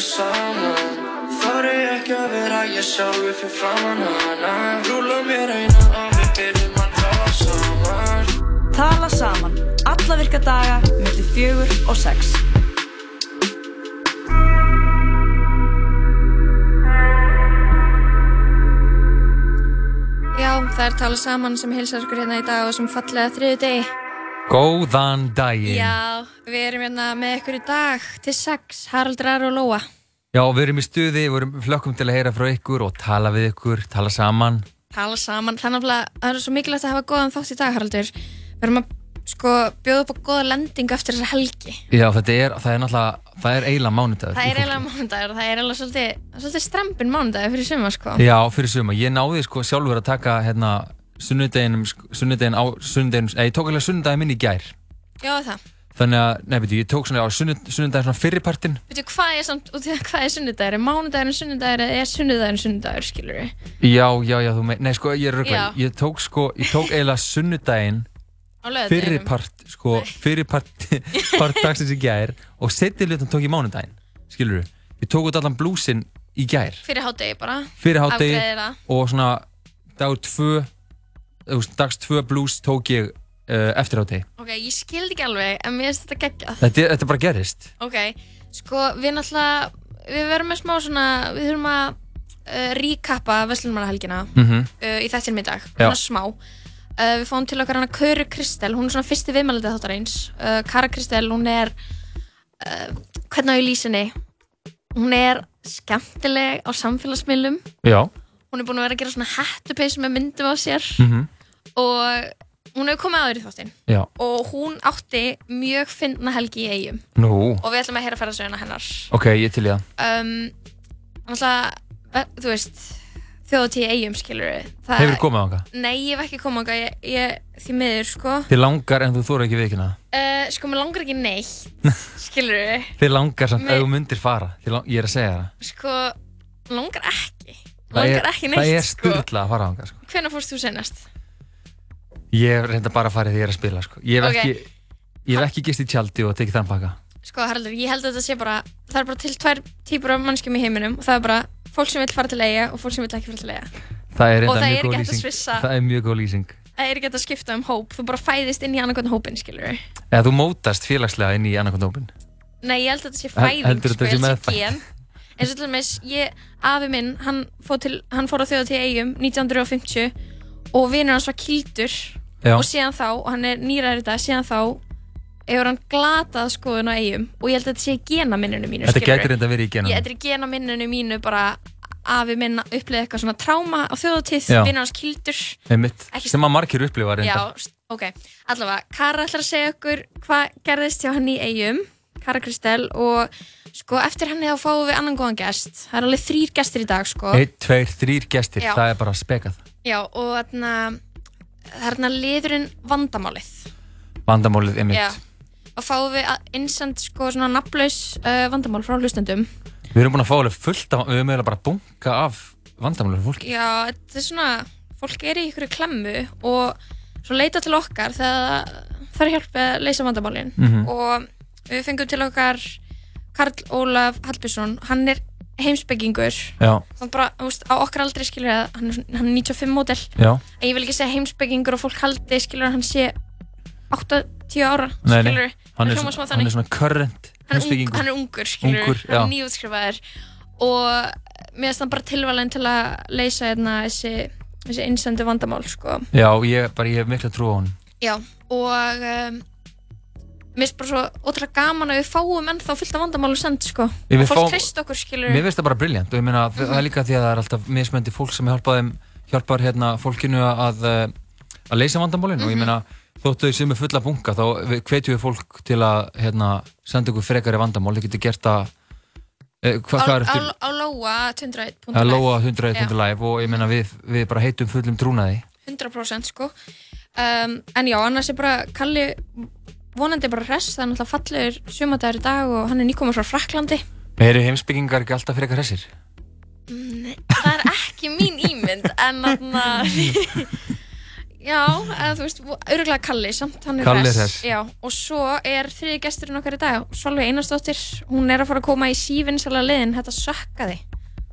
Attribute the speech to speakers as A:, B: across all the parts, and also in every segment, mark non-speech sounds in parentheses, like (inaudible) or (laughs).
A: við saman Þar er ekki að vera ég sjálfur fyrir framann hana Rúla mér eina og við byrjum að tala saman
B: Tala saman, alla virka daga, millir fjögur og sex.
C: Já, það er talað saman sem hilsar ykkur hérna í dag og sem fallega þriðu degi.
D: Góðan daginn.
C: Já, við erum hérna með ykkur í dag til sex, Haraldur Aru og Lóa.
D: Já, við erum í stuði, við erum flökkum til að heyra frá ykkur og tala við ykkur, tala saman.
C: Tala saman, þannig að það er svo mikilvægt að hafa góðan þátt í dag, Haraldur. Við erum að sko bjóða upp á góða lendingu eftir þessa helgi.
D: Já, þetta er, það er náttúrulega, það er eiginlega mánudagur.
C: Það er eiginlega mánudagur og það er eiginlega svolítið, svolítið strempin mánudagur fyrir suma, sko.
D: Já, fyrir suma. Ég náði sko sjálfur að taka hérna sunnudeginum, sunnudegin á sunnudeginum, eða ég tók alveg sunnudagin minn í gær.
C: Já, það.
D: Þannig að, nei, veitu, ég tók svona á sunnudagin svona fyrirpartin.
C: Veitu, hvað er samt, út í það, hvað er sunnudagur? Er mánudagurinn sunnudagur eða er sunnudagurinn sunnudagur, skilur við?
D: Já, já, já, þú með, nei, sko, ég er rögglega, ég tók sko, ég tók eiginlega sunnudagin fyrirpart, sko, fyrirpart (laughs) part dagsins í gær og setið lutan tók ég mánudagin, skilur við? Ég tók út allan blúsin í gær.
C: Fyrir hátegi bara?
D: Fyrir hátegi og svona dagur tvö, dags tvö blús tók ég uh, eftir hátegi.
C: Ok, ég skildi ekki alveg, en mér finnst þetta geggjað.
D: Þetta, þetta bara gerist.
C: Ok, sko, við náttúrulega, við verum með smá svona, við þurfum að uh, recappa Vestlunumarahelgina
D: mm -hmm.
C: uh, í þettinum í dag, svona smá. Uh, við fáum til okkar hana Köru Kristel, hún er svona fyrsti viðmældið þáttar eins. Uh, Kara Kristel, hún er, uh, hvernig á ég lýsinni, hún er skemmtileg á samfélagsmiðlum.
D: Já.
C: Hún er búin að vera að gera svona hættupeis með myndum á sér
D: mm -hmm.
C: og hún hefur komið aður í þáttinn. Og hún átti mjög finna helgi í eigum.
D: Nú.
C: Og við ætlum að heyra ferðarsöguna hennar.
D: Ok, ég til ég það.
C: Um, þú veist, þjóðatíð eigum, skilur við.
D: Hefur þið komið á það?
C: Nei, ég hef ekki komið á það, því miður, sko.
D: Þið langar en þú þóru ekki vikina?
C: Uh, sko, mér langar ekki neitt, (laughs) skilur.
D: Þið langar samt, ef þú myndir fara, lang, ég er að segja það.
C: Sko, langar ekki.
D: Það
C: langar ekki neitt,
D: það er
C: sko.
D: styrla að fara á það, sko.
C: Hvernig fórst þú senast?
D: Ég reynda bara að fara því ég er að spila, sko. Ég hef
C: Ok.
D: ekki, ekki gist í tjaldi og tekið þann pakka.
C: Sko, Haraldur, ég held að þetta sé bara, það er bara til tvær típur af mannskjum í heiminum og það er bara fólk sem vil fara til eiga og fólk sem vil ekki fara til eiga.
D: Það er reynda mjög góð lýsing. Það er mjög góð lýsing.
C: Það er ekki að skipta um hóp, þú bara fæðist inn í annarkvæmd hópin, skilur við.
D: Eða þú mótast félagslega inn í annarkondópin.
C: Nei, ég held að þetta sé fæðing, sko, ég held sé gen. eins og til dæmis, ég, afi minn, hann fór, til, hann fór á þjóðatíð eigum 1950 og vinur hans var kildur
D: Já.
C: og síðan þá, og hann er nýræður í dag, síðan þá hefur hann glatað skoðun á eigum og ég held að þetta sé í genaminninu mínu,
D: Þetta gæti reynda verið í genunum.
C: Ég, þetta er í genaminninu mínu bara afi minn uppleiði eitthvað svona tráma á þjóðatíð,
D: Já.
C: vinur hans kildur Ekki-
D: sem að margir upplifa reynda.
C: Já, st- ok, allavega Kara ætlar að segja okkur hvað gerðist hjá henni í eigum Kara Kristel og sko eftir henni þá fáum við annan góðan gest það er alveg þrýr gestir í dag sko
D: Einn, tveir, þrýr gestir,
C: Já.
D: það er bara spekað.
C: Já, og er þarna liðurinn vandamálið
D: Vandamálið einmitt.
C: Já, og fáum við innsend sko svona nafnlaus uh, vandamál frá hlustendum
D: Við erum búin að fá alveg fullt af, við erum eiginlega bara að bunka af vandamálum fólki.
C: Já, þetta er svona fólk er í ykkur klemmu og svo leita til okkar þegar það er hjálp að leysa vandamálin
D: Mhm.
C: og við fengum til okkar Karl Ólaf Hallbjörnsson hann er heimsbyggingur þannig bara, þú veist, á okkar aldrei skilur að hann, hann er 95 mótel en ég vil ekki segja heimsbyggingur og fólk haldi skilur að hann sé 8-10 ára
D: Nei, nei,
C: skilur,
D: hann er, svona, hann er svona current heimspekingur.
C: hann er ungur, skilur,
D: Ungur,
C: hann er nýjútskrifaður og mér finnst hann bara tilvalin til að leysa hérna, þessi, þessi innsendu vandamál sko.
D: Já, ég, bara, ég hef mikla trú á hann.
C: já, og um, mér finnst bara svo ótrúlega gaman að við fáum ennþá fullt af vandamálum send sko. Og fólk
D: fá-
C: treyst okkur skilur
D: Mér finnst það bara briljant og ég meina það er líka því að það er alltaf mismöndi fólk sem hjálpa þeim, hjálpar hérna fólkinu að, eh, að leysa vandamálin. Og ég
C: Mhm.
D: meina þóttu þau sem er fulla bunga þá hvetjum við fólk til að hérna senda ykkur frekari vandamál, þið getur gert það eh, hva,
C: á,
D: hvað er
C: á,
D: eftir?
C: á lóa 101.live
D: að lóa 101
C: Já.
D: live. Og ég meina við, við bara heitum fullum trúnaði.
C: 100% sko. Um, en já, annars er bara Kalli vonandi bara hress, það er náttúrulega fallegur sumadagur í dag og hann er nýkomur frá Fraklandi
D: Eru heimsbyggingar ekki alltaf frekar hressir?
C: Nei, það er ekki mín ímynd en þarna (laughs) Já, eða þú veist, öruglega Kalli, samt hann er
D: Kalli
C: hress. Já, og svo er þriði gesturinn okkar í dag, Solveig Einarsdóttir, hún er að fara að koma í sífinnsala liðin, þetta sökkaði.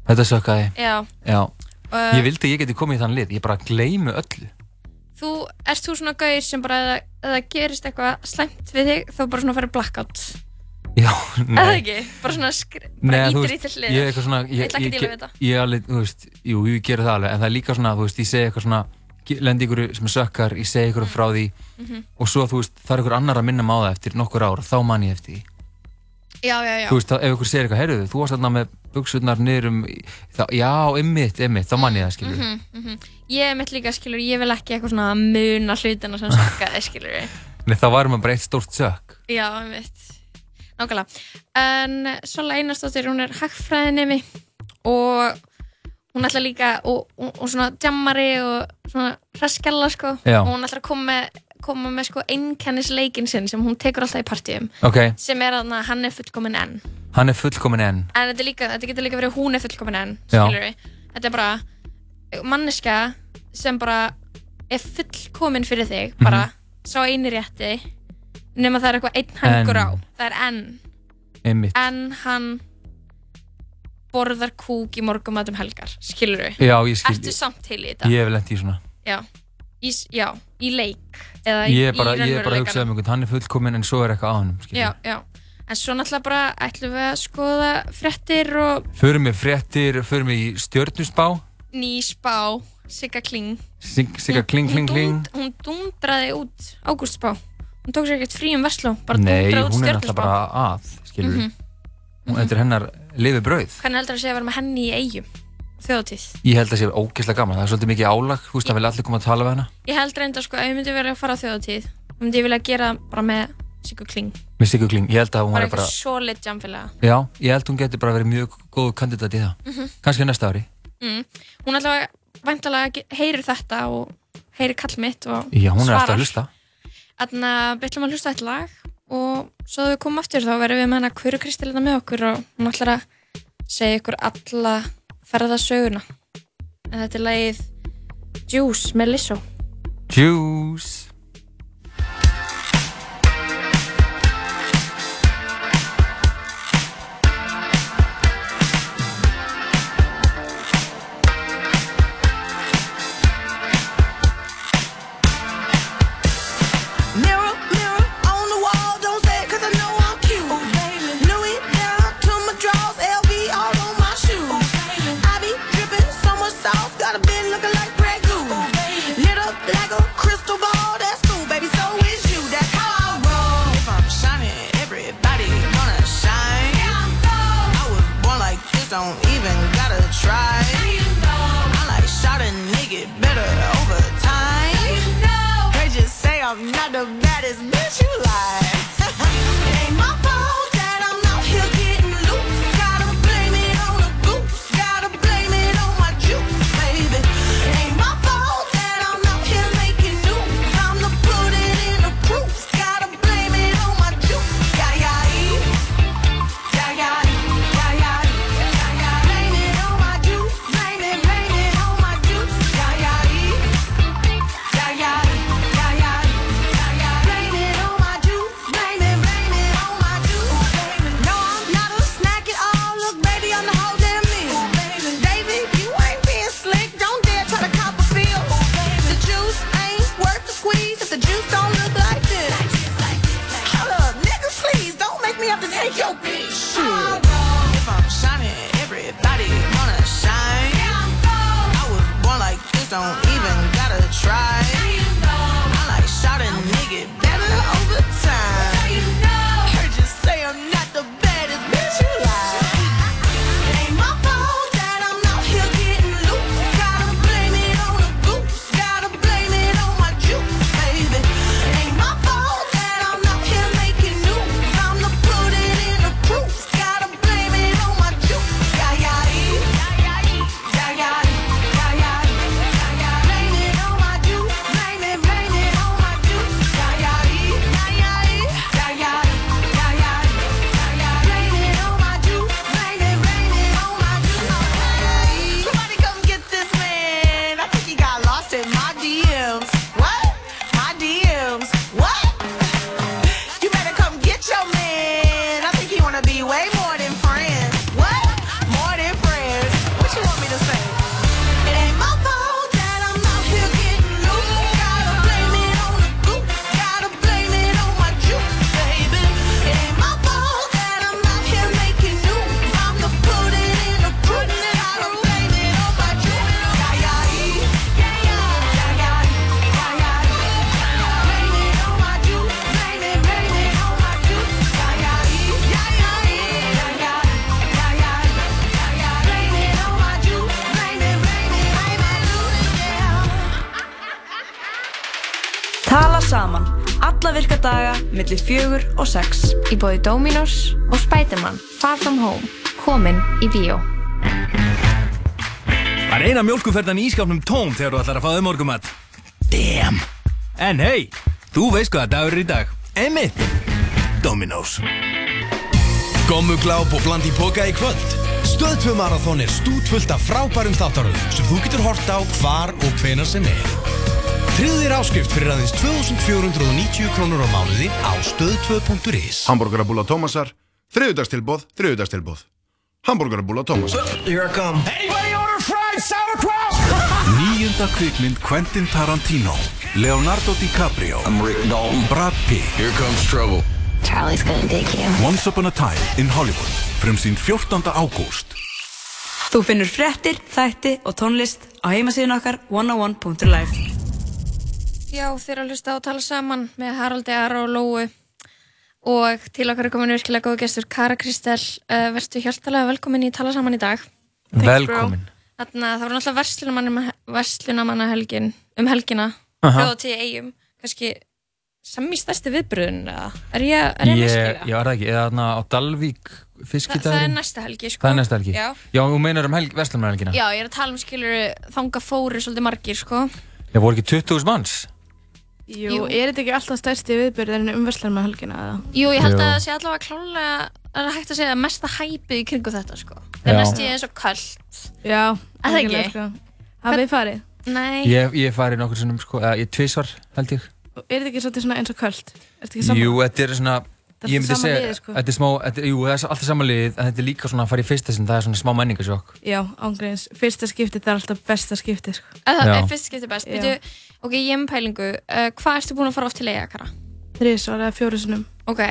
D: Þetta sökkaði?
C: Já.
D: Já. Uh, ég vildi ég geti komið í þann lið, ég bara gleymu öllu.
C: Þú, erst þú svona gauðir sem bara, ef það gerist eitthvað slæmt við þig, þá bara svona farið blackout?
D: Já, nei.
C: Eða ekki? Bara svona, bara ítir í til lið.
D: Ég er eitthvað svona, ég, ég, ég, ég alveg, þú veist, jú, ég ger það alveg, en það er líka svona, þú veist, ég segi eitthvað svona, lendi ykkur sem sökkar, ég segi ykkur frá því mm -hmm. og svo þú veist, það er ykkur annar að minna má það eftir nokkur ár, þá man ég eftir því
C: Já, já, já
D: Þú veist, ef ykkur segir eitthvað, heyrðu, þú varst þarna með buksurnar niður um, já, ymmit, ymmit, þá man ég það, skilur mm
C: -hmm, mm -hmm. Ég mitt líka, skilur, ég vil ekki eitthvað svona muna hlutina sem sökkaði, skilur
D: Nei, þá varum við bara eitt stórt sökk.
C: Já, ymmit Nákvæmlega, en Sola Einarstóttir, hún er hagfræðinemi og hún ætla líka, og, og, og svona jammari og svona hraskjalla sko.
D: Já.
C: og hún ætla að koma með, koma með sko einnkennisleikin sinn sem hún tekur alltaf í partíum.
D: Okay.
C: sem er að hann er fullkomin enn.
D: Hann er fullkomin enn.
C: En þetta, líka, þetta getur líka verið hún er fullkomin enn þetta er bara manneska sem bara er fullkomin fyrir þig mhm. bara mm -hmm. sá eini rétti nema það er eitthvað einn hangur á það er enn en hann borðar kúk í morgumatum helgar, skilur þú?
D: Já, ég skil.
C: Ertu samt til í þetta?
D: Ég hef lengt í svona.
C: Já, í, já, í leik eða
D: ég í raunveruleikanum. Ég er bara að hugsa um einhvern, hann er fullkominn en svo er eitthvað á hann, skilur?
C: Já, já. En svo náttúrulega bara ætlum við að skoða frettir og...
D: Förum við frettir, förum við í stjórnusbá.
C: Ný spá, Sigga Kling.
D: Sigga Kling, Kling, Kling.
C: Hún dundraði út ágústspá. Hún tók sér ekkert frí um Vestló, bara dundraði út stjórnusbá.
D: Nei, hún er náttúrulega bara að, skilur þú? Mm -hmm þetta er hennar lifi brauð.
C: Hvernig heldur það að sé að vera með henni í eigum þjóðtíð?
D: Ég held að það sé ógeðslega gaman, það er svolítið mikið álag, þú veist, það vil allir koma að tala við hennar.
C: Ég held reynda sko að ég myndi verið að fara á þjóðtíð, þá myndi ég vilja gera bara með Sigur Kling.
D: Með Sigur Kling, ég held að hún
C: var bara...
D: Bara
C: eitthvað solid jamfélaga.
D: Já, ég held að hún getur bara verið mjög góð kandidat í það, mm -hmm. kannski næsta ári.
C: Mm. Hún alltaf vantalega heyrir þetta og heyrir kall mitt og
D: Já, hún er alltaf að hlusta.
C: Þannig að við ætlum að hlusta eitt lag og svo þegar við komum aftur þá verðum við með hana Kuru Kristelina með okkur og hún ætlar að segja ykkur alla ferðasöguna en þetta er lagið Juice með Lizzo
D: Juice
C: Í bóði Dominos og Spiderman Far From Home. Komin í bíó.
E: Það er eina mjölkuferðan í ískapnum tóm þegar þú ætlar að fáðu morgumat. Damn! En hei, þú veist hvaða dagur er í dag. Einmitt! Dominos.
F: Gommugláp og bland í boka í kvöld. Stöðtvö marathón er stútfullt af frábærum þáttaröðum sem þú getur hort á hvar og hvenar sem er. Tryggðir áskrift fyrir aðeins 2490 krónur á mánuði á stöð2.is
G: Hamburgerabúla Tómasar, þriðudagstilbóð, þriðudagstilbóð. Hamburgerabúla Tómasar.
F: Here I come.
E: Anybody order fried sauerkraut?
H: Nýjunda kvikmynd Quentin Tarantino, Leonardo DiCaprio,
F: I'm Rick Dalton.
H: Brad Pitt,
F: Here comes trouble.
I: Charlie's gonna dig you.
H: Once Upon a Time in Hollywood, frumsýnd 14. ágúst.
B: Þú finnur frettir, þætti og tónlist á heimasíðun okkar 101.life.
C: Já, þeir að hlusta á að tala saman með Haraldi Ara og Lóu og til okkar er komin virkilega góð gestur Kara Kristel, uh, verðstu hjáltalega velkomin í tala saman í dag.
D: Velkomin.
C: Þannig að það voru náttúrulega verslunamanna helgin, um helgina, hljóða til eigum, kannski sami stærsti viðbröðun, er ég, er ég
D: Ég, var það ekki, eða þarna á Dalvík
C: Þa, það er
D: fiskidagurinn.
C: næsta helgi, sko.
D: Það er næsta helgi.
C: Já.
D: Já, þú meinar um helg, Vestlumarhelgina?
C: Já, ég er að tala um skilur þanga fóru svolítið margir, sko.
D: Það voru ekki 20.000 manns?
J: Jú,
C: Jú.
J: er þetta ekki alltaf stærsti viðbyrðin um verslar með helgina eða?
C: Jú, ég held
D: Jú.
C: að það sé allavega klálega, það er hægt að segja að mesta hæpið í kringu þetta, sko. Það er næst ég eins og kvöld.
J: Já,
C: Er það ekki?
J: Sko. Hafið þið farið?
C: Nei.
D: Ég, ég farið nokkur sinnum, sko, eða ég tvisvar, held ég.
J: Og Er þetta ekki svolítið svona eins og? Er þetta saman?
D: Jú, þetta er svona,
J: Það er
D: ég myndi
J: sama
D: segja,
J: liðið, sko.
D: þetta er smá, þetta, jú, það er alltaf sama lið, en þetta er líka svona að fara í fyrsta sinn, það er svona smá menningarsjokk.
J: Já, ángreins. Fyrsta skipti það er alltaf besta skipti, sko.
C: Að það er fyrst skiptið best. Ok, ég hef með pælingu. Uh, hvað ertu búin að fara oft til eiga, Kara?
J: Þrísvar eða fjóru sinnum.
C: Ok.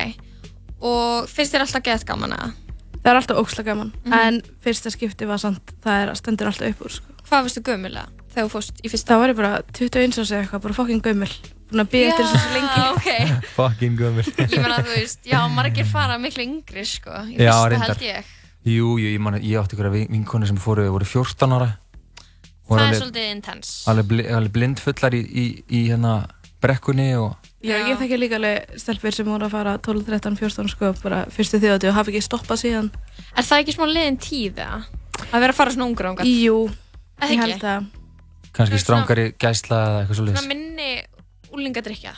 C: Og finnst þér alltaf gett gaman að?
J: Það er alltaf óksla gaman.
C: Mhm.
J: En fyrsta skipti var samt, það er, stendur alltaf upp úr, sko.
C: Hvað þú gömulega þegar þú fórst í fyrsta?
J: Það var ég bara 21 árs eða eitthvað, bara fokkin gömul. Búin að býja eftir þessu svo lengi.
C: Já, ok. (laughs)
D: Fucking gömur. (laughs)
C: Ég meina, þú veist, já, margir fara miklu yngri, sko. Í fyrsta held ég.
D: Jú, jú, ég man, ég átti ykkur að vinkonu sem fóru, voru 14 ára.
C: Það er
D: alveg-
C: svolítið intense.
D: alveg, bli, alveg blindfullar í, í, í hérna brekkunni og
J: Já, ég þekki líka alveg stelpur sem voru að fara 12, 13, 14 sko, bara fyrstu þjóðati og hafa ekki stoppað síðan.
C: Er það ekki smá liðin tíð, eða? Að vera að fara svona ungur ángat?
J: Jú,
C: Eða
J: ég held að,
D: kannski
C: Það svona-
D: strángari gæsla eða eitthvað
C: Svona
D: svolítið.
C: minni úlingadrykja.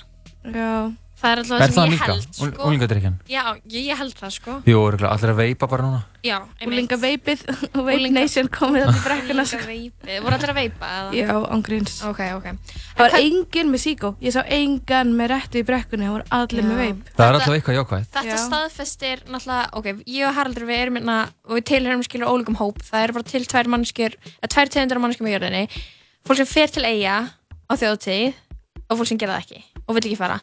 J: já,
C: Það er alltaf
D: Er
C: það sem ég held, sko.
D: Úlingadrykjan?
C: Já, ég, ég held það, sko.
D: Jú, allir að veipa bara núna.
C: Já,
J: úlinga veipið og Nation komið í brekkuna.
C: Úlinga veipið. Voru allir að veipa, eða?
J: Já, ángríns.
C: Ok, ok.
J: Það var enginn með síkó. Ég sá engan með réttu í brekkunni. Það voru allir með veip.
D: Það er alltaf eitthvað jákvæð.
C: Þetta staðfestir náttúrulega, ok, ég og Haraldur við erum hérna og við tilhörum skilur ólíkum hóp. Það eru bara til tvær mannskjur, eða tvær tegundur af mannskjum í jörðinni. Fólk sem fer til eiga á þjóðtíð og fólk sem gera það ekki og vill ekki fara.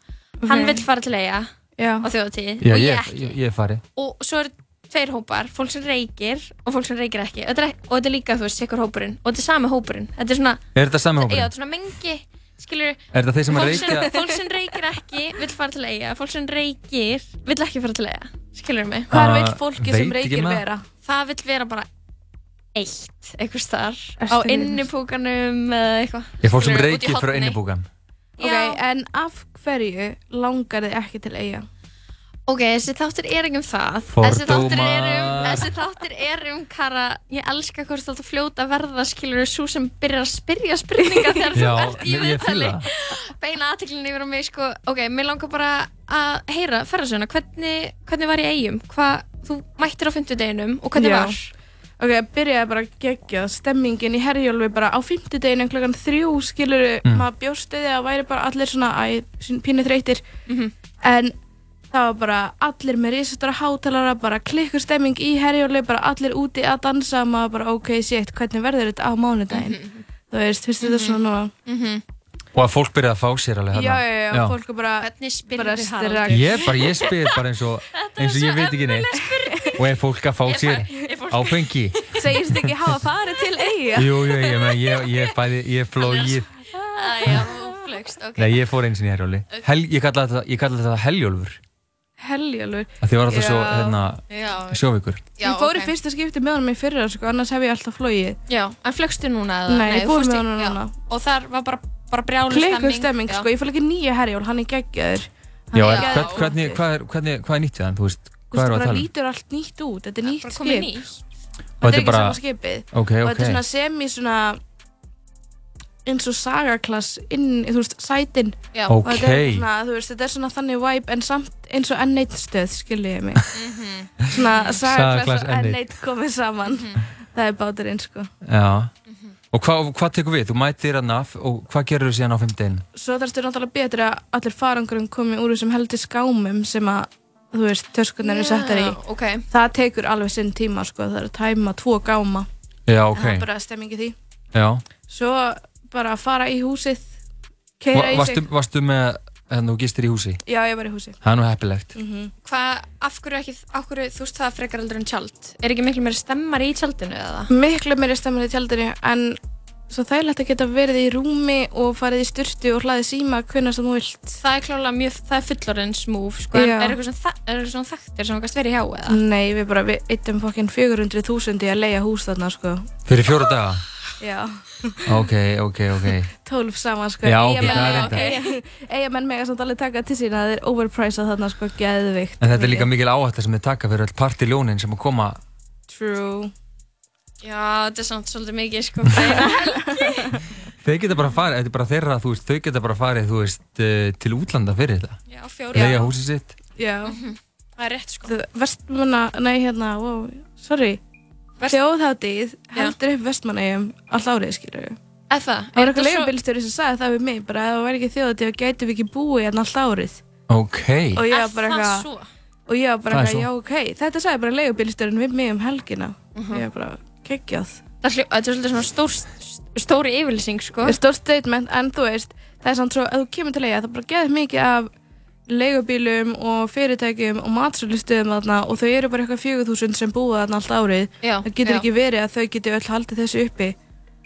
C: Hann
J: Ok.
C: vill fara til eiga
J: Já.
C: á þjóðtíð
D: Já,
C: og ég
D: ég,
C: ekki.
D: ég, ég er farið.
C: Og svo eru tveir hópar, fólk sem reykir og fólk sem reykir ekki. Og þetta er, er líka, þú veist, sikkur hópurinn. Og þetta er sami hópurinn. Þetta er svona,
D: Er þetta sami
C: já,
D: hópurinn?
C: þetta er svona mengi, skilur,
D: Er þetta þeir sem reykja?
C: fólk sem reykir ekki vill fara til eiga, fólk sem reykir vill ekki fara til eiga, skilur mig
J: Hvar
D: Ah,
J: vill fólki sem reykir vera?
C: það vill vera bara eitt, þar
J: Ertu
C: á innipúkanum eða eitthvað
D: Ég fólk sem reykir frá
C: horni.
D: innibúkan.
J: Ok, en af hverju langar þið ekki til eiga?
C: ok, þessi þáttur er ekki um það. Þessi þáttur er um, þessi þáttur er um kara, ég elska hvort þú ert að fljóta verða skilur svo sem byrjar að spyrja spurningar þegar þú ert í
D: ég
C: viðtali. beina aðteklinu yfir á mig sko, ok, mér langar bara að heyra ferðarsöguna, hvernig, hvernig var í eigum hvað, þú mættir á fymtudeginum og hvernig
J: Já.
C: var
J: Ok, byrjaði bara að gegja stemmingin í herjólfi bara á fimmtudeginu klokkan þrjú skilur
D: Mm.
J: maður bjóstu því að væri bara allir svona æ, sín pínu þreytir
C: Mhm.
J: en það var bara allir með risastóra hátalara bara klikkur stemming í herjólfi bara allir úti að dansa maður bara ok, shit, hvernig verður þetta á mánudaginn þú veist, finnst þetta svona núna
C: Mhm.
D: Og að fólk byrjaði að fá sér alveg
J: já,
D: hérna.
J: já, já, fólk er bara
C: hvernig spyrðu
J: strak
C: Haraldur
D: Ég bara, ég spyr bara eins og, eins og ég veit ekki neitt. Og er fólk að fá sér
C: fólk-
D: áfengi? (laughs)
J: segist ekki hafa farið til eiga
D: Jú, jú, ég meina, ég, ég bæði, ég flóið.
C: Æja, þú flögst, ok
D: Nei, ég fór eins og í herjóli. Hel, ég kalla þetta, þetta heljólfur.
J: heljólfur
D: Að þið var alltaf svo,
J: Já.
D: hérna,
C: Já,
D: sjóvíkur.
C: já,
J: ég fór í
C: ok.
J: fyrsta skipti með honum í fyrra sko, annars hef ég alltaf flóið
C: Já, en flögstu núna eða?
J: Nei, ég
C: þú
J: fór
C: fórst
J: með honum
C: já.
J: núna.
C: Og þar var bara, bara brjálu
J: stemming,
C: já.
J: sko, ég fór ekki nýja herjól, hann er geggjaður
D: Já,
J: Hann
D: er,
J: er
D: hvern,
J: geðveikt
D: hvernig,
J: flottur.
D: hvað er, hvernig, hvað er nýtt við hann, þú veist,
J: Þú
D: hvað
J: veist,
D: er
J: það
D: að
J: bara
D: tala um?
J: lítur allt nýtt út, þetta er nýtt skip.
C: nýtt.
J: Þetta er
D: þetta er
J: ekki
D: bara-
J: sama skipið.
D: Ok,
J: Og þetta
D: ok.
J: er svona semi svona eins og sagaklass inn, þú veist, sætin.
C: Já.
J: Og þetta er
D: Ok.
J: svona, þú veist, þetta er svona þannig vibe en samt eins og N1 stöð, skiljiði mig. (laughs) Svona sagaklass
D: Sagaklass
J: og
D: N1.
J: N1 komið saman. Það er báturinn, sko.
D: Já. Og hvað, hvað tekur við? Þú mætir hann af og hvað gerur þú síðan á fimmdegin?
J: Svo þarfstu náttúrulega betur að allir farangurum komi úr þessum heldur skámum sem að, þú veist, töskunar eru settar í.
C: ok.
J: Það tekur alveg sinn tíma, sko. Það er að tæma tvo gáma.
D: Já,
J: En
D: ok.
J: það er bara stemmingi því.
D: Já.
J: Svo bara að fara í húsið, keira
D: Va,
J: í sig.
D: varstu með, en þú gistir í húsi?
J: Já, ég var í húsi.
D: Það er nú heppilegt.
C: Hvað, af hverju ekki, af hverju þú veist það frekar aldrei en tjald? Er ekki miklu meiri stemmar í tjaldinu eða?
J: Miklu meiri stemmar í tjaldinu, en svo þægilegt að geta verið í rúmi og farið í styrtu og hlaðið síma hvernig sem þú vilt.
C: Það er klálega mjög, það er fullorðins move, sko, er eitthvað svona, er þekktir sem þú kannast verið hjá eða?
J: Nei, við bara, við eittum fokkin 400.000 í að leia hús þarna, sko.
D: Fyrir fjóra daga?
J: Já,
D: Ok, ok, ok.
J: 12 saman, sko.
D: Já, ok, það er reyndar.
J: Eyja- Eyjamenn mega samt alveg taka til sína, það er overpriced þarna, sko, geðvikt.
D: En þetta er líka mikil áhætta sem þið taka fyrir öll partiljónin sem að koma.
J: True.
C: Já, þetta er samt svolítið mikið, sko. (laughs)
D: Þeir geta bara farið, þetta er bara þeirra, þú veist, þau geta bara farið, þú veist, uh, til útlanda fyrir þetta.
C: Já, fjóra.
D: Lega húsið sitt.
J: Já.
C: Það er rétt, sko.
J: Vestmanna, nei hérna, wow, sorry.
C: Vest-
J: Þjóðháttið heldur upp Vestmannaeyjum all árið, skilur.
C: Eða það?
J: Það var eitthvað leigubílstjóri sem sagði það við mig, bara að það væri ekki þjóðháttið og gætum við ekki búið hérna all árið.
D: Ok.
J: Og ég var bara
C: það svo?
J: og ég var bara já ok, þetta sagði bara leigubílstjórin við mig um helgina. Ég var bara, geggjað.
C: Það er svolítið svona stór, stóri yfirlýsing, sko.
J: Er stórt statement, en þú veist, það er samt svo, ef þú kemur til eiga, það bara geður mikið af leigubílum og fyrirtækjum og matsölustöðum þarna og þau eru bara eitthvað 4000 sem búa þarna allt árið.
C: Já,
J: það getur
C: já.
J: ekki verið að þau geti öll haldið þessu uppi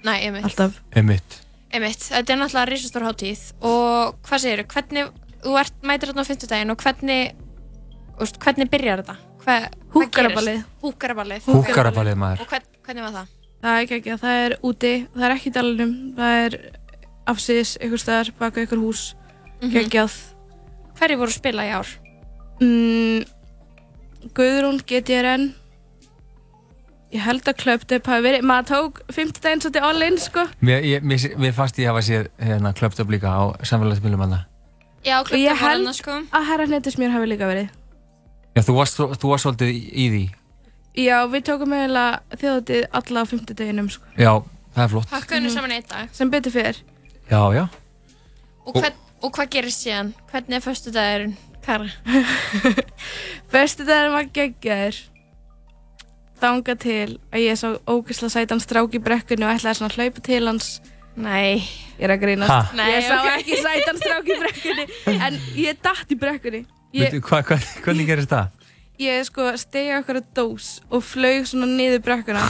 C: Nei, einmitt.
J: alltaf.
D: Einmitt.
C: Einmitt, þetta er náttúrulega risastór hátíð og hvað segir þú, hvernig, þú ert mætir hérna á fimmtudaginn og hvernig, úst, hvernig byrjar þetta? Hva, hvað
J: Húkaraballið.
C: gerist? Húkaraballið.
D: Húkaraballið, maður.
C: Og hvern, hvernig var það?
J: Það er ekki ekki, það er úti, það er ekki í dalinum, það er afsýðis, einhver staðar, baka einhver hús,
C: Mhm.
J: geggjað.
C: Hverju voru að spila í ár?
J: Mm, Guðrún, GTRN, ég held að klöptip hafi verið, maður tók 50 daginn svolítið all in, sko.
D: Mér, ég, mér, mér fannst ég hafa séð hérna klöpt upp líka á samfélagsmiðlum hann.
C: Já,
J: Og
C: klöpta
J: ég
C: var
J: held
C: hann, sko.
J: að herra hnetusmjör hafi líka verið.
D: Já, þú varst, þú varst svolítið í, í því.
J: Já, við tókum eiginlega þjóðatið alla á 50 daginnum, sko.
D: Já, það er flott.
C: Pakkaðu henni saman einn dag.
J: Sem betur fyrir.
D: Já, já.
C: Og, hvern, og hvað gerist síðan? Hvernig er föstudagurinn, Kara? (laughs)
J: Bestu daginn var geggjaður. Þanga til að ég sá ógisla sætan strák í brekkunni og ætlaði svona að hlaupa til hans.
C: Nei.
J: Ég er að grínast.
D: Ha?
C: Nei,
J: ég sá
C: ok.
J: ekki sætan strák í brekkunni, en ég datt í brekkunni. Ég,
D: Veitu, hva, hva, hvernig gerist það?
J: ég sko stegi okkur að dós og flög svona niður brekkuna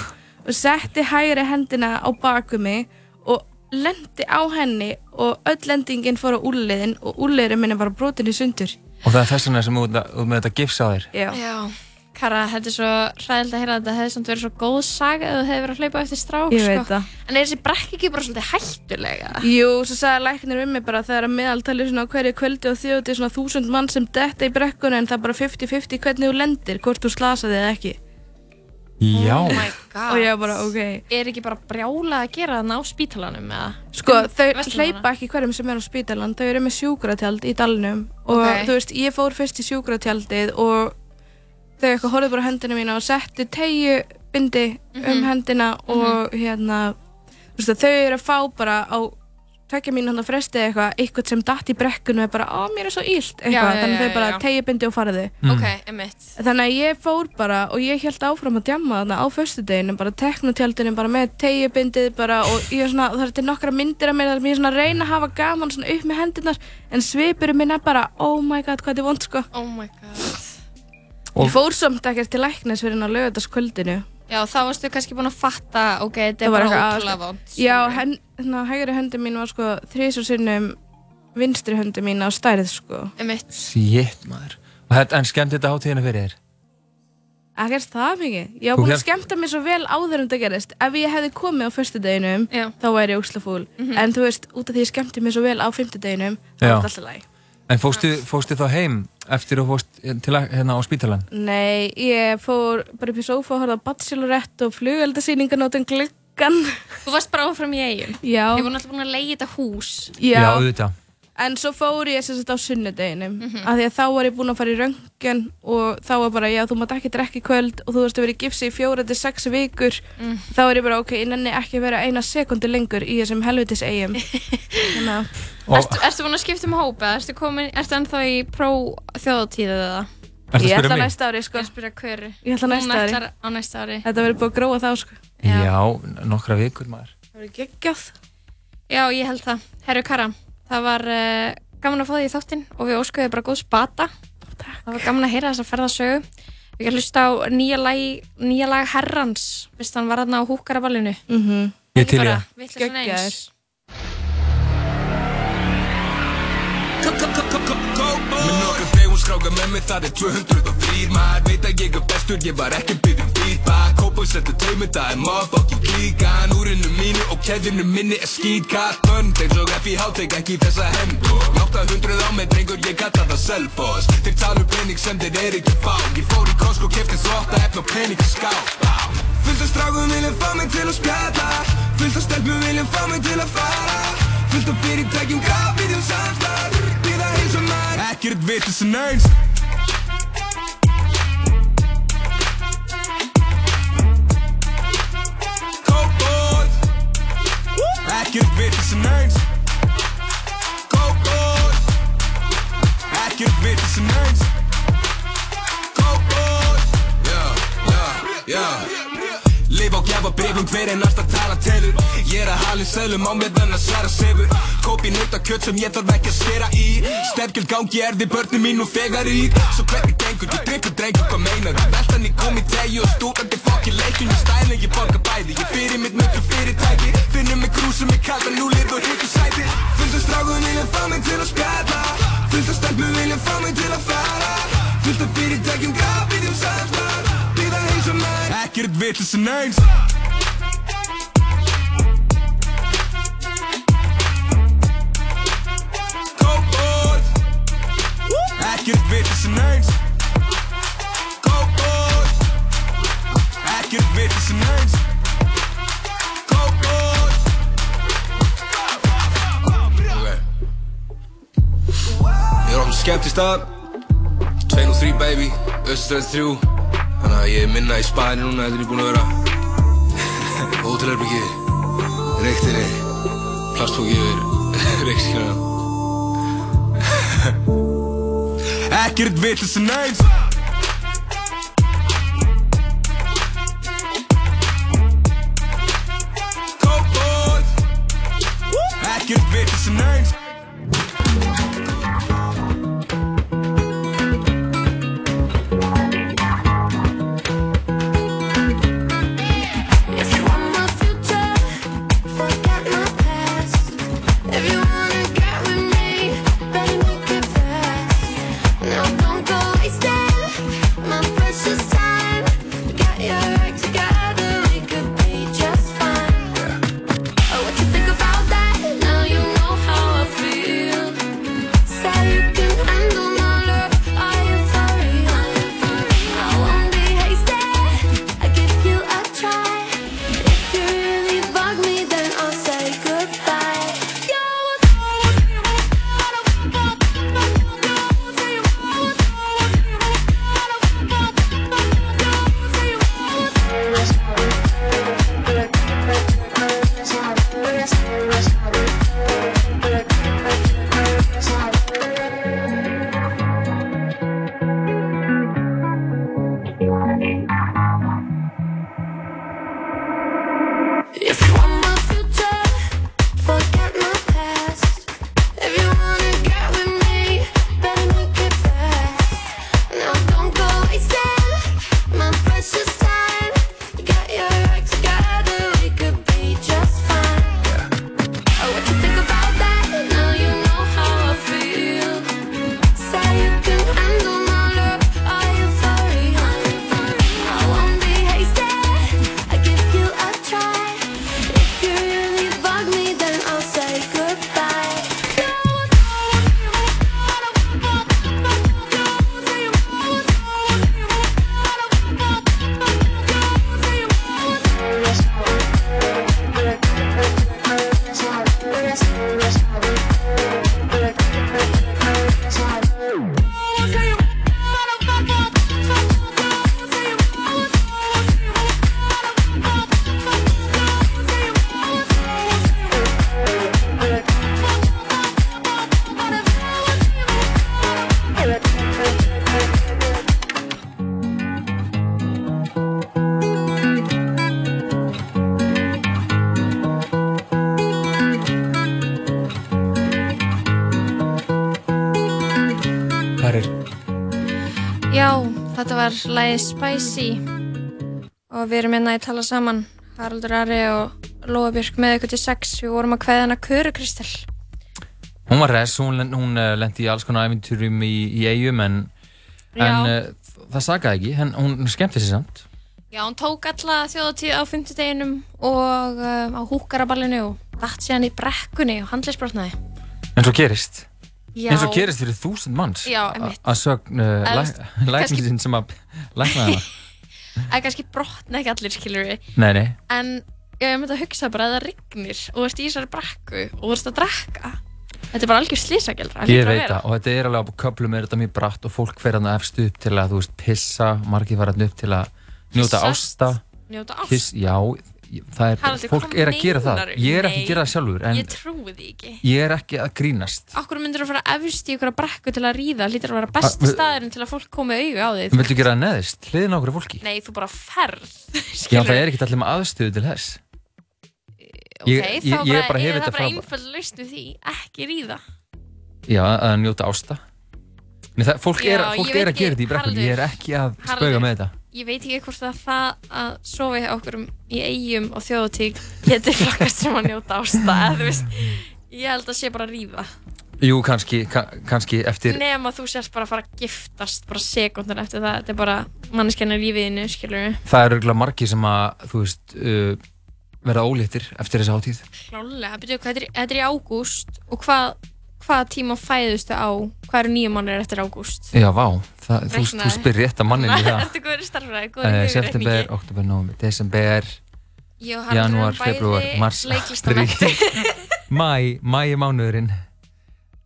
J: og setti hægri hendina á baku mig og lendi á henni og öll lendingin fór á úrliðin og úrliðurinn minn er bara brotin í sundur.
D: Og það er þess vegna sem þú með þetta gifs á þér.
J: Já.
C: Já. Kara, þetta er svo hræðilegt að heyra að þetta hefði samt verið svo góð saga ef þú hefði verið að hlaupa eftir strák,
J: Ég
C: sko.
J: það.
C: En er þessi brekk ekki bara svolítið hættulega?
J: Jú, svo sagði læknir um mig bara þegar að meðaltali svona hverju kvöldi og þjóti svona þúsund mann sem detta í brekkunni en það er bara 50-50 hvernig þú lendir, hvort þú slasaði eða ekki.
D: Já.
C: Oh my god.
J: Og ég bara, ok.
C: Er ekki bara brjála að gera þarna á spítalanum eða?
J: Sko, þau
C: Vesturlandanna?
J: hleypa ekki hverjum sem er á spítalan, þau eru með sjúkratjald í dalnum og
C: Ok.
J: þú veist, ég fór fyrst í sjúkratjaldið og þau eitthvað horfðu bara á hendina mína og settu tegju bindi um
C: Mhm.
J: hendina og hérna, þú veist, þau eru að fá bara á tvekja mín hann að fresti eitthvað, eitthvað sem datt í brekkunu er bara, á mér er svo illt eitthvað,
C: Já, já,
J: þannig
C: já,
J: þau bara
C: já.
J: tegju bindi og faraðu
D: Mm.
C: Ok, emitt.
J: Þannig að ég fór bara og ég held áfram að djamma þarna á föstudeginu, bara teknotjaldinu, bara með tegjubindið bara og ég er svona, það er til nokkra myndir af mér þar sem ég er svona að reyna að hafa gaman svona upp með hendurnar en svipurinn minn er bara, oh my god, hvað þetta er vond sko.
C: Oh my god.
D: Og-
J: Ég fór samt ekkert til læknis fyrir hann á lögataskvöldinu.
C: Já, þá varstu kannski búin að fatta, ok, þetta
J: Það
C: er bara ótrúlega vond.
J: Já, hérna, hægri höndi mín var sko þrísar sinnum vinstri höndi mín á stærð sko.
C: Emitt.
D: Shit, maður. Og þetta, en skemmt þetta hátíðina fyrir þér?
J: Ekkert það mikið. Ég var
D: Þú
J: búin að skemmta mér svo vel áður en það gerist. Ef ég hefði komið á föstudeginum,
C: Já.
J: þá væri ég úslafúl.
C: Mhm.
J: En þú veist, út af því ég skemmti mér svo vel á fymtudeginum, þá
D: Já.
J: var þetta alltaf læg.
D: En fóstu, fóstu þá heim eftir að fóst til að, hérna á spítalan?
J: Nei, ég fór bara upp í sofa og horfði á Bachelorette og flugeldasýningan át um gluggan.
C: Þú varst bara áfram í eigum?
J: Já.
C: Ég voru náttúrulega búin að leiði þetta hús.
J: Já,
D: Já auðvitað.
J: En svo fór ég sem sagt á sunnudeginum mm af því að þá var ég búin að fara í röntgen og þá var bara, já, þú mátt ekki drekka í kvöld og þú veist að vera í gipsi í fjóra til sex vikur
C: Mm.
J: þá er ég bara, ok, ég nenni ekki að vera eina sekundi lengur í þessum helvitis eigum (laughs) Að
C: Ertu, ertu búin að skipta um hópa? Ertu, komin, ertu ennþá í pró þjóðatíðu eða?
D: Ertu að
J: ég
D: spyrja
J: ætla
D: mig?
J: næsta ári, sko
C: Ég spyrja hverju?
J: Ég ætla næsta
C: Hún
J: ári.
C: ætlar á næsta ári.
J: Þetta verður búið að gróa þá, sko
D: Já, nokkra vikur maður.
J: Það verður geggjað
C: Já, ég held það. Herru Kara, það var uh, gaman að fá því í þáttinn og við óskuðum bara góð spata. Takk. Það var gaman að heyra þess að ferða sögu. Við kan hlusta á nýja lag, nýja lag Herrans, vist hann var þarna á húkaraballinu.
J: mm -hmm.
D: Ég til ég.
C: Vittlega svona
E: skráka með mig það er 203 Maður veit að ég er bestur, ég var ekki byrjum feedback. Kópus entertainment, það er motherfucking klíkan. Úrinu mínu og keðinu minni er skýtkatt Bönn, þeir svo F í hátek, ekki þessa hembo 800 á mig, drengur, ég kalla það self-boss Þeir tala um pening sem þeir er ekki fá. Ég fór í Costco, kefti svo 8 efn og pening að ská Fullt af strákum viljum fá mig til að spjalla. Fullt af stelpum viljum fá mig til að fara. Fullt af fyrirtækjum, samstarf Býða eins og maður Ekkert vitlis en eins Go-boys Ekkert vitlis en eins Go-boys Ekkert vitlis en eins Go-boys Já, já, já Leif á gefa brefum hver en alltaf tala telur Ég er að halin seglum á mér þannig að særa sefur Kópi nautakjöt sem ég þarf ekki að stera í Stefgjald gangi er þið börnum mín og fegar í Svo hvernig gengur, ég drikkur drengur, hvað meinar? Veltan í komi tegi og stúkandi fokki leikin Ég stæla, ég borga bæði, ég fyrir mitt mökku fyrirtæki Finnum mig krúsum, ég kalda núlið og hittu sæti Fullt af strákum vilja fá mig til að spjalla Fullt af stelpum vilja fá mig til að fara Fullt af fyrirtækjum, grafíðum maður Ekkert vitlis en eins Go-boys Ekkert vitlis en eins Go-boys Ekkert vitlis en eins Go-boys Ok Ég er á skemmt í stað 2 og 3 baby. Östuröð 3 Þannig að ég er minna í spæðinu núna er ég búin að vera. (laughs) Hótelherbyggi Reyktinni Plastfóki yfir. (laughs) Reyktinni (laughs) Ekkert vitlis en eins
C: lagið Spicy. Og við erum hérna í tala saman Haraldur Ari og Lóa Björk með ykkur til sex. Við vorum að kveða hana Köru Kristel.
D: Hún var res, hún, hún uh, lendi í alls konar æfinturum í, í eigum en, en uh, það sagaði ekki, en hún skemmti sér samt.
C: Já, hún tók alla þjóðatíð á fymtudeginum og uh, á húkaraballinu og dætt síðan í brekkunni og handleisbrotnaði
D: En svo gerist
C: Já.
D: En svo gerist fyrir þúsund manns.
C: Já,
D: að sögn uh, læknisinn sem að lækna hana. (laughs)
C: Er kannski brotna ekki allir, skilur við
D: Nei, nei,
C: En ég hef myndið að hugsa bara að það rignir og þú ert í þessari brekku og þú ert að drekka. Þetta er bara algjör slísagjaldra
D: ég veit það og þetta er alveg á köflum er þetta mjög bratt og fólk fer hann efst upp til að þú veist pissa, margir fara hann upp til að njóta
C: Kyssast?
D: ásta.
C: Njóta ást?
D: Kiss, Já, það er,
C: Haraldur,
D: fólk er að gera það? Ég er ekki að gera það sjálfur en
C: Ég trúi því ekki.
D: ég er ekki að grínast.
C: Akkur myndir þú fara efst í ykkur brekku til að ríða hlýtur að vera besti staðurinn til að fólk komi auga á þig
D: viltu gera það neðist, hliðin á okkur fólki?
C: Nei, þú bara ferð (laughs)
D: Já, það er ekki allir með aðstöðu til þess.
C: Ok,
D: Ég-
C: þá
D: ég- ég
C: bara,
D: bara
C: er það bara einföld lausn við því Ekki ríða.
D: Já, að njóta ásta. Nei, það, fólk er,
C: Já,
D: fólk
C: ég
D: er að gera þetta í brekkunni. Ég er ekki að spauga með þetta
C: Ég veit ekki hvort að það að sofa hjá okkur í eigum og þjóðutík getur flokkast sem að njóta ásta eða þú veist, ég held að sé bara að ríða
D: Jú, kannski, ka, kannski eftir
C: nema þú sérst bara að fara að giftast bara sekundar eftir það, þetta er bara manneskjarnir í lífiðinu, skilur
D: Það eru örgulega margir sem að, þú veist, uh, verða ólítir eftir þessa hátíð.
C: Klálega, byrju, hvað er, þetta er í ágúst og hvað, hvað tíma fæðustu á hvað eru nýju mannir eftir ágúst
D: Já, vá, það, þú, þú spyrir rétt að mannin í (laughs) það.
C: Ertu góður í starfræði, góður
D: Uh,
C: í
D: september, oktober, november, desember,
C: bæði
D: februar, mars,
C: leiklistamenntuð. (laughs)
D: mæ, mæ er mánuðurinn.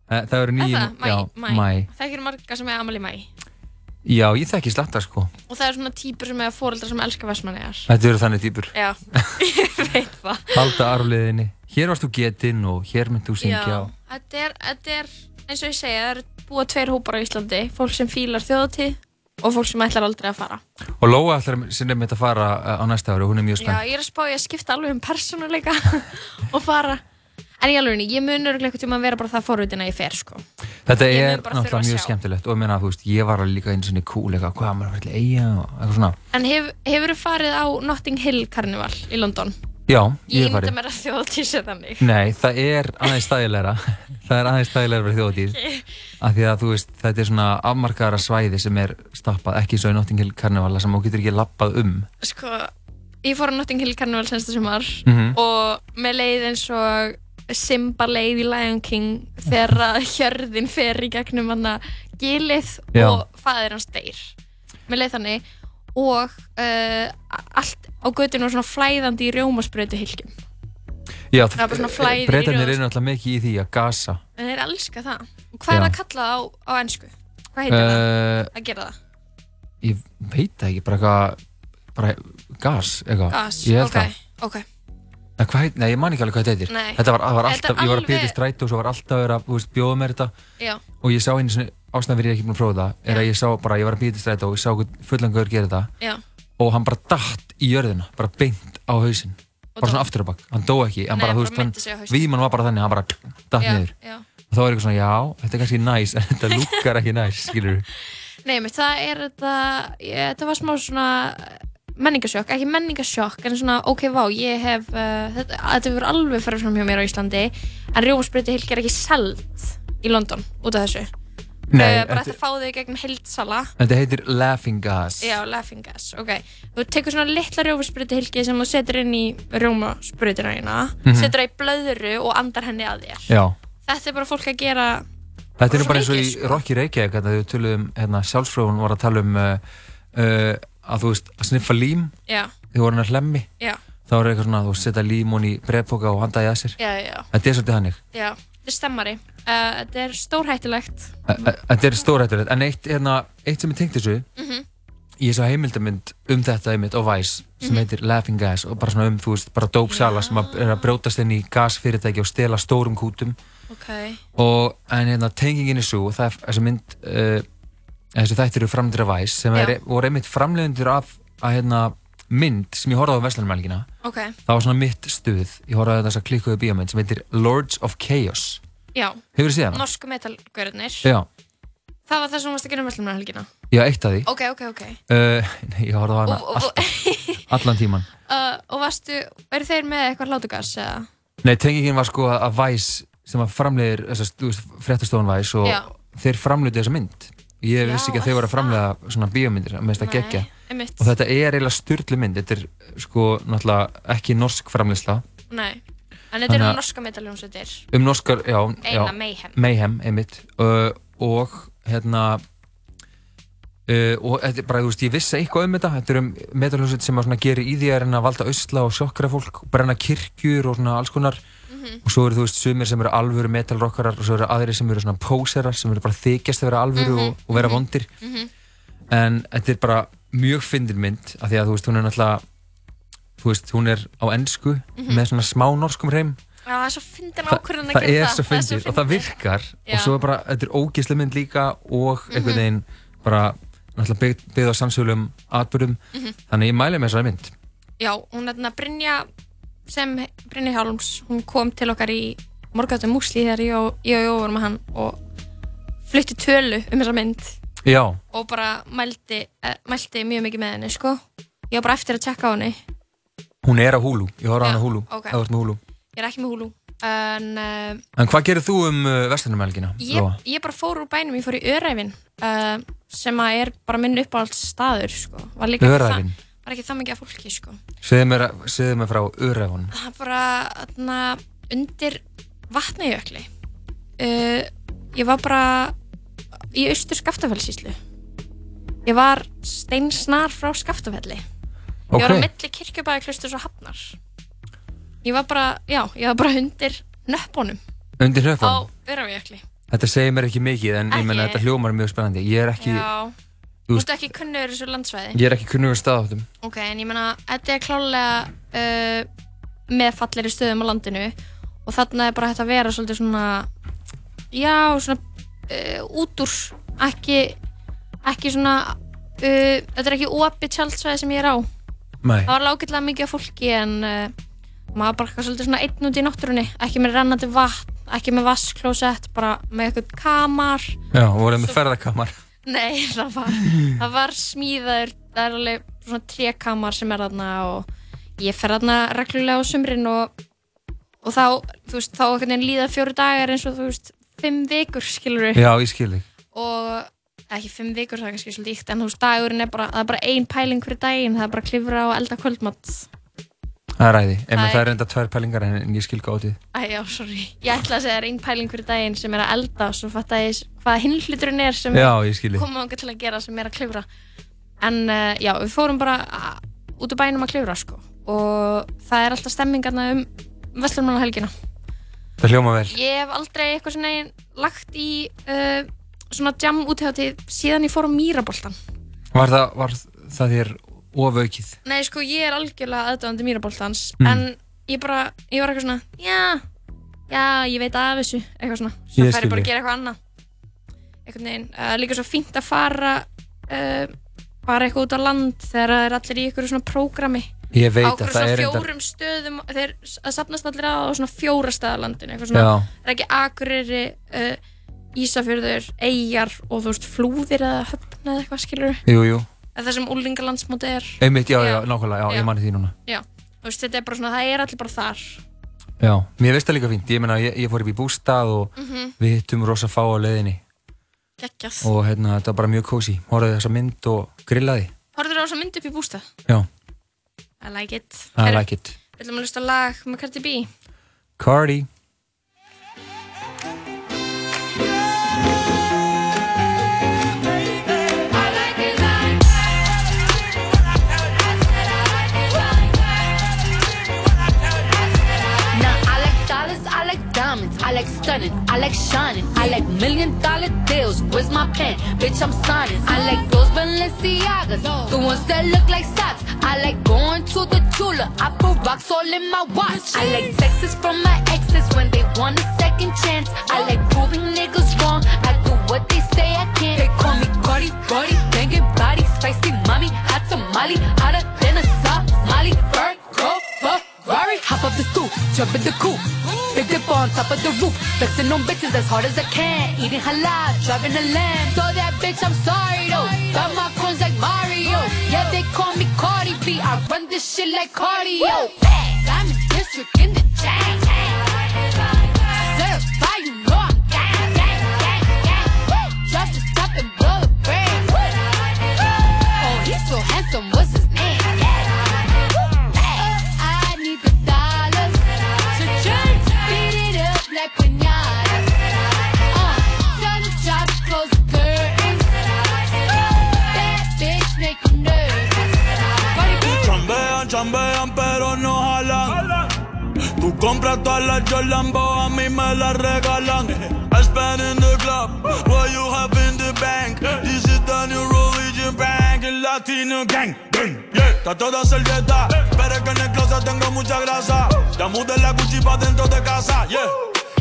D: Uh, það eru
C: Er? Mæ,
D: já,
C: mæ. Það er marga sem er amal í mæ
D: Já, ég þekki slatta, sko.
C: Og það er svona típur sem er fóreldrar sem elskar Vestmannegar
D: Þetta eru þannig týpur.
C: Já, (laughs) ég veit það
D: Halda arfliðinni. Hér varst þú getinn og hér mynd þú syngja.
C: Já, þetta er, þetta er eins og ég segja, það eru búa tveir hópar á Íslandi Fólk sem fílar þjóðatíð og fólk sem ætlar aldrei að fara
D: Og Lóa ætlar sinni með að fara uh, á næsta ári og hún er mjög
C: Já,
D: spennt.
C: ég er að spá ég að skipta alveg um persónuleika (laughs) og fara En í alveg, ég mun örgulega eitthvað tíma að vera bara það að ég fer, sko
D: Þetta
C: Ég
D: er náttúrulega mjög skemmtilegt og ég meina, þú veist, ég var líka einu svona cool eitthvað, hvað maður til eiga og eitthvað svona.
C: En hef, hefur þú farið á Notting Hill karnival í London?
D: Já,
C: Ég
D: ég hef farið.
C: mér að þjóðatíð sé þannig
D: Nei, það er aðeins stæðilegra. (laughs) það er aðeins stæðilegra fyrir þjóðatíð. Af því að, þú veist, þetta er svona afmarkaðara svæði sem er stappað, ekki svo í Notting Hill karnevala sem þú getur ekki lappað um.
C: Sko, ég fór á Notting Hill karnival sensta sumar
D: Mhm.
C: og með leið eins og Simba leið í Lion King þegar (laughs) hjörðin fer í gegnum hann gilið
D: Já.
C: og faðir hans deyr með leið þannig og uh, allt á göttinu var svona flæðandi í rjómasprötu hilgjum
D: Já,
C: Það er bara svona flæðir í
D: breytanir
C: rjóðs-
D: eru náttúrulega mikið í því að gasa.
C: en þeir elska það og hvað er
D: Já.
C: það kallað á, á ennsku? Hvað heitir
D: Uh,
C: það að gera það?
D: Ég veit það ekki, bara eitthvað, bara gas, eitthvað.
C: Gas, ok,
D: það.
C: ok
D: hvað nei, ég man ekki alveg hvað þetta heitir.
C: Nei.
D: Þetta var, var
C: Þetta er
D: alltaf, ég var að byrja stræt og svo var alltaf að, þú veist, bjóða mér þetta.
C: Já.
D: Og ég sá einu svona, ástæðan fyrir ég ekki búin að prófa það, er að ég sá bara, ég var að byrja stræt og ég sá hvað fullangur gera þetta.
C: Já.
D: Og hann bara datt í jörðina, bara beint á hausinn. Bara svona aftur á bakk. Hann dó ekki, hann
C: Nei,
D: bara, þú veist, hann, víman var bara þannig, hann bara datt
C: Já,
D: niður.
C: já.
D: Og þá er eitthvað svona, já, þetta er kannski næs, en þetta (laughs) lúkar ekki næs, skilur
C: Nei, mitt, það er þetta, þetta var smá svona menningasjokk, ekki menningasjokk, en svona, ok, vá, ég hef, uh, þetta, þetta verður alveg farið fram hjá mér á Íslandi, en rjómaspröyti hilk er ekki seld í London út af þessu.
D: Nei,
C: uh, bara
D: þetta-
C: þetta fá þau í gegnum hildsala.
D: Þetta heitir laughing gas.
C: Já, laughing gas, ok. Þú tekur svona litla rjómaspröyti hilki sem þú setur inn í rjómaspröytina hérna,
D: Mhm.
C: setur það í blöðru og andar henni að þér.
D: Já.
C: Þetta er bara fólk að gera,
D: Þetta er bara eins og í
C: sko.
D: Rocky Reykjavík hérna, þegar við töluðum, hérna, sjálfsfróðun var að tala um uh, uh, að þú veist, að sniffa lím
C: já,
D: þegar voru hann að hlemmi
C: já,
D: þá er eitthvað svona að þú setja lím hún í breyðpoka og handaði að sér
C: já, já,
D: Þetta er svolítið hannig
C: já, þetta er stemmari. Uh, þetta er
D: ä- Þetta er stórættilegt en eitt, hérna, eitt sem er tengt þessu
C: Mhm.
D: ég sá heimildamynd um þetta einmitt á Vice sem
C: Mhm.
D: heitir Laughing Gas og bara svona um, þú veist, bara dópsala sem að, er að brjótast inn í gasfyrirtæki og stela stórum kútum
C: Ok.
D: og en hérna tengingin er svo og það er þessi mynd uh, þessi þættir eru framleidir af Vice sem er, voru einmitt framleidendur af að hérna mynd sem ég horfði á Veslanmælgina
C: Ok.
D: það var svona mitt stuð ég horfði á þessa klikkuðu bíómynd sem heitir Lords of Chaos
C: Já.
D: Hefurðu séð hana?
C: Norsku metalgörðnir.
D: Já
C: Það var það sem þú varst að gera um Vestlumnahelgina?
D: Já, eitt af því.
C: Ok, ok, ok.
D: Uh, (laughs) nei, ég horfði á hana
C: Og- og-
D: alltaf, (laughs) allan tíman.
C: Uh, og varstu, eru þeir með eitthvað hlátugas eða?
D: Nei, tengingin var sko að Vice sem að framleiðir, þess að fréttastofan Vice og
C: Já.
D: þeir framleiði þessa mynd. Ég
C: Já,
D: vissi ekki að þeir voru að framleiða svona bíómyndir, með þetta geggja.
C: Einmitt.
D: Og þetta er eiginlega styrlu mynd, þetta er sko náttúrulega ekki norsk framleiðsla.
C: Nei. En þetta eru
D: að-
C: norska metaljónsveitir.
D: Um norskar, já. Já,
C: Mayhem.
D: Mayhem, einmitt. Uh, og hérna, uh, og þetta er bara, þú veist, ég vissi eitthvað um þetta. Þetta er um metaljónsveit sem að gerir í því að reyna að valda ausla og sjokkra fólk, brenna kirkjur og svona alls konar. Og svo eru, þú veist, sumir sem eru alvöru metalrockarar og svo eru aðrir sem eru svona poserar sem eru bara þykjast að vera alvöru
C: Mhm,
D: og, og vera vondir.
C: Mhm.
D: En þetta er bara mjög fyndin mynd af því að, þú veist, hún er náttúrulega, þú veist, hún er á ennsku
C: Mhm.
D: með svona smá norskum hreim.
C: Já, það er svo fyndin
D: Þa,
C: ákvörðan að
D: það
C: gera
D: er
C: það.
D: svo fyndið og það virkar
C: Já.
D: og svo er bara, þetta er ógeðslega mynd líka og einhvern veginn bara náttúrulega bygg, byggð á sannsögulegum atbyrðum
C: Mhm.
D: þannig ég mæli með þessari mynd
C: Já, hún er þarna Brynja sem Brynja Hjálms, hún kom til okkar í morgáttum músli þegar ég og ég og Jó vorum með hann og flutti tölu um þessa mynd
D: Já,
C: og bara mældi, eh, mældi mjög mikið með henni, sko. Ég var bara eftir að tjekka á henni.
D: hún er á Hulu, ég horfði á hana á Hulu
C: ok.
D: ef þú ert með Hulu
C: Ég er ekki með húlu. En uh,
D: En hvað gerir þú um uh, vestlunumhelgina?
C: ég, ég bara fór úr bænum, ég fór í Öræfin uh, sem að er bara minn uppáhalds staður, sko. Var
D: Öræfin?
C: Það, var ekki það mikið af fólki, sko.
D: Segðu mér, mér frá Öræfunum
C: það er bara þarna, undir vatnajökli ég var bara í austur Skaftafellsíslu ég var steinsnar frá Skaftafelli. Ég var á milli kirkjubæði klusturs og hafnar. Ég var bara, já, ég var bara undir nöppunum
D: Undir
C: á
D: hlöfunum?
C: Öræfajökli.
D: Þetta segir mér ekki mikið en ég menna þetta hljómar er mjög spennandi. Ég er ekki,
C: já,
D: þú
C: ert ekki kunnur þessu landsvæði.
D: Ég er ekki kunnugur staðáttum
C: Ok, en ég meina, þetta er klálega uh, með falleri stöðum á landinu og þarna er bara hægt að vera svolítið svona, já, svona uh, út úr, ekki, ekki svona, uh, þetta er ekki opið tjaldsvæði sem ég er á.
D: Nei.
C: Það var lágillega mikið af fólki en uh, maður bara svolítið svona einn út í náttúrunni, ekki með rennandi vatn, ekki með vassklósett, bara með eitthvað kamar.
D: Já, voruð með ferðakamar (laughs)
C: Nei, það var, það var smíðaður, það er alveg svona trékamar sem er þarna og ég fer þarna reglulega á sumrin og, og þá, þú veist, þá líða fjóru dagar eins og þú veist, fimm vikur, skilur
D: Já, ég skil þig
C: og ekki fimm vikur, það er kannski svolítið íkt, en þú veist, dagurinn er bara, það er bara ein pæling fyrir daginn, það er bara að klifra og elda kvöldmatt.
D: Það er ræði, en
C: Það
D: það
C: er-
D: enda tvær pælingar en ég skil gáttið
C: Æ, já, sorry. Ég ætla að segja það er ein pæling fyrir daginn sem er að elda og svo fatt að ég hvað hinn hluturinn er sem komum ánga til að gera sem er að klifra. En uh, já, við fórum bara út úr bænum að klifra, sko. Og það er alltaf stemmingarna um Vestlurmannahelgina.
D: Það hljóma vel
C: Ég hef aldrei eitthvað svona lagt í uh, svona jam útihátið síðan ég fór á Mýraboltan.
D: Var það, var það þér ofaukið?
C: Nei, sko, ég er algjörlega aðdáðandi Mýraboltans,
D: Mm.
C: en ég bara, ég var eitthvað svona, já, já, ég veit af þessu, eitthvað svona, svo fær ég bara að gera eitthvað annað. Eitthvað neginn, uh, líka svo fínt að fara, uh, fara eitthvað út á land þegar það er allir í eitthvað svona prógrami.
D: Ég veit
C: á
D: að það er enda
C: fjórum stöðum, þeir sapnast allir að á svona fjóra staðalandinu, eitthvað svona,
D: Já.
C: það er ekki Akureyri, uh, Ísafjörður, Eyjar og þú veist, Flúðir eða Höfn eða eitthvað, skilur
D: Jú, jú
C: Það sem úlingalandsmóti er.
D: Einmitt, já, já, nákvæmlega, já,
C: Já.
D: ég mani því núna
C: Já, þú veist, þetta er bara svona, það er allir bara þar.
D: Já, mér veist það líka fínt, ég meina, ég, ég fór upp í bústað og
C: Mhm.
D: við hittum rosa fá á leiðinni
C: Geggjað.
D: og hérna, þetta var bara mjög kósi, horfði þessa mynd og grillaði
C: á þessa mynd upp í bústað?
D: Já,
C: I like it.
D: I like it
C: Við ætlum að hlusta lag með Cardi B.
D: Cardi
K: stunning, I like shining, I like million dollar deals. Where's my pen? Bitch, I'm signing. I like those Balenciagas, the ones that look like socks. I like going to the Tula, I put rocks all in my watch. I like texts from my exes when they want a second chance. I like proving niggas wrong. I do what they say I can't. They call me Cardi, Cardi, banging body, spicy mommy, hot tamale, hotter than a Somali. Ferg, hop up the stoop, jump in the coupe. Big dip on top of the roof. Flexing on bitches as hard as I can. Eating halal, driving a lamb. So that bitch, I'm sorry though. Got my coins like Mario. Yeah, they call me Cardi B. I run this shit like cardio. I'm in district in the chain.
L: Tú compras todas las Jordan, a mí me las regalan. I spend in the club, what you have in the bank. This is the new religion bank, el latino gang. gang, Yeah, está toda servieta, pero es que en el closet tengo mucha grasa. Ya mudé la Gucci pa' dentro de casa, yeah.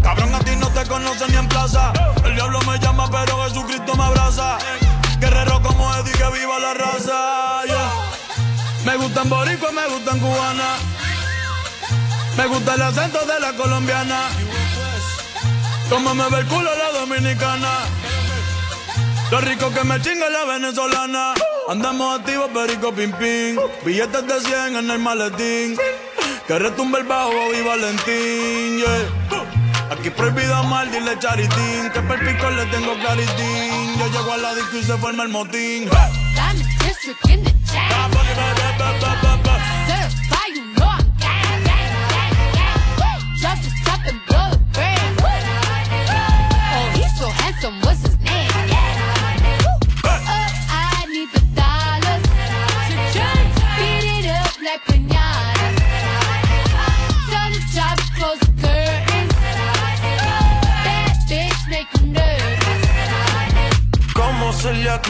L: Cabrón, a ti no te conocen ni en plaza. El diablo me llama, pero Jesucristo me abraza. Guerrero como Eddie, que viva la raza, yeah. Me gustan boricua, me gustan cubana. Me gusta el acento de la colombiana. Como me ve el culo la dominicana. Lo rico que me chinga la venezolana. Andamos activos, perico pim pim. Billetes de 100 en el maletín. Que retumbe el bajo y Valentín. yeah. Aquí prohibido mal, dile charitín. Que per pico le tengo claritín. Yo llego a la disco y se forma el motín.
K: I'm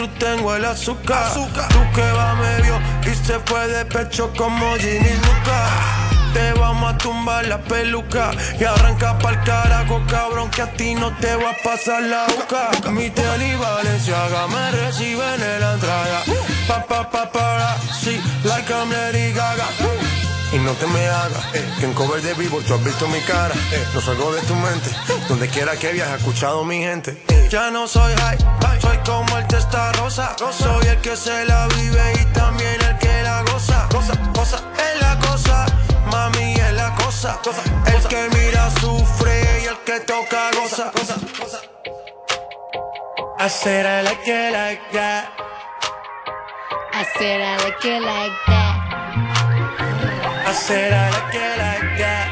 M: Cruz tengo el azúcar. Tú que va medio y se fue de pecho como Ginny Luca. Te vamos a tumbar la peluca y arranca pa'l carajo, cabrón, que a ti no te va a pasar la boca. Mi tenis Valenciaga me reciben en la entrada. Pa, pa, pa, para, sí, like I'm Lady Gaga. Y no te me hagas, eh, que en cover de vivo tú has visto mi cara. eh, no salgo de tu mente, donde quiera que viajes, escuchado mi gente. Ya no soy high, soy como el testa rosa. Soy el que se la vive y también el que la goza. Cosa, cosa, es la cosa, mami es la cosa. El que mira sufre y el que toca goza. I said I like it like that.
K: I said I like it like that.
M: I said I like it like that.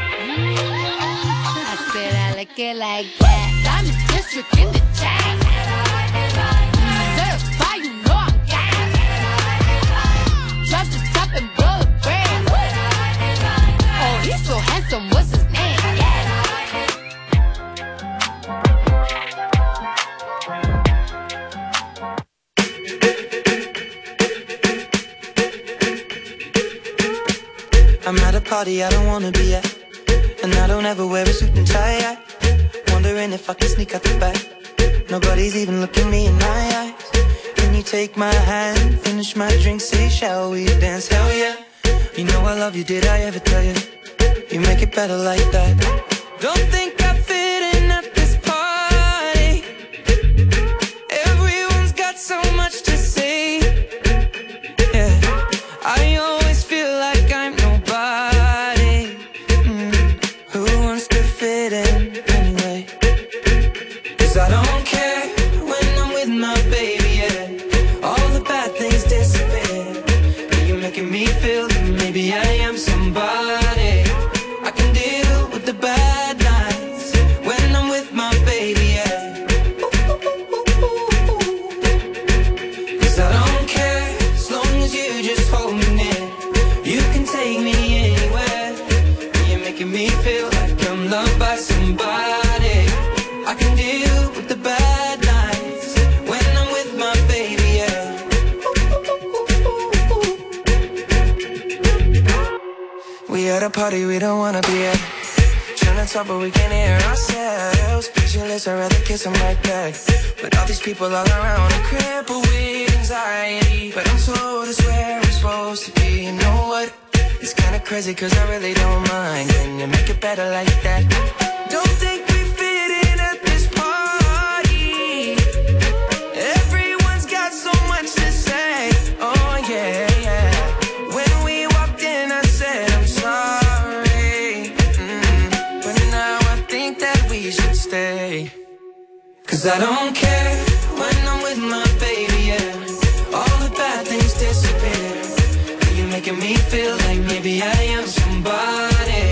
K: I said I like it like that. In the. Certified, you know I'm the top and blow the. Oh, he's so handsome, what's his name?
N: I'm at a party I don't wanna be at. And I don't ever wear a suit and tie. I wondering if I can sneak out the back. Nobody's even looking me in my eyes. Can you take my hand, finish my drink, say, shall we dance? Hell yeah. You know I love you, did I ever tell you? You make it better like that. Don't think at a party we don't wanna be at. Trying to talk but we can't hear ourselves. Pictureless, I'd rather kiss them right back. But all these people all around are crippled with anxiety. But I'm told it's where we're supposed to be. You know what? It's kinda crazy cause I really don't mind. Can you make it better like that?
O: Cause I don't care when I'm with my baby, yeah. All the bad things disappear. You're making me feel like maybe I am somebody.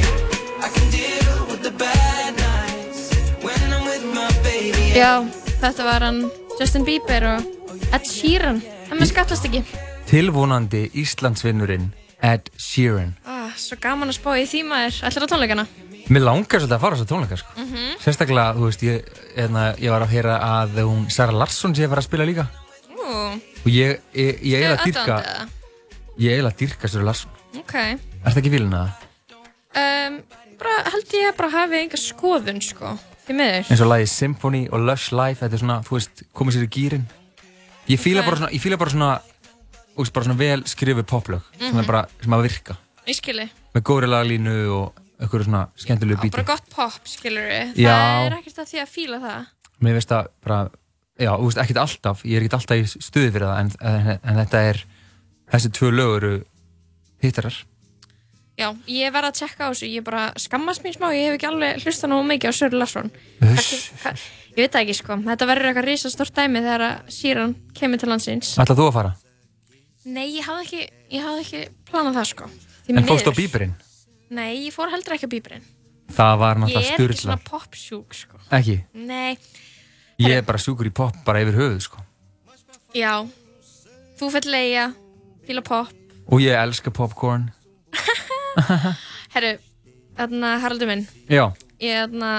O: I can deal with the bad nights when I'm with my baby,
C: Já, þetta var hann Justin Bieber og Ed Sheeran. Það með skattast ekki.
D: Tilvonandi Íslandsvinnurinn Ed Sheeran.
C: Ah, svo gaman að spá í. Ætlar á tónleikana?
D: Mér langar svolítið að fara á þessa tónleika sko.
C: Mhm.
D: Sérstaklega, þú veist, ég, eðna, ég var að heyra að hún Sara Larsson sé að fara að spila líka
C: Ú,
D: og ég, ég, ég eiginlega dyrka ég eiginlega dyrka Sara Larsson
C: ok.
D: Er þetta ekki fílinn að
C: Um, bara held ég að bara hafi enga skoðun, sko. Því miður.
D: eins og lagið Symphony og Lush Life þetta er svona, þú veist, komið sér í gýrin ég fíla
C: Ok.
D: bara svona, ég fíla bara svona þú veist, bara svona vel skrifið poplög sem
C: Mhm.
D: er bara, sem að virka
C: Ég skilji.
D: með góðri laglínu og eitthvað svona skemmtilegu bíti
C: Bara gott pop, skilur við.
D: Já.
C: Það er ekkert að því að fíla það.
D: mér veist að bara, já, þú veist, ekkert alltaf ég er ekkert alltaf í stuði fyrir það en, en, en þetta er, þessi tvö lög eru hittarar
C: Já, ég verð að tjekka á þessu, ég bara skammast mér smá, ég hef ekki alveg hlustað nógu mikið á Söru Larsson. Ég veit það ekki sko, þetta verður eitthvað risa stórt dæmi þegar Sheeran kemur til landsins.
D: ætlað þú að fara?
C: Nei, ég hafði ekki, ég hafði ekki planað það sko.
D: En fórst á bíberinn?
C: Nei, ég fór heldur ekki á bíberinn.
D: það var
C: Ég
D: náttúrulega
C: er ekki
D: styrla
C: svona popsjúk sko.
D: ekki,
C: Nei,
D: ég er bara sjúkur í pop bara yfir höfuð sko.
C: já, þú fell leia, fíla pop.
D: og ég elska popcorn (laughs)
C: Herru, þarna Haraldur minn,
D: já,
C: ég þarna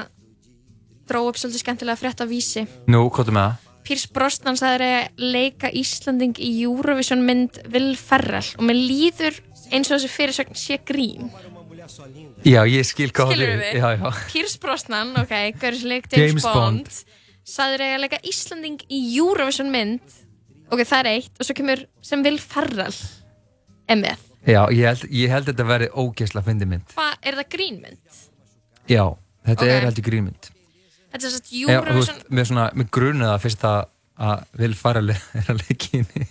C: dró upp svolítið skemmtilega frétt af vísi.
D: nú, hvað er með það?
C: Pírs Brosnan sagði að leika Íslanding í Eurovision mynd Will Ferrell og mér líður eins og þessi fyrirsögn sé grín.
D: Já, ég skil hvað
C: Skilur við?
D: Já, já.
C: Pírs Brosnan, ok, hverjus leik James,
D: James
C: Bond,
D: Bond.
C: sagði að leika Íslanding í Eurovision mynd, ok, það er eitt, og svo kemur sem Ferrell er með.
D: Já, ég held, ég held þetta verði ógeðsla fyndi mynd.
C: Hvað, er það grínmynd?
D: Já, þetta
C: Ok.
D: er heldur grínmynd.
C: Þetta er svo
D: Já, þú
C: Eurovision,
D: veist, með svona, með grunið að fyrst að, að vil fara er að leiki inni.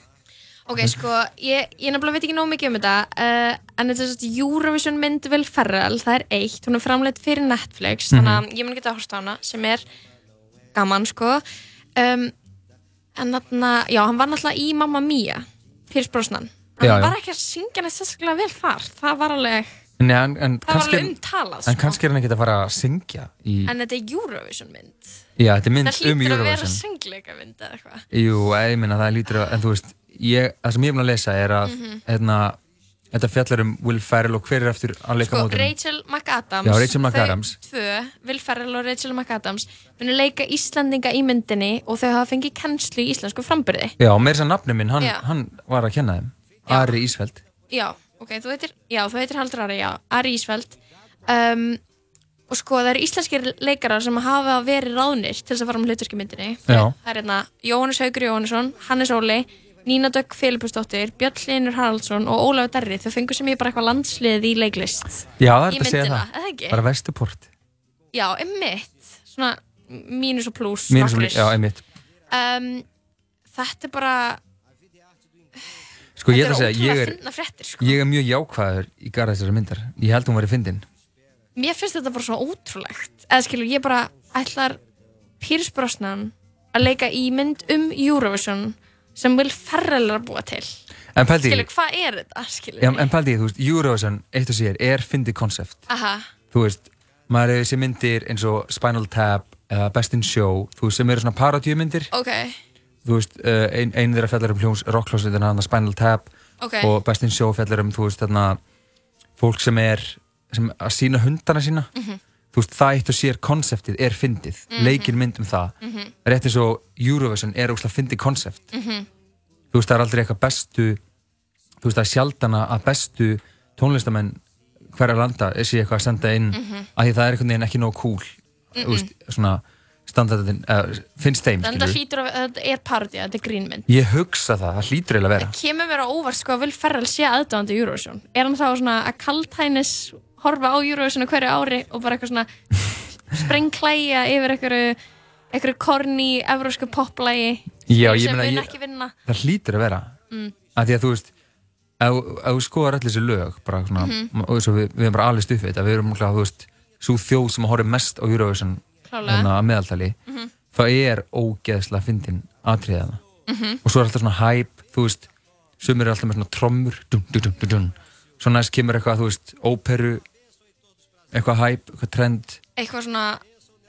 C: Ok, sko, ég, ég nefnilega veit ekki nóg mikið um þetta, uh, en þetta er svo Eurovision mynd Will Ferrell, það er eitt, hún er framleitt fyrir Netflix, þannig
D: Mhm.
C: að ég mun geta að horsta á hana, sem er gaman, sko. Um, en þarna, já, hann var náttúrulega í Mamma Mia, Pírs Brosnan.
D: Já,
C: hann
D: já.
C: var ekki að syngja neitt sérstaklega vel þar, það var alveg,
D: Nei, en, en
C: það var alveg umtalað,
D: en
C: sko.
D: kannski er hann ekkert að fara að syngja í,
C: En þetta er Eurovision mynd.
D: já, þetta er mynd
C: það
D: um
C: hlýtur að vera
D: Eurovision.
C: söngleika mynd eða eitthvað.
D: Jú, ég minna það lítur að, en þú veist, ég, það sem ég er búin að lesa er að,
C: Mhm.
D: hérna, þetta fjallar um Will Ferrell og hver er eftir að leika
C: Sko,
D: mótum?
C: Rachel McAdams
D: Já, Rachel McAdams.
C: Þau tvö, Will Ferrell og Rachel McAdams munu leika Íslandinga í myndinni og þau hafa fengið kennslu í íslensku frambyrði
D: Já, meira þess að nafni minn, hann,
C: Já.
D: hann var að kenna þeim. Ari Ísfeld.
C: Já, ok, þú heitir, já, þú heitir Haldur Ari, já, Ari Ísfeld um, og sko, það eru íslenskir leikarar sem hafa verið ráðnir til þess að fara um hlutverki í myndinni
D: Já.
C: Það er hérna Jóhannes Haugur Jóhannesson, Hannes Óli Nína Dögg Filipusdóttir, Björn Linur Haraldsson og Ólafur Derri, þau fengur sem ég bara eitthvað landslið í leiklist
D: Já, það er
C: í
D: þetta að segja
C: myndina,
D: það.
C: eða ekki?
D: Bara Vestuport.
C: Já, einmitt Svona mínus og pluss
D: Mínus og
C: nokkrir.
D: já, einmitt.
C: um, Þetta er bara
D: Sko, ég
C: Þetta
D: að ég
C: ótrúlega
D: er,
C: fyndnar fréttir, sko.
D: ég er mjög jákvæður í garða þessari myndar. Ég held hún væri fyndin.
C: Mér finnst þetta bara svo ótrúlegt Eða skilur, ég bara ætlar Pírs Brosnan að leika í mynd um Eurovision sem Will Ferrell er að búa til Skilur, hvað er þetta? Skilur,
D: já, en pældi, þú veist, Eurovision, eitt og sér, er fyndið konsept.
C: Aha,
D: Þú veist, maður hefur sér myndir eins og Spinal Tap, eða Best in Show, þú veist, sem eru svona parodíumyndir.
C: ok
D: Þú veist, uh, ein, ein þeirra fjallar um hljóms rockljómsveitina, þarna Spinal Tap
C: Ok.
D: og Best in Show fjallar um, þú veist, þarna fólk sem er, sem að sína hundana sína.
C: Mhm.
D: Þú veist, það eitt og sér konseptið er fyndið,
C: Mhm.
D: leikir mynd um það.
C: Mhm.
D: Rétt eins og Eurovision er óslega fyndið konsept.
C: Mhm.
D: Þú veist, það er aldrei eitthvað bestu, þú veist, það er sjaldana að bestu tónlistamenn hverja landa sé eitthvað að senda inn
C: Mhm.
D: af því það er einhvern veginn ekki nóg cool. Þú veist, svona standardin, uh, finnst þeim,
C: að
D: skilur
C: hlýtur að þetta er parodía, þetta er grínmynd
D: Ég hugsa það, það hlýtur eiginlega að vera.
C: Kemur mér á óvart sko að Will Ferrell sé aðdáðandi Eurovision Er hann þá svona að kaltænis horfa á Eurovision hverju ári og bara eitthvað svona sprengklæja yfir einhverju einhverju korni, evrósku poplægi sem
D: ég-
C: ekki vinna
D: Það hlýtur að vera.
C: mm.
D: Af því að þú veist, ef þú skoðar öll þessi lög, bara svona,
C: Mhm.
D: og þessu, við, við erum bara alveg stuffið þetta, við erum, náttúrulega, þú veist, svo þjóð sem horfir mest á Eurovision hérna að meðaltali,
C: Mhm.
D: þá er ógeðslega fyndin atriðaða
C: Mhm.
D: og svo er alltaf svona hæp, þú veist sumir er alltaf með svona trommur dun, dun, dun, dun, dun. Svo næst kemur eitthvað, þú veist, óperu eitthvað hæp, eitthvað trend.
C: Eitthvað svona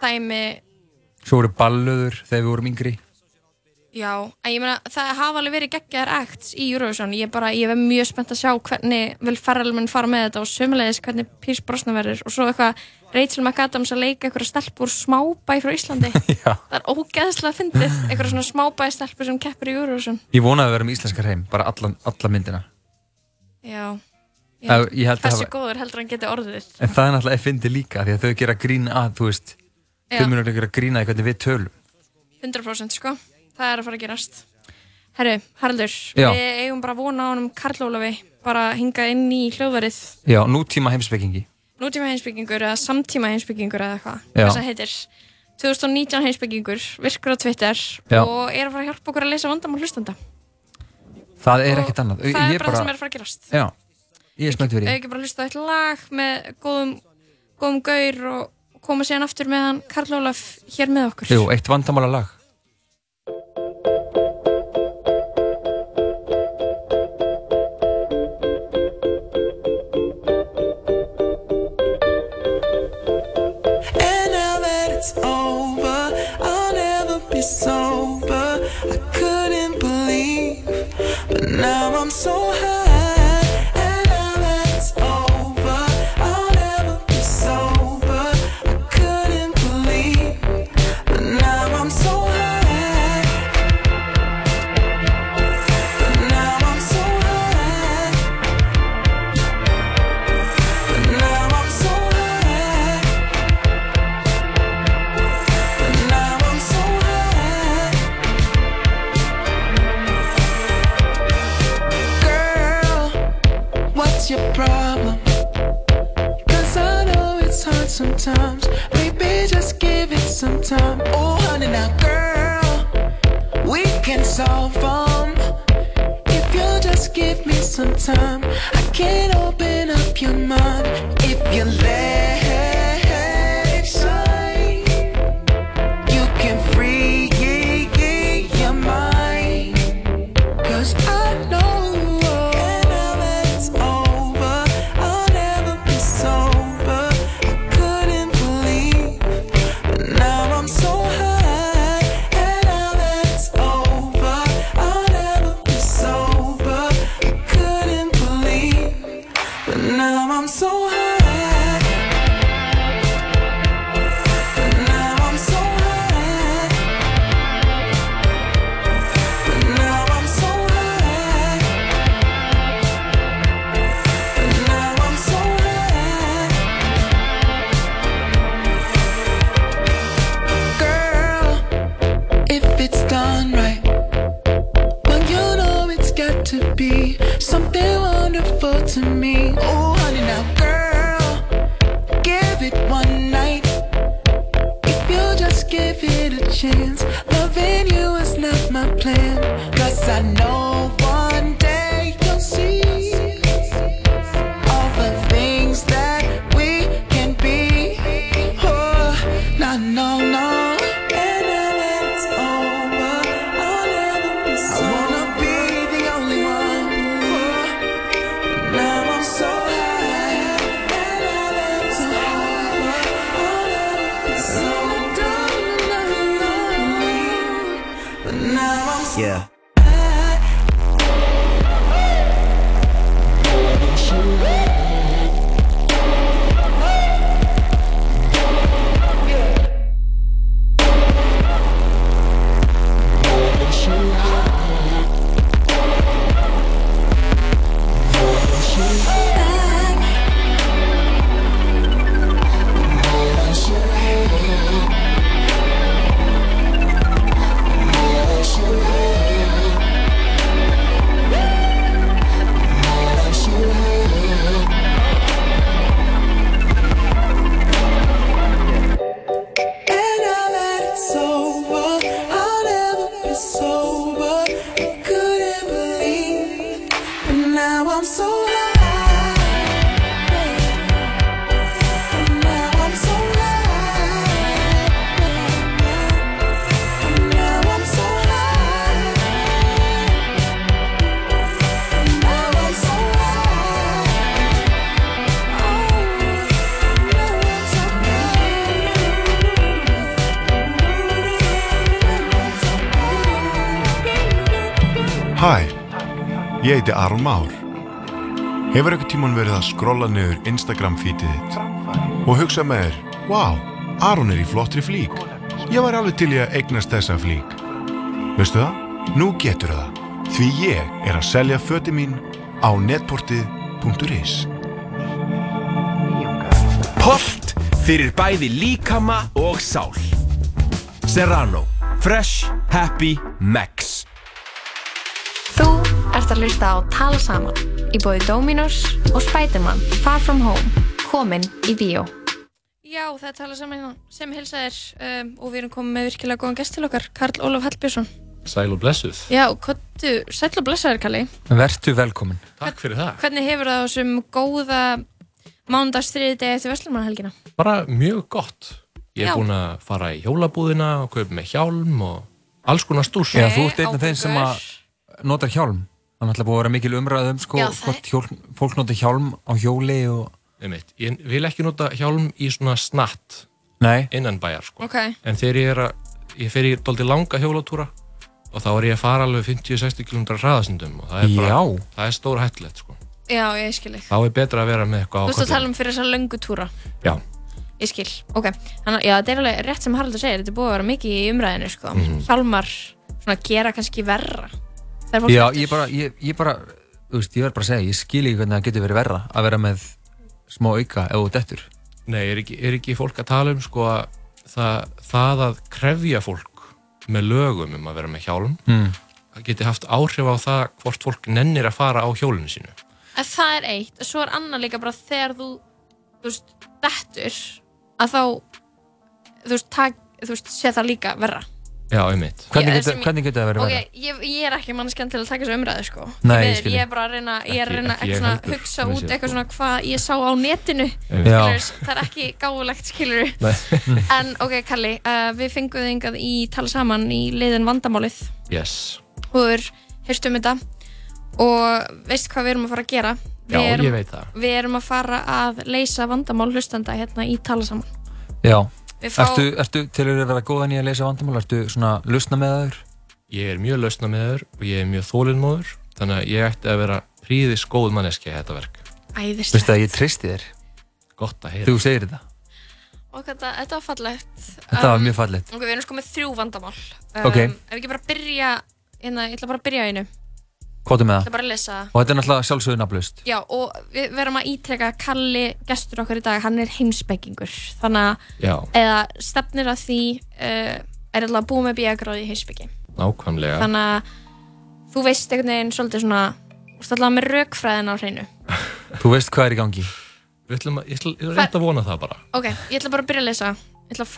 C: dæmi.
D: Svo voru ballöður þegar við vorum yngri.
C: Já, en ég meina það hafa alveg verið geggjaðar acts í Eurovision. Ég er bara, ég er mjög spennt að sjá hvernig vil Ferrell mun fara með þetta og sömulegis hvernig Pís Brosnan verður. Og svo eitthvað Rachel McAdams að leika eitthvað stelpur smábæ frá Íslandi. (laughs) Það er ógeðslega fyndið eitthvað svona smábæ stelpur sem keppur í Eurovision.
D: Ég vonaði að vera með íslenskar heim, bara alla, alla myndina.
C: Já, Hversu góður heldur hann geti orðið
D: en það er náttúrulega fyndi líka því að þau gera grína að, þú veist
C: Já.
D: þau munur gera grína í hvernig við tölum.
C: 100% sko, það er að fara að gerast. Herru, Haraldur,
D: Já.
C: við eigum bara að vona á honum Karl Ólafi bara hinga inn í hljóðverið.
D: Já, nútíma heimspekingi.
C: Nútíma heimsbyggingur eða samtíma heimsbyggingur eða eitthvað, hvað það heitir. 2019 heimsbyggingur, virkur á Twitter
D: Já.
C: og er að fara að hjálpa okkur að leysa vandamál hlustanda
D: það er ekkert annað.
C: það
D: Ég
C: er bara það sem er að fara að gerast.
D: Já, ég er spennt fyrir því.
C: Ekki bara hlusta á eitt lag með góðum, góðum gaur og koma síðan aftur með hann Karl Ólaf hér með okkur.
D: Jú, eitt vandamála lag
P: give some time. Oh, honey, now, girl, we can solve them. If you just give me some time, I can open up your mind. If you let
G: heiti Aron Már. Hefur eitthvað tíman verið að skrolla niður Instagram feedið þitt og hugsa með þér, wow, Aron er í flottri flík. Ég var alveg til í að eignast þessa flík. Veistu það? Nú getur það. Því ég er að selja föti mín á netportið.is.
Q: Holt fyrir bæði líkama og sál. Serrano. Fresh. Happy. Max.
C: Að hlusta á Tala Saman í bóði Dominos og Spiderman Far From Home komin í bíó. Já, það er Tala Saman sem hilsa þér um, og við erum komið með virkilega góðan gest til okkar, Karl Ólaf Hallbjörnsson.
R: Sæl og blessuð.
C: Já, kottu, sæll og blessaður Kalli.
D: Vertu velkomin.
R: Takk fyrir það.
C: Hvernig hefur það þessum góða mándagsstriði degi eftir Vestlumannhelgina?
R: Bara mjög gott. Ég
C: Já.
R: er búinn að fara í hjólabúðina og kaupa með hjálm og alls konar stús.
D: Já, þú ert einn af þeim sem að notar hjálm. Það er náttúrulega búið að vera mikil umræðum sko,
R: Já, það-
D: hvort hjól, fólk notar hjálm á hjóli og...
R: Einmitt. Ég vil ekki nota hjálm í svona snatt
D: Nei.
R: innan bæjar sko.
C: Ok.
R: En þegar ég er að, ég fer í dóldi langa hjólatúra og þá er ég að fara alveg 50-60 km hraðasundum og það er bara, það er stóra hættulegt sko.
C: Já, ég skil ekki.
R: Þá er betra að vera með eitthvað á
C: Þú veist að tala um fyrir þessar löngu túra.
R: Já.
C: Ég skil, ok. Þannig að þetta er alveg rétt sem Haraldur segir, þetta er búið að vera mikið í umræðinu, sko.
D: Mhm.
C: Hjálmar, svona, gera kannski verra. Það
D: Já, ég bara, ég, ég bara, þú veist, ég verð bara að segja, ég skil ekki hvernig það getur verið verra að vera með smá auka ef þú dettur.
R: Nei, er ekki, er ekki fólk að tala um sko að það, það að krefja fólk með lögum um að vera með hjálm
D: Mm.
R: það geti haft áhrif á það hvort fólk nennir að fara á hjólinu sínu.
C: En það er eitt, og svo er annað líka bara þegar þú, þú veist, dettur, að þá, þú veist, tak, þú veist, sé það líka verra.
R: Já, einmitt.
D: Hvernig getur, það verið
C: Ok,
D: verra?
C: ég, ég er ekki mannskjan til að taka þessu umræðu, sko.
D: Nei, ég
C: miður,
D: skil
C: Ég er bara að reyna, ég er að reyna
R: ekki
C: ekki svona
R: heldur,
C: hugsa út eitthvað svona hvað ég sá á netinu. (laughs) Það er ekki gáfulegt, skilur (laughs) En ok, Kalli, uh, við fengum þig yngað í tala saman í liðin vandamálið
R: Yes.
C: og þú er heyrst um þetta og veist hvað við erum að fara að gera
R: Já,
C: erum,
R: ég veit það.
C: Við erum að fara að leysa vandamál hlustanda hérna í tala saman
D: Já.
C: Fá-
D: Ertu, ertu til að vera góðan í að leysa vandamál? Ertu svona lusna með það þur?
R: Ég er mjög lausna með þeur og ég er mjög þólinnmóður þannig að ég ætti að vera príðis góð manneski að þetta verk.
C: Æðislegt
D: Veistu að ég treysti þér?
R: Gott að heyra.
D: Þú segir þetta.
C: Og þetta, þetta var fallegt
D: Þetta var mjög fallegt.
C: Ok, við erum sko með þrjú vandamál um,
D: Ok.
C: Ef ekki bara byrja hérna, ég ætla bara að byrja einu
D: Er með
C: Ég ætla
D: það?
C: bara að lesa
D: Og þetta er náttúrulega sjálfsögðu nafnlaust.
C: Já, og við verum að ítreka að Kalli, gestur okkar í dag, hann er heimspekingur þannig að,
R: Já.
C: eða stefnir að því uh, er alltaf búa með bíagráði í heimspeki
R: Nákvæmlega.
C: þannig að þú veist einhvern veginn svolítið svona, alltaf með raukfræðin á hreinu
D: Þú veist hvað er í gangi.
R: Við ætlum að, ég ætla, ég ætla rétt að vona það bara.
C: Ok, ég ætla bara að byrja að lesa Ég ætla að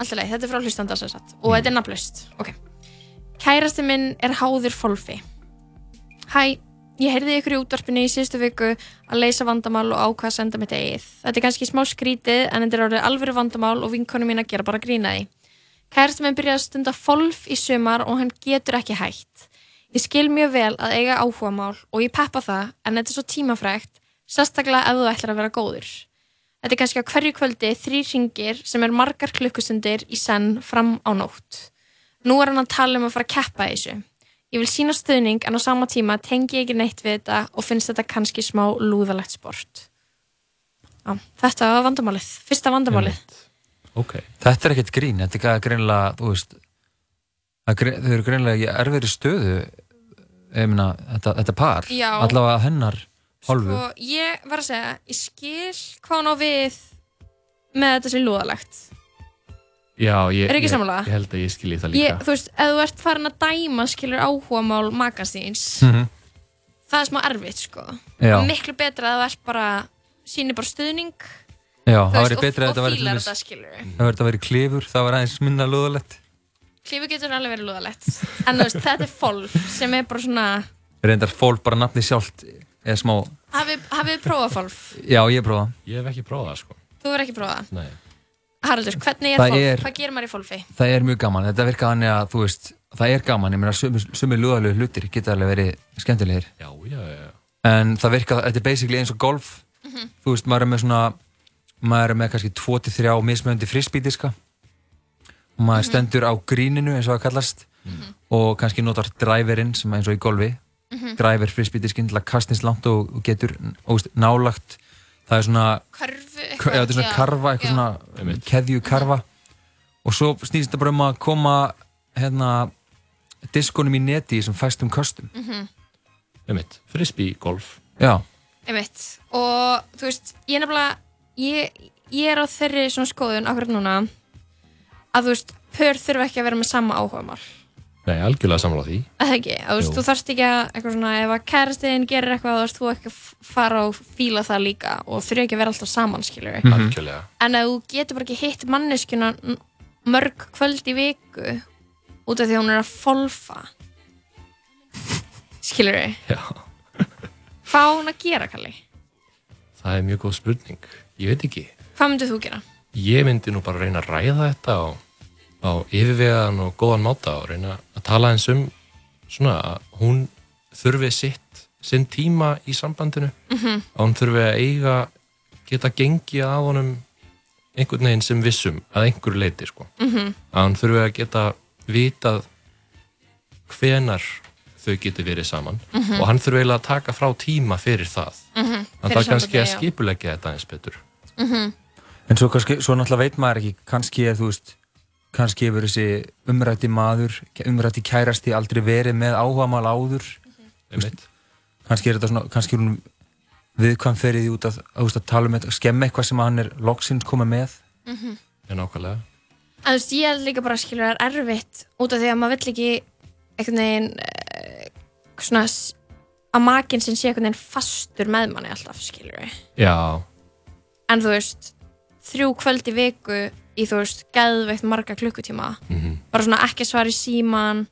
C: Alltaf leið, þetta er frá hlustanda og þetta er nafnlaust. Ok. Kærasti minn er háður fólfi Hæ, ég heyrði ykkur í útvarpinu í síðustu viku að leysa vandamál og ákvað að senda mitt eigið Þetta er kannski smá skrítið en þetta er orðið alvöru vandamál og vinkonu mín að gera bara grína því. Kærasti minn byrjaði að stunda fólf í sumar og hann getur ekki hætt. Ég skil mjög vel að eiga áhugamál og ég peppa það en þetta er svo tímafrægt, sérstaklega ef þú ætlar að vera góður. Þetta er kannski á hverju kvöldi þrý ringir sem er margar klukkustundir í senn fram á nótt. Nú er hann að tala um að fara að keppa þessu. Ég vil sína stuðning en á sama tíma tengi ég ekki neitt við þetta og finnst þetta kannski smá lúðalegt sport. Já, þetta var vandamálið, fyrsta vandamálið.
R: Ok.
D: Þetta er ekkert grín, þetta er greinilega, þú veist, þau eru greinilega í erfiðri stöðu, ég meina, þetta, þetta par,
C: Já.
D: allavega hennar hálfu.
C: Og ég var að segja, ég skil hvað hann á við með þetta sem lúðalegt.
R: Já, ég,
C: Er
R: ég, ég held að ég skilji það líka.
C: Ég, þú veist, ef þú ert farin að dæma skilur áhugamál makans þíns
D: Mhm.
C: það er smá erfitt sko
D: Já.
C: miklu betra að þú ert bara sýnir bara stuðning
D: Já, það væri betra
C: og,
D: að
C: og
D: til
C: fílar
D: dæmis-
C: þetta skilur
D: það væri þetta væri klifur, það var aðeins minna lúðalegt.
C: klífu getur alveg verið lúðalegt en þú veist, þetta er fólk sem er bara svona
D: Reyndar fólk bara nafni sjálft eða smá,
C: hafið þið prófað fólk
D: já ég prófa.
R: Ég hef ekki prófað sko.
C: þú verður ekki prófað
R: Nei.
C: Haraldur, hvernig er
D: Það
C: fólk?
D: er-
C: Hvað gerir maður í fólfi?
D: Það er mjög gaman, þetta virkar þannig að þú veist, það er gaman, ég meina sumi, sumi lúðalegu hlutir geta alveg verið skemmtilegir.
R: Já, já, já.
D: En það virkar, þetta er basically eins og golf,
C: Mhm.
D: þú veist, maður er með svona, maður er með kannski 2-3 mismöndi frisbítiska og maður stendur á gríninu eins og það kallast og kannski notar driverinn sem er eins og í golfi
C: Mhm.
D: driver frisbeediskinn til að kasta eins langt og, og getur og, veist, nálagt það er svona
C: Körfu
D: já, þetta er svona
C: já,
D: karfa, eitthvað svona keðju karfa. Og svo snýst þetta bara um að koma hérna diskonum í neti sem fæstum köstum.
C: Mhm.
R: Einmitt, frisbee golf.
D: Já,
C: Einmitt. og þú veist, ég er nefnilega ég, ég er á þeirri svona skoðun akkurat núna að þú veist, pör þurfa ekki að vera með sama áhugamál
R: Nei, algjörlega sammála því
C: eða ekki, að þú veist, þú þarft ekki að eitthvað svona, ef að kærastiðin gerir eitthvað þú veist, þú ekki að fara og fíla það líka og þurfa ekki að vera alltaf saman, skilur
R: Mhm. Algjörlega
C: en ef þú getur bara ekki hitt manneskjuna n- mörg kvöld í viku út af því að hún er að folfa skilur við
R: Já.
C: hvað á hún að gera, Kalli?
R: Það er mjög góð spurning Ég veit ekki
C: hvað myndið þú gera?
R: Ég myndi nú bara reyna að ræða þetta á, á yfirvegaðan og góðan máta og reyna að tala eins um svona að hún þurfi sitt, sinn tíma í sambandinu
C: Mhm.
R: að hún þurfi að eiga geta gengið að honum einhvern veginn sem vissum að einhverju leiti sko.
C: Mhm.
R: að hann þurfi að geta vitað hvenar þau geti verið saman
D: Mhm.
R: og hann þurfi eiginlega að taka frá tíma fyrir það
D: Mhm.
R: hann
D: Fyrir
R: þarf kannski
D: sambandið,
R: að
D: já.
R: skipulegja þetta eins betur
C: Mhm.
D: en svo, kannski, svo náttúrulega veit maður ekki kannski er þú veist kannski hefur þessi umrætti maður umrætti kærasti aldrei verið með áhugamál áður. Þú veist, kannski er þetta svona kannski er hún viðkvæm ferið út að, að, að, að tala um þetta, skemma eitthvað sem hann er loksins komið með.
C: Mhm.
R: En nákvæmlega.
C: En þú veist, ég held líka bara að skilja það er erfitt út af því að maður vill ekki einhvern veginn uh, svona að makinn sinn sé einhvern veginn fastur með manni alltaf, skilur við.
R: Já,
C: En þú veist, þrjú kvöld í viku í þú veist, geðveikt marga klukkutíma.
R: Mhm.
C: Bara svona ekki svar í síman,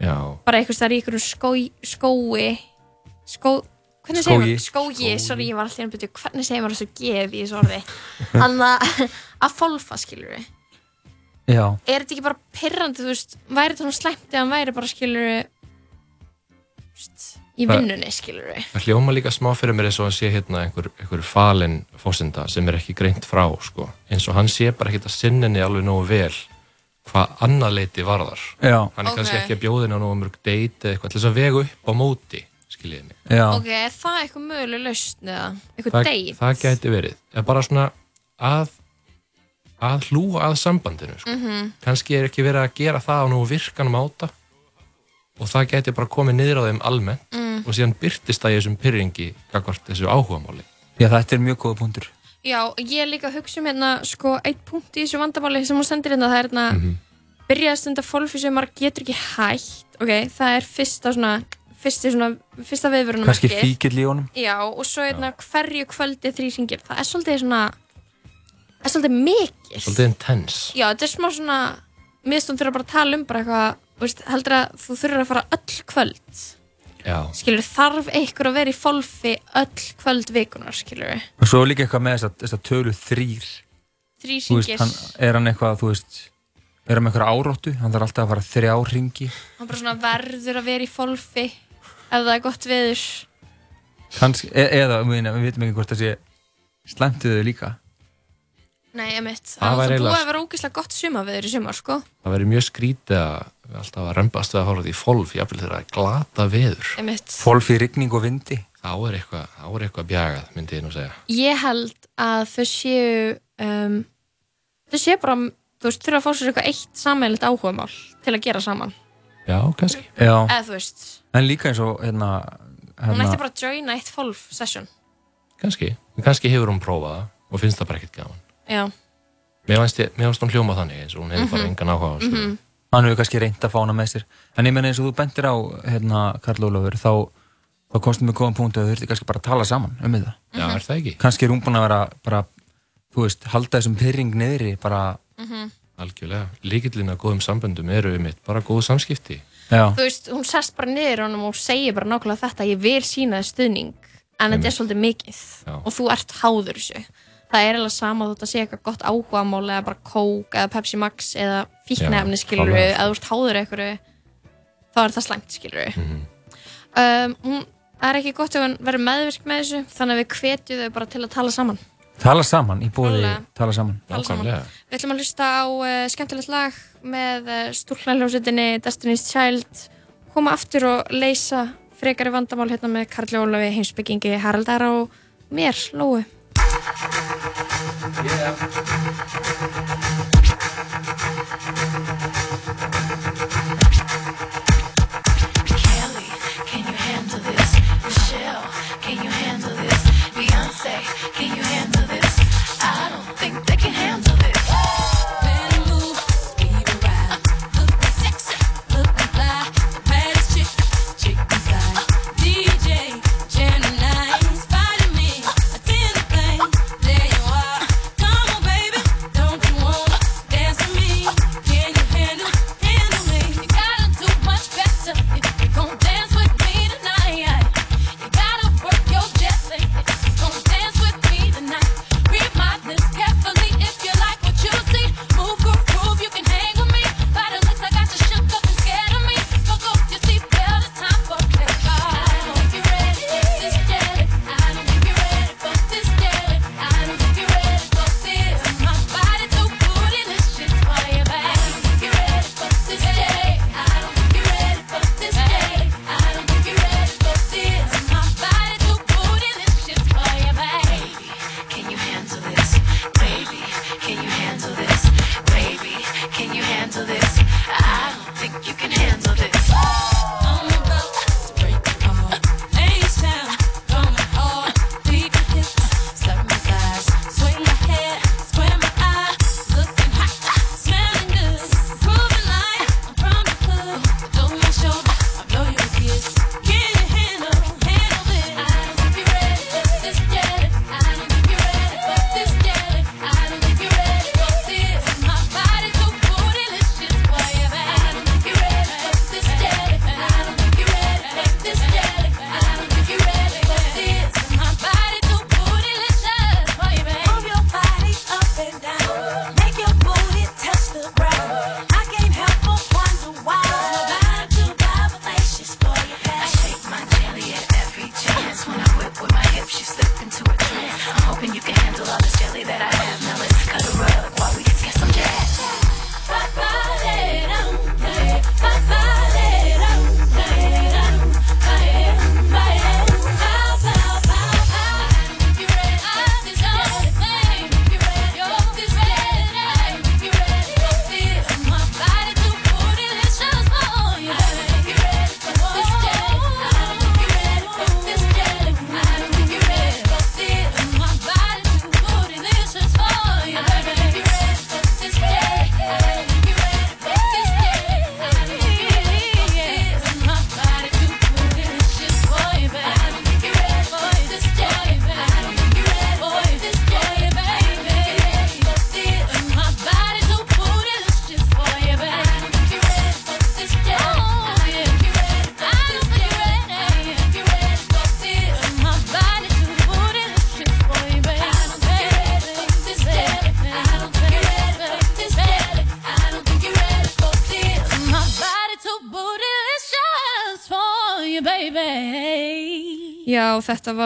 R: já
C: bara einhvers þar í einhverjum skói, skói, skó, hvernig segir maður?
D: Skógi.
C: Skógi, sorry, ég var alltaf einhvern veginn, hvernig segir maður þessu gef í þessu orði? Þannig að, að fólfa, skilur við.
D: já,
C: er þetta ekki bara pirrandi, þú veist, væri þetta svona slæmt ef hann væri bara, skilur í
R: Það-
C: vinnunni, skilur við
R: Það hljóma líka smá fyrir mér eins og hann sé hérna einhver, einhver falin fósenda sem er ekki greint frá sko. eins og hann sé bara ekkert að sinninni alveg nógu vel hvað annað leiti varðar
D: Já.
R: hann er kannski
C: Ok.
R: ekki að bjóða henni á nógu mörg date eða eitthvað til þess að vega upp á móti skiljiði mig
D: Já.
C: ok, er það eitthvað möguleg lausn eða eitthvað
R: það,
C: date
R: það gæti verið eða bara svona að að hlúa að sambandinu sko.
C: Mhm.
R: kannski er ekki verið að gera það á nógu virkanum áta og það gæti bara komið niður á þeim almennt
C: Mm.
R: og síðan byrtist það í þessum pyrringi gagvart þessu áhugamáli.
D: Já, þetta er mjög góða punktur.
C: Já, ég er líka að hugsa um hérna sko, eitt punkt í þessu vandamáli sem hún sendir hérna það er hérna, byrjaði stundar fólfi sem maður getur ekki hægt. Ok, það er fyrsta svona fyrsti svona, fyrsta viðvörunum
D: kannski fíkil í honum.
C: Já, og svo hérna hverju kvöldi þrý ringir, það er svolítið svona það er svolítið mikið.
R: Svolítið intense.
C: Já, þetta er smá svona miðstum þurfa bara að tala um bara eitthvað veist, heldur að þú þurfur að fara öll kvöld?
R: Já,
C: skilur, þarf einhver að vera í fólfi öll kvöld vikunar, skilur
D: og svo líka eitthvað með þess að, þess að tölu þrýr
C: þrý
D: Þú veist,
C: ringir
D: hann, er hann eitthvað, þú veist er hann með eitthvað áróttu, hann þarf alltaf að fara þrjá ringi
C: hann bara svona verður að vera í fólfi ef það er gott veður.
D: Kannski, e eða við, við veitum ekki hvort það sé þau líka.
C: Nei, ég mitt,
R: Það
C: búið að vera ógeðslega gott sumaveður í sumar, sko.
R: Það verður mjög skrítið að alltaf að rembast við að fara út í fólf jafnvel þegar það er glata veður.
C: Ég mitt,
D: Fólf í rigning og vindi.
R: Þá er eitthvað, þá er eitthvað bjagað myndi ég nú segja.
C: Ég held að þau séu um, þau séu bara, þú veist, þurfa að fá sér eitthvað eitt sammeilegt áhugamál til að gera saman.
R: Já, kannski.
D: Já.
C: eða þú veist,
D: en líka eins og hérna,
C: hún
D: hérna
C: ætti bara að joina eitt fólf session.
R: Kannski, kannski hefur hún prófað og finnst það bara ekkert gaman.
C: Já,
R: mér finnst, hún hljóma þannig eins og hún hefur bara
C: Mhm.
R: engan áhuga á þessu.
C: Mhm.
D: Hann hefur kannski reynd að fá hana með sér. En ég menna eins og þú bendir á hérna, Karl Ólafur þá, þá komstu með góðan punkt að þau þurfti kannski bara að tala saman um þetta.
R: Já, er það ekki?
D: kannski er hún búin að vera bara, þú veist, halda þessum pyrring niðri bara,
R: algjörlega, líkillin að góðum samböndum eru um mitt bara góð samskipti.
D: Já,
C: þú veist, hún sest bara niður honum og segir bara nákvæmlega þetta ég vil sína þér stuðning en þetta er svolítið mikið.
R: Já.
C: og þú ert háður þessu það er alveg sama þótt að sé eitthvað gott áhugamál eða bara Coke eða Pepsi Max eða fíknefni skilur
R: klárlega.
C: eða þú ert háður eitthvað þá er það slæmt skilur
R: Mhm.
C: um, hún það er ekki gott ef hann verður meðvirk með þessu þannig að við hvetjum þau bara til að tala saman
D: Tala saman, í bóði tala saman.
C: Tala saman. Við ætlum að hlusta á uh, skemmtilegt lag með uh, stúlknarljósutinni Destiny's Child koma aftur og leysa frekari vandamál hérna með Karli Ólafi, heimsbyggingi Haraldar og mér, Lóu.
A: Yeah. Trance. I'm hoping you can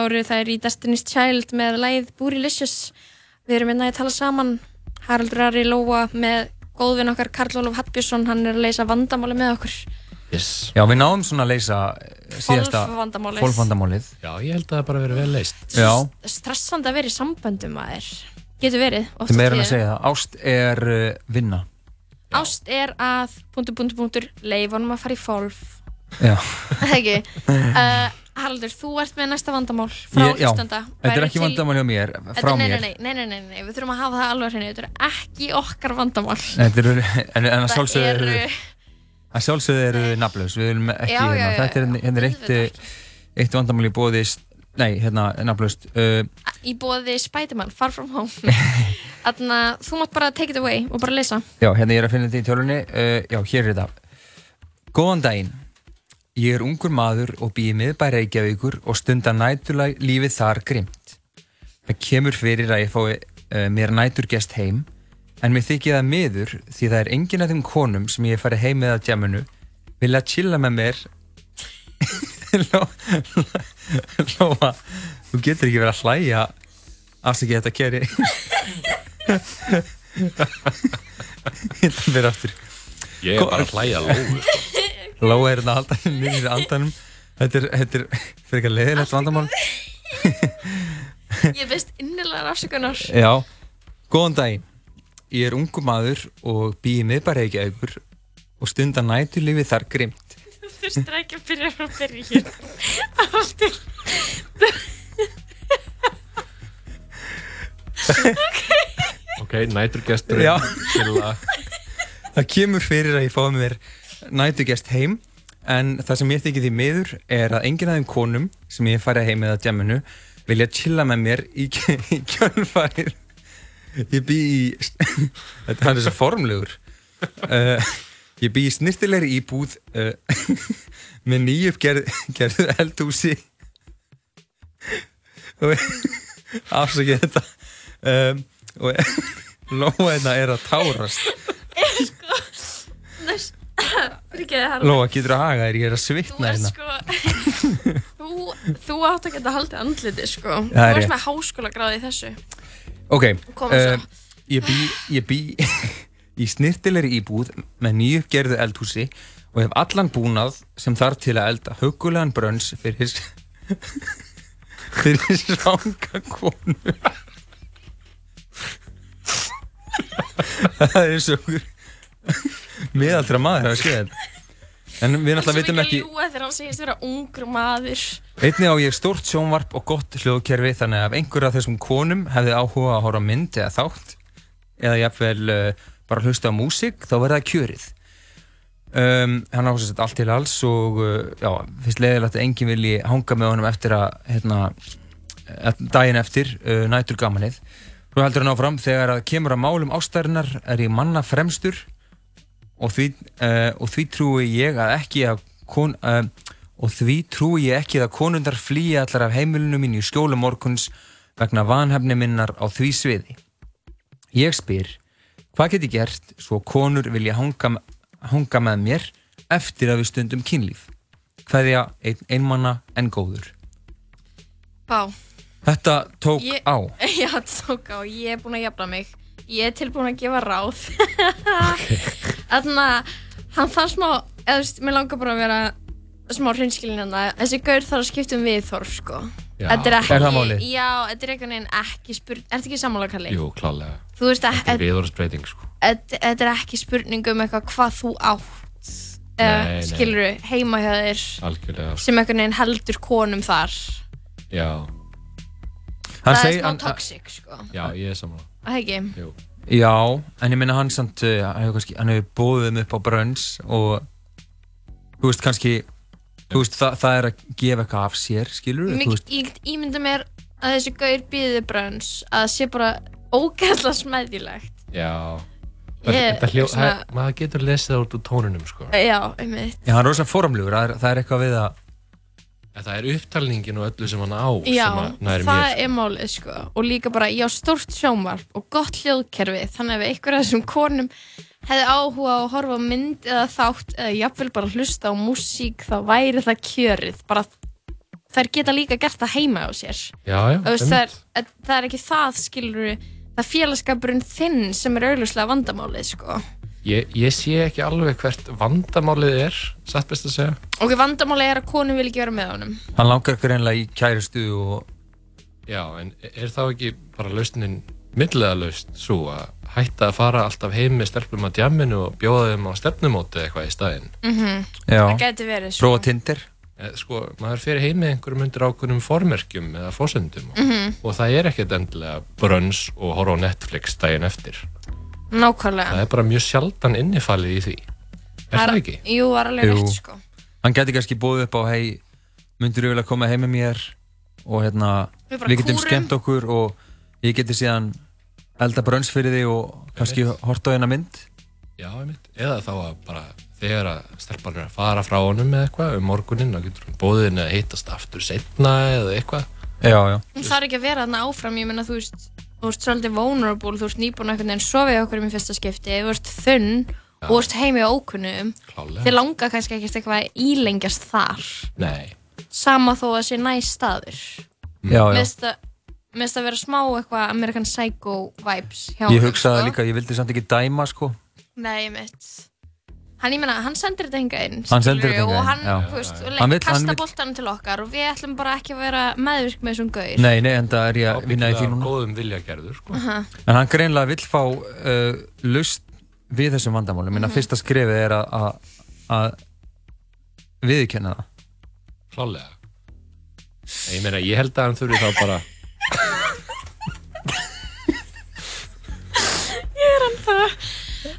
C: voru þær í Destiny's Child með læð Bootylicious. Við erum hérna að tala saman. Haraldur Ari Lóa með góðvinn okkar Karl Ólaf Hallbjörnsson, hann er að leysa vandamáli með okkur.
D: Yes. Já, við náðum svona að leysa eh, síðasta
C: Fólfvandamálið.
D: fólfvandamálið.
R: Já, ég held að það bara verið vel leist.
D: Já,
C: Stressandi að vera í samböndum að er. Getur verið. oft
D: það
C: á
D: meira en að segja það. Ást er uh, vinna.
C: Ást er að, leifunum að fara í fólf.
D: Já. (laughs)
C: Ekki. Uh, Haraldur, þú ert með næsta vandamál frá
D: Ég- já,
C: hlustanda.
D: þetta er
C: Væri
D: ekki
C: til-
D: vandamál hjá mér,
C: Þetta
D: frá
C: er- nei,
D: mér.
C: Nei, nei, nei, nei, nei, við þurfum að hafa það alveg hreinu. Þetta er ekki okkar vandamál.
D: Þetta eru, en, en að sjálfsögðu eru, að sjálfsögðu eru nafnlaus. Við viljum ekki,
C: Já, já,
D: hérna,
C: já,
D: þetta er, hérna er eitt, eh, eitt vandamál í bóði, nei, hérna, nafnlaust. Uh,
C: Í bóði Spiderman, Far From Home. (laughs) Þannig að þú mátt bara take it away og bara lesa.
D: Já, hérna ég er að finna þetta í tölunni. Uh, já, hér er þetta. Góðan daginn. Ég er ungur maður og býð miðbæri Reykjavíkur og stunda næturlag lífið þar grimt. Það kemur fyrir að ég fái uh, mér næturgest heim en mér þykir það miður því það er enginn af þeim konum sem ég hef farið heim með að djamunu vilja chilla með mér (laughs) Ló- Lóa, þú getur ekki verið að hlæja afsakið þetta keri (laughs) Ég ætla að vera aftur
R: Ég er bara að hlæja sko. (laughs)
D: Lóa er hérna að halda (laughs) niður í andanum Þetta er, þetta er fyrir ekki að leiðilegt vandamál
C: Ég veist innilega afsökunar. (laughs)
D: Já, góðan daginn Ég er ungu maður og býi miðbæra ekki aukur og stundar næturlífi þar grimt
C: Þú þurftir ekki að byrja frá byrjun. Aftur.
R: Ok, næturgestur
D: Já.
R: Killa
D: Það kemur fyrir að ég fái mér nætugest heim en það sem ég þykir því miður er að enginn af þeim konum sem ég færi heim með að djaminu vilja chilla með mér í, (laughs) í kjölfærir ég bý í (laughs) þetta er svo formlegur. Uh, ég bý í snirtilegri íbúð uh, (laughs) með nýjuppgerðu eldhúsi. Afsakið þetta. Um, og Lóa þetta er að tárast.
C: Sko, næst,
D: Lóa, getur að haga þér, ég er að svitna hérna.
C: sko, (laughs) þú, þú átt að geta haldið andliti, sko.
D: Það er
C: þú varst með háskóla gráði í þessu.
D: Ok, uh, ég bý, ég bý (laughs) í snirtilegri íbúð með nýjuppgerðu eldhúsi og hef allan búnað sem þarf til að elda hugulegan brönns fyrir (laughs) fyrir svanga konu. Það er okkur (laughs) miðaldra maður hafa skrifað þetta en við náttúrulega vitum ekki
C: Svo ekki að ljúga þegar hann segist vera ungur maður.
D: Einnig á ég stórt sjónvarp og gott hljóðkerfi þannig að ef einhver af þessum konum hefði áhuga að horfa á mynd eða þátt eða jafnvel uh, bara hlusta á músík þá verða það kjörið. Um, hann ásett allt til alls og uh, já, finnst leiðilegt að enginn vilji hanga með honum eftir að hérna, eh, daginn eftir uh, nætur gamanið. Svo heldur hann áfram þegar að kemur að málum ástæðunar er ég manna fremstur og því, uh, og því trúi ég að ekki að kon, uh, og því trúi ég ekki að konundar flýja allar af heimilinu mín í skjólu morguns vegna vanhefni minnar á því sviði. Ég spyr, hvað get ég gert svo konur vilja hanga, hanga með mér eftir að við stundum kynlíf? Hverja ein, einmanna en góður?
C: Bá.
D: Þetta tók
C: Ég-
D: á. (laughs)
C: Já, þetta tók á. Ég er búin að jafna mig. Ég er tilbúin að gefa ráð. (laughs) Þannig að hann þarf smá, eða þú veist, mér langar bara að vera smá hreinskilin hérna. Þessi gaur þarf að skipta um viðþorf, sko.
R: Já.
C: Þetta er ekki,
R: Er það?
C: Já, þetta er einhvern veginn ekki spurning, er þetta ekki sammála Kalli?
R: Jú, klálega
C: Þú veist að,
R: Þetta er viðhorfsbreyting, sko
C: þetta er ekki spurning um eitthvað hvað þú átt.
R: Nei,
C: Eða,
R: nei.
C: skilur du, heima hjá þér
R: Algjörlega, sko.
C: sem einhvern veginn heldur konum þar.
R: Já,
C: það er smá toxic, sko.
R: já, ég er saman
C: Það ekki?
D: Já, en ég minna hann samt, uh, hann hefur hefur bóðið þeim upp á brönns og þú veist kannski, þú veist það, það er að gefa eitthvað af sér, skilur
C: ég get ímynda mér að þessi gaur býði brönns að það sé bara ógæðslega smæðilegt.
R: Já
C: Ég-
R: Þetta hljó,
C: svona-
R: maður getur lesið það út úr tónunum, sko
C: Já, einmitt.
D: Já, hann er rosa formlugur, það er, það er eitthvað við að
R: En það er upptalningin og öllu sem hann á
C: Já,
R: sem að næri
C: það
R: mér.
C: er málið sko. Og líka bara ég á stórt sjónvarp og gott hljóðkerfi. Þannig að ef einhver af þessum konum hefði áhuga á að horfa á mynd eða þátt eða jafnvel bara hlusta á músík þá væri það kjörið. Bara þær geta líka gert það heima á sér.
R: Já, já,
C: Þú veist, það,
R: einmitt.
C: er, það er ekki það skilur það félagskapurinn þinn sem er augljóslega vandamálið sko
R: ég, ég sé ekki alveg hvert vandamálið er Satt best að segja
C: og vandamálið er að konum vil ekki vera með honum
D: hann langar greinlega í kærustu og
R: Já, en er þá ekki bara lausnin millilega laust svo að hætta að fara alltaf heim með stelpum að djamminu og bjóða þeim á stefnumóti eitthvað í staðinn
C: mm
D: Já.
C: það geti verið sko.
D: prófa Tinder
R: Eh, Sko, maður fer heim með einhverjum undir ákveðnum formerkjum eða fósendum
C: Mhm.
R: og það er ekkert endilega brönns og horfa á Netflix daginn eftir.
C: Nákvæmlega
R: Það er bara mjög sjaldan innifalið í því. Er það ekki?
C: Jú, það er alveg rétt sko
D: hann geti kannski bóðið upp á hei, myndur þú vilja koma heim með mér og hérna,
C: Við
D: við getum skemmt okkur og ég geti síðan elda brönns fyrir þig og kannski horta á eina mynd
R: Já, einmitt. Eða þá að bara þegar að stelpan er að fara frá honum með eitthvað um morguninn og getur hún bóðið henni að hittast aftur setna eða eitthvað.
D: Já, já.
C: Hún þarf ekki að vera þarna áfram, ég meina þú veist þú ert svolítið vulnerable, þú ert nýbúin einhvern veginn sofið okkur um í fyrsta skipti, þú ert þunn og þú ert heimi á ókunnum þið langar kannski ekkert eitthvað að ílengjast þar.
R: Nei.
C: sama þó að sé næst staður.
D: Já, já.
C: Finnst það Mér finnst það vera smá eitthvað American Psycho vibes hjá
D: Ég
C: honum,
D: hugsaði
C: sko.
D: líka, ég vildi samt ekki dæma sko.
C: Nei, mitt Hann, ég meina, hann sendir þetta hinga inn
D: Hann sendir þetta hingað
C: Og hann,
D: inn, já.
C: þú veist,
D: Hann
C: hann
D: vill- hann
C: kasta
D: vill-
C: boltanum til okkar Og við ætlum bara ekki að vera meðvirk með þessum gaur
D: Nei, nei, en það er ég að vinna í því núna
R: góðum vilja gerður sko.
C: Aha.
D: En hann greinlega vill fá uh, lust við þessum vandamálum Minna
C: Mhm.
D: fyrsta skrefið er að- að að viðurkenna það
R: Klálega Ég meina, ég held að hann þurfi þá bara (laughs)
C: Ég er hann það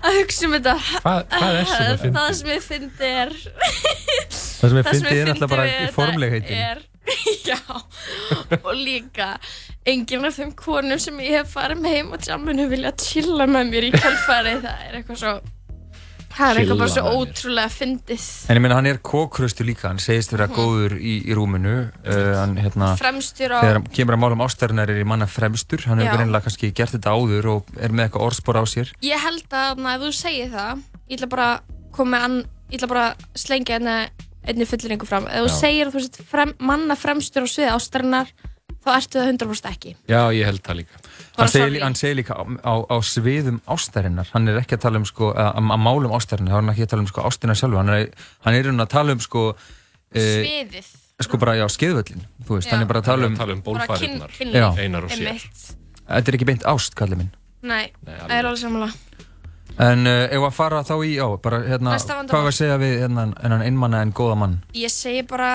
C: að hugsa um þetta
R: Hvað- hvað er svona fyndið?
C: Það sem ég fyndi er
D: Það sem ég fyndi er náttúrulega bara
C: við þetta
D: formlegheitin
C: er, (laughs) Já Og líka Engin af þeim konum sem ég hef farið með heim og tjamminu vilja chilla með mér í kjálfari Það er eitthvað svo Það er eitthvað bara svo ótrúlega fyndið.
D: En ég meina hann er kókröstu líka, hann segist vera góður í, í rúminu uh, hann, hérna.
C: Fremstur á-
D: Þegar hann kemur að málum ástæðunar er í manna fremstur Hann hefur greinlega kannski gert þetta áður og er með eitthvað orðspor á sér.
C: Ég held að na, ef þú segir það Ég ætla bara að koma með ann Ég ætla bara að slengja einni, einni fullinningu fram. Ef þú segir að þú sett frem, manna fremstur á sviði ástarinnar Þá ertu það 100% ekki.
R: Já, ég held það líka
D: hann segir, hann segir líka á, á, á sviðum ástæðarinnar Hann er ekki að tala um sko, að, að, málum ástæðarinnar Þá er hann ekki að tala um sko ástina sjálfu Hann er, hann er að tala um sko uh,
C: Sviðið.
D: Sko bara, já, skeiðvöllin Þú veist,
C: Já.
D: hann er bara að tala um,
R: Hann um
D: Já.
R: einar og sér.
D: Þetta er ekki beint ást, kallið minn.
C: Nei, það er alveg. sammála.
D: En uh, ef að fara þá í, já, bara hérna. Hvað var að segja við hérna, hennan einmanna en góða mann?
C: Ég segi bara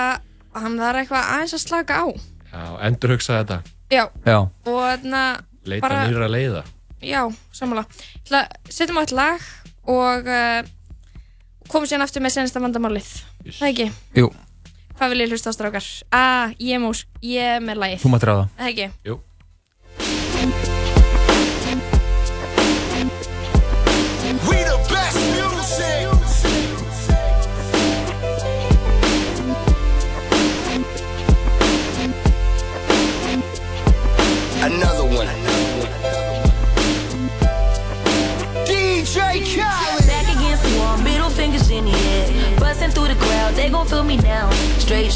C: að hann þarf eitthvað aðeins að slaka á.
R: Já, endur hugsa þetta.
C: Já,
D: Já.
C: Og þarna
R: Leita
C: bara,
R: nýra leiða.
C: Já, sammála. Ætla- Setjum á eitt lag og uh, komum síðan aftur með senasta vandamálið. Það ekki?
D: Jú,
C: Hvað vil ég hlusta á strákar? Ah, ég er, mús, ég er með lagið.
D: Þú mátt ráða
C: Það ekki?
R: Jú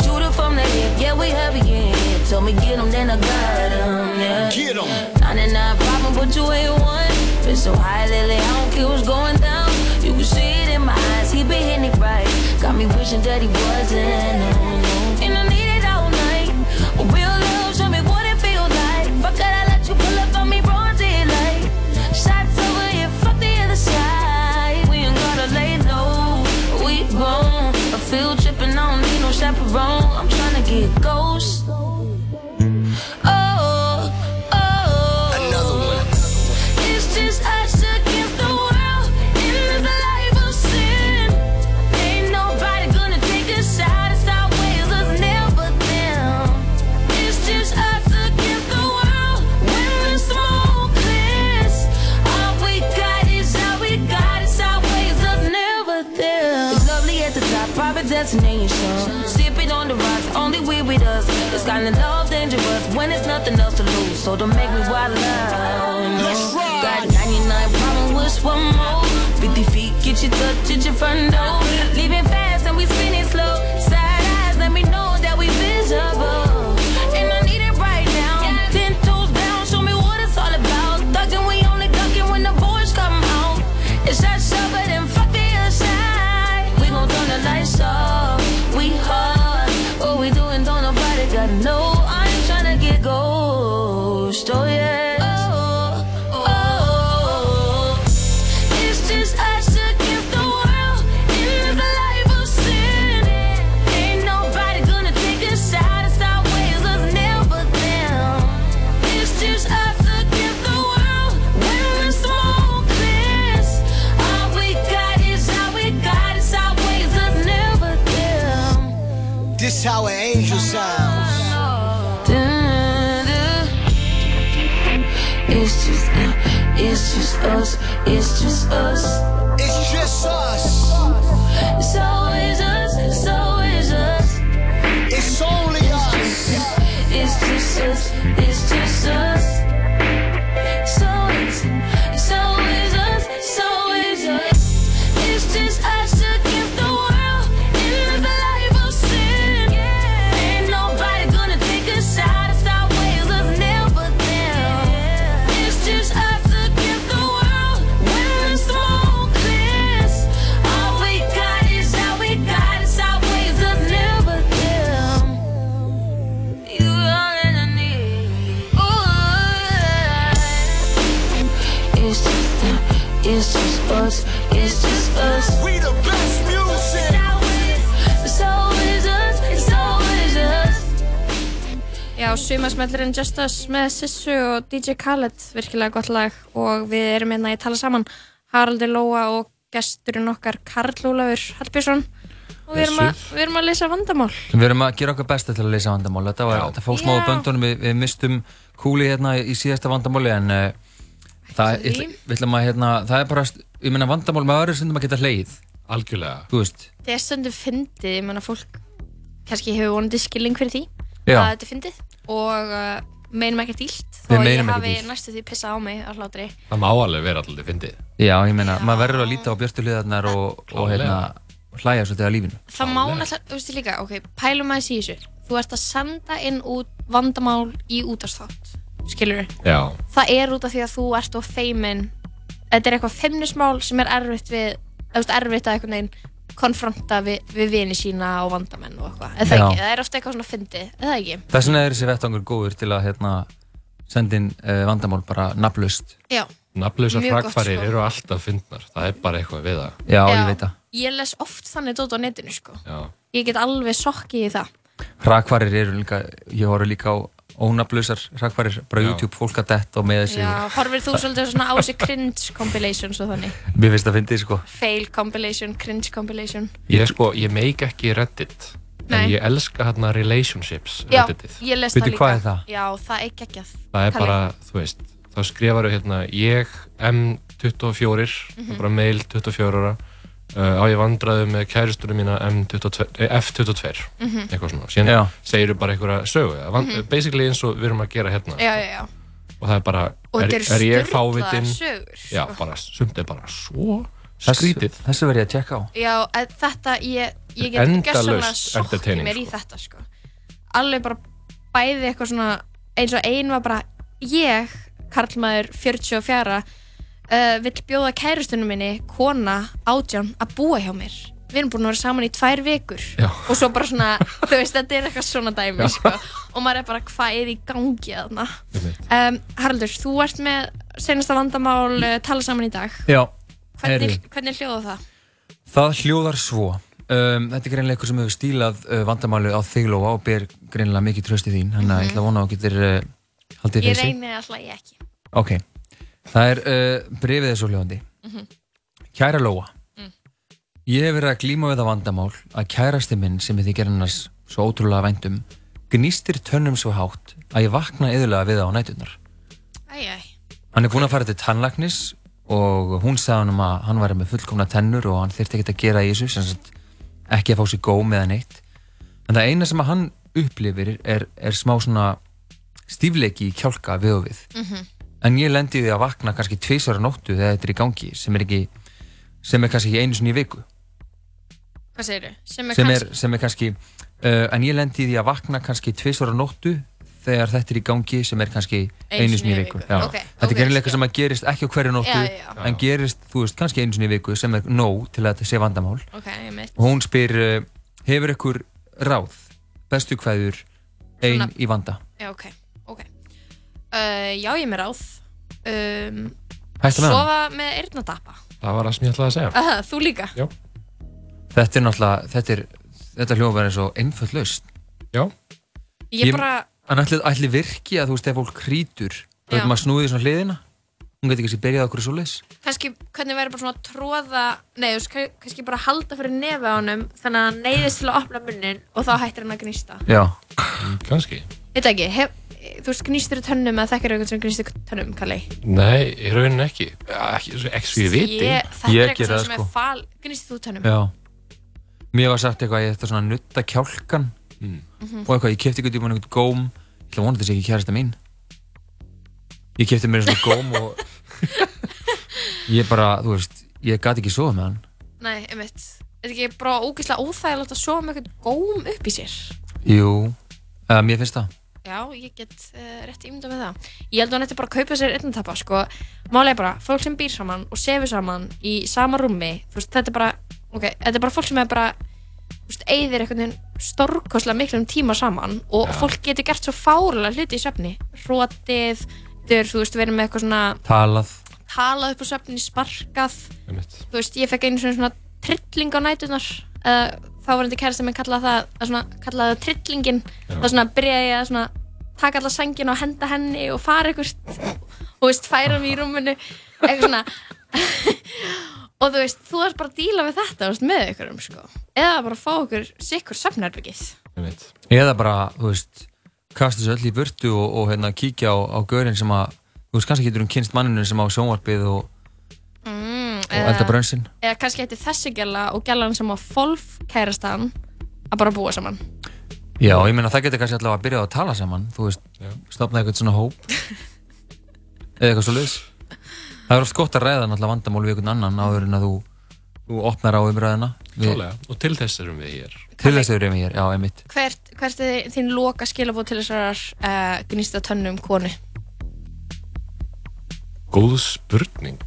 S: shooter from the hip, yeah, we heavy in here. Told me get get 'em, then I got got 'em, yeah.
E: Get 'em.
S: 99 problem, but you ain't one. Been so high lately, I don't care what's going down. You can see it in my eyes, he been hitting it right. Got me wishing that he wasn't, It's kind of love dangerous when there's nothing else to lose. So don't make me wild out.
E: Let's ride.
S: Got 99 problems with one more. 50 feet, get you touch at your front door. Leaving fast and we spinning
C: sumasmellurinn Just Us með Sissu og DJ Khaled, virkilega gott lag. Og við erum hérna í tala saman. Haraldur Lóa og gesturinn okkar Karl Ólafur Hallbjörnsson. Og við erum, að, við erum að leysa vandamál.
D: Við erum að gera okkar besta til að leysa vandamál. Þetta, var, þetta fór smá á
C: Já.
D: böndunum, við, við mistum kúli hérna í síðasta vandamáli en uh, það, ég, að, hérna, það er bara, ég meina vandamál með öðru stundum að geta hleið.
R: Algjörlega.
D: Þú veist,
C: Þegar stundum fyndið, ég menna fólk kannski hefur vonandi skilning fyrir því.
D: Já.
C: að þetta er fyndið og uh, meinum ekkert ílt
D: Við
C: þó að ég
D: meinum ekkert
C: hafi
D: illt.
C: næstu því pissað á mig á hlátri
R: Það má alveg vera alltaf fyndið.
D: já, ég meina, maður verður að líta á björtu hliðarnar og, og hérna, hlæja svolítið að lífinu.
C: Það má náttúrulega, þú veist líka, ok, pælum aðeins í þessu Þú ert að senda inn út vandamál í útastþátt Skilur
R: Já.
C: Það er út af því að þú ert of feimin Þetta er eitthvað feimnismál sem er erfitt við þú veist, erfitt að einhvern veginn konfronta við, við vini sína og vandamenn og eitthvað Eða
D: Já.
C: ekki, það er ofta eitthvað svona fyndið, eða ekki
D: Þess vegna er þessi vettvangur góður til að hérna, senda inn uh, vandamál bara nafnlaust.
C: Já, gott,
R: hrakfarir
C: sko.
R: eru alltaf fyndnar. Það er bara eitthvað við það.
D: Já, ég veit það.
C: ég les oft þannig dót á netinu sko
R: Já.
C: Ég get alveg sokkið í það
D: Hrakfarir eru líka, ég horf líka á ónafnlausar hrakfarir, bara
R: Já.
D: YouTube, fólk að detta og með þessi.
C: Já, horfir þú svolítið svona á þessi cringe compilations og þannig
D: Mér finnst það fyndið, sko.
C: Fail compilation, cringe compilation
R: Ég sko, ég meik ekki Reddit. En
C: Nei.
R: ég elska hérna relationships
C: Já,
R: Redditið.
C: ég les það
D: Bíddu,
C: líka
D: hvað er það?
C: Já, það er geggjað
R: Það er
C: Kalli.
R: bara, þú veist, þá skrifaru hérna ég M24,
C: Mhm.
R: bara mail 24 ára, á ég vandraðu með kæristunum mína M22, eh, F22,
C: Mhm.
R: eitthvað svona. Síðan
D: Já.
R: segir bara einhverja sögu, van,
C: Mhm.
R: basically eins og við erum að gera hérna.
C: Já, já, já
R: Og það er bara,
C: Og
R: er, er ég fávitinn?
C: sögur, sko.
R: Já, bara, sumt er bara svo
D: Þessu,
R: skrítið.
D: þessu verð ég að tjekka á.
C: Já, að þetta, ég, ég get sokkið
R: entertaining,
C: mér í þetta, sko Alveg bara bæði eitthvað svona eins og ein var bara ég, karlmaður 44 uh, vill bjóða kærustunum minni kona, átján, að búa hjá mér Við erum búin að vera saman í tvær vikur
R: Já.
C: og svo bara svona, þú veist, þetta er eitthvað svona dæmi, sko og maður er bara, hvað er í gangi þarna um, Haraldur, þú ert með senasta vandamál uh, tala saman í dag
D: Já,
C: Hvernig,
D: heyrðu.
C: hvernig hljóða það?
D: Það hljóðar svo. Um, þetta er greinlega eitthvað sem hefur stílað uh, vandamálið á þig Lóa og ber greinlega mikið tröst í þín. Þannig að ég ætla að vona að þú getur uh, haldið
C: Ég
D: þessi.
C: reyni að hlæja ekki
D: Ok, það er uh, brefið svo hljóðandi.
C: Mhm.
D: Kæra Lóa,
C: Mm.
D: ég hef verið að glíma við það vandamál að kærasti minn sem ég þykir hennars svo ótrúlega væntum gnýstir tönnum svo hátt að ég vakna yðurlega við það á nætunar.
C: Æjæj
D: Hann er búinn að fara til tannlæknis og hún sagði hann um að hann væri með fullkomna tennur og hann þyrfti ekkert að gera í þessu, ekki að fá sér góm eða neitt. En það eina sem hann upplifir er, er smá svona stífleiki í kjálka við og við.
C: Mhm.
D: En ég lendi því að vakna kannski tvisar á nóttu þegar þetta er í gangi, sem er ekki, sem er kannski ekki einu sinni í viku.
C: Hvað? Sem er
D: Sem er,
C: kannski
D: sem er kannski, uh, en ég lendi því að vakna kannski tvisar á nóttu þegar þetta er í gangi sem er kannski einu sinni í viku. Já.
C: Ok,
D: þetta
C: ok,
D: er eitthvað sem að gerist ekki á hverju nóttu,
C: Já, já,
D: en gerist, þú veist, kannski einu sinni í viku sem er nóg til að þetta sé vandamál.
C: Ok, ég mitt
D: Og hún spyr, uh, hefur ykkur ráð, bestu kveður, ein
C: Svona-
D: í vanda?
C: Já, ok uh, Já, ég er með ráð um,
D: Hættu með hann?
C: Sofa með eyrnadappa
R: Það var það sem ég ætlaði að segja.
C: uh, Þú líka
R: Já.
D: Þetta er náttúrulega, þetta er, þetta hljóðar er svo einföld laust.
R: Já.
C: Ég bara
D: En ætli, ætli virki að þú veist, ef fólk hrítur, þá veit maður snúið svona hliðina? Hún getur ekki byrjað okkur svo leis?
C: kannski, hvernig verður bara svona að tróða Nei, þú veist, kann- kannski bara halda fyrir nefið á honum Þannig að hann neyðist til að opna munnin Og þá hættir hann að gnýsta
D: Já.
R: Kannski.
C: Veit ekki, hef, þú veist, gnýstur í tönnum Eða þekkir eitthvað sem gnýstur í tönnum, Kalli
R: Nei, í rauninni ekki. Ekki, ekki svo ég viti.
C: Ég,
D: Ég
C: er eitthvað
D: það,
C: sem
D: sko.
C: er fal Gnýstur þú í tönnum
D: Já. Mér var sagt eitthvað, ég ætti svona að nutta kjálkan
R: Mm.
C: Mhm.
D: og eitthvað, ég kefti eitthvað tíma einhvern góm, ég ætla að vona þetta sé ekki kærasta mín. Ég kefti mér svona góm og (laughs) ég bara, þú veist, ég gati ekki sofa með hann.
C: Nei, einmitt Er ekki bara ógeðslega óþægilegt að sofa með eitthvað góm upp í sér?
D: Jú, eða mér finnst það.
C: Já, ég get uh, rétt ímynda með það. Ég held að hann ætti bara að kaupa sér eyrnatappa, sko. Málega bara, fólk sem býr saman og sefur saman í sama rúmi, þú veist, þetta er bara, ok, þetta er bara fólk sem er bara, þú veist, eigðir einhvern veginn stórkoslega miklum tíma saman og
D: Já.
C: fólk getur gert svo fárulega hluti í svefni. Rótið, þau, þú veist, verið með eitthvað svona
D: Talað.
C: talað upp á svefni, sparkað þú veist, ég fekk einu svona, svona trilling á nætunar uh, þetta kærasta minn kallað það að svona, kallaði það trillingin. Þá svona byrjaði ég að svona taka alla sængin og henda henni og fara eitthvað og þú veist, færa mig í rúminu eitthvað svona. (laughs) Og þú veist, þú ert bara að díla við þetta veist, með ykkur um sko. Eða bara fá ykkur sikkur söfnarbyggið
D: Eða bara, þú veist, kasta þessu öll í burtu og, og hérna kíkja á, á gaurinn sem að, þú veist, kannski getur hún kynst manninu sem á sjónvarpið og,
C: mm,
D: og elda brönsin.
C: eða kannski hætti þessi gæla og gælan sem á fólf kærastan að bara búa saman
D: Já, ég meina það getur kannski allavega að byrja að tala saman, þú veist, stopna eitthvað svona hóp eða eitthvað svo liðs. Það er oft gott að ræða náttúrulega vandamál við einhvern annan áður en að þú, þú opnar á umræðina. Við-
R: og til þess erum við hér
D: Til þess erum við hér, já, einmitt.
C: hvert, hvert er þín loka skilabóð til þessar uh, gnýsta tönnum konu
R: Góð spurning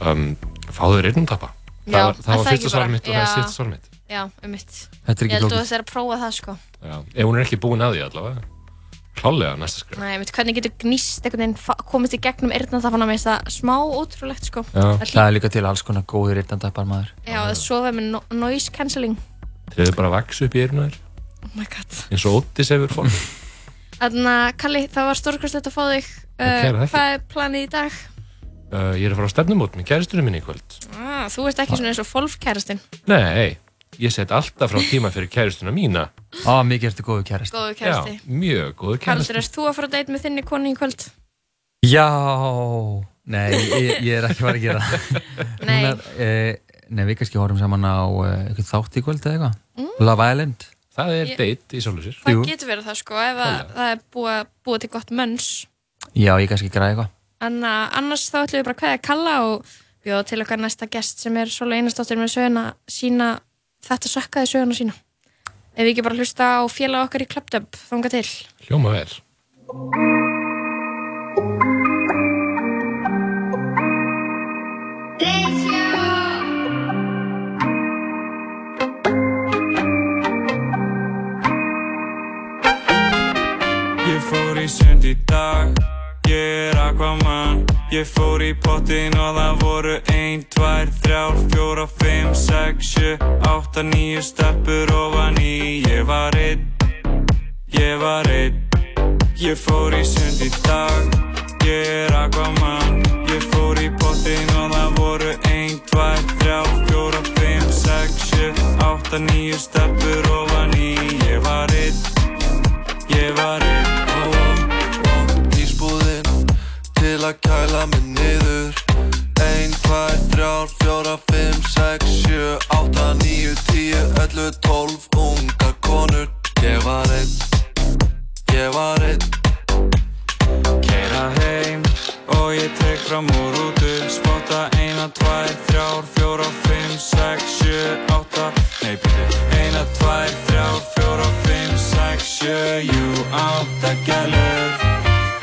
R: um, Fáður eyrnumtappa
C: Já,
R: Það var, það var
C: það
R: fyrsta
C: ekki
R: svar
C: bara?
R: mitt og það er
C: Já.
R: síðasta svar mitt
C: já, um mitt
R: Þetta er ekki
C: ég held að þú þess að prófa það sko.
R: Já, ef hún er ekki búin að því allavega. Klálega næsta skrif
C: Nei, mitt, hvernig getur gnýst einhvern veginn komist í gegnum eyrnatafanna með það smá ótrúlegt sko.
D: Það
C: hlý-
D: er líka til alls konar góðir irtandapar maður.
C: já, að sofa með no noise cancelling.
R: Þeir eru bara að vaksa upp í eyruna þér.
C: Oh my god.
R: Eins og Otis hefur fólk
C: Þannig að Kalli, það var stórkvæmst að fá þig. Uh. Hvað er planið í dag?
R: Uh, Ég er að fara á stefnumót með kæristurinn minni í kvöld
C: Ah, þú ert ekki svona eins og fólfkærastinn
R: Nei, ég set alltaf frá tíma fyrir kæristuna mína
D: Á, mikið ertu góðu kærist
C: Góður kærasti.
R: Já, mjög góður
C: Karldur,
R: kærasti
C: erst þú að fara að date með þinni konu í kvöld?
D: Já, nei, ég, ég er ekki farið að gera það. (laughs)
C: Nei.
D: Er, e, nei, við kannski horfum saman á e, eitthvað þátt í kvöld eða eitthvað.
C: Mm.
D: Love Island.
R: Það er date í sjálfur sér
C: Það getur verið það sko, ef að, það er búið, búið til gott mönns
D: Já, ég kannski græði eitthvað.
C: En uh, annars þá ætlum við bara að kveðja Kalla og bjóða til okkar næsta gest sem er Sóla Einarsdóttir með söguna sína þetta sökkaði söguna sína. Ef við ekki bara hlusta á félag okkar í Clubdub þanga til.
R: Hljóma vel.
T: Ég fór í sund í dag, ég er Aquaman Ég fór í pottin og það voru 1, 2, 3, 4, 5, 6, 7, 8, 9 steppur ofan í. Ég var einn, ég var einn. Ég fór í sund í dag, ég er Aquaman Ég fór í pottin og það voru 1, 2, 3, 4, 5, 6, 7, 8, 9 steppur ofan í. Ég var einn, ég var einn
M: til að kæla mig niður. 1, 2, 3, 4, 5, 6, 7, 8, 9, 10, 11, 12 Unga konur. Ég var einn Ég var einn.
T: Keira heim og ég tek fram úr rútu Spotta. Eina, tvær, þrjár, fjóra, fimm, sex, sjö, átta. Nei, byrju Eina, tvær, þrjár, fjóra, fimm, sex, sjö, jú, átta gælur.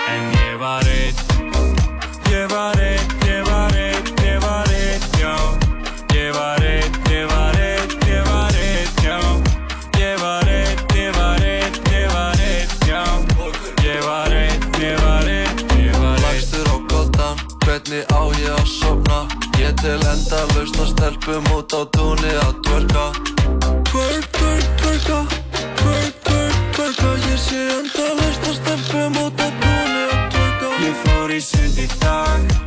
T: En ég var einn
M: til enda lausna stelpum út á túnni að twerka. Twerk, twerk, twerka. Twerk, twerk, twerka. Ég sé enda lausna stelpum út á túnni að twerka.
T: Ég fór í sund í dag,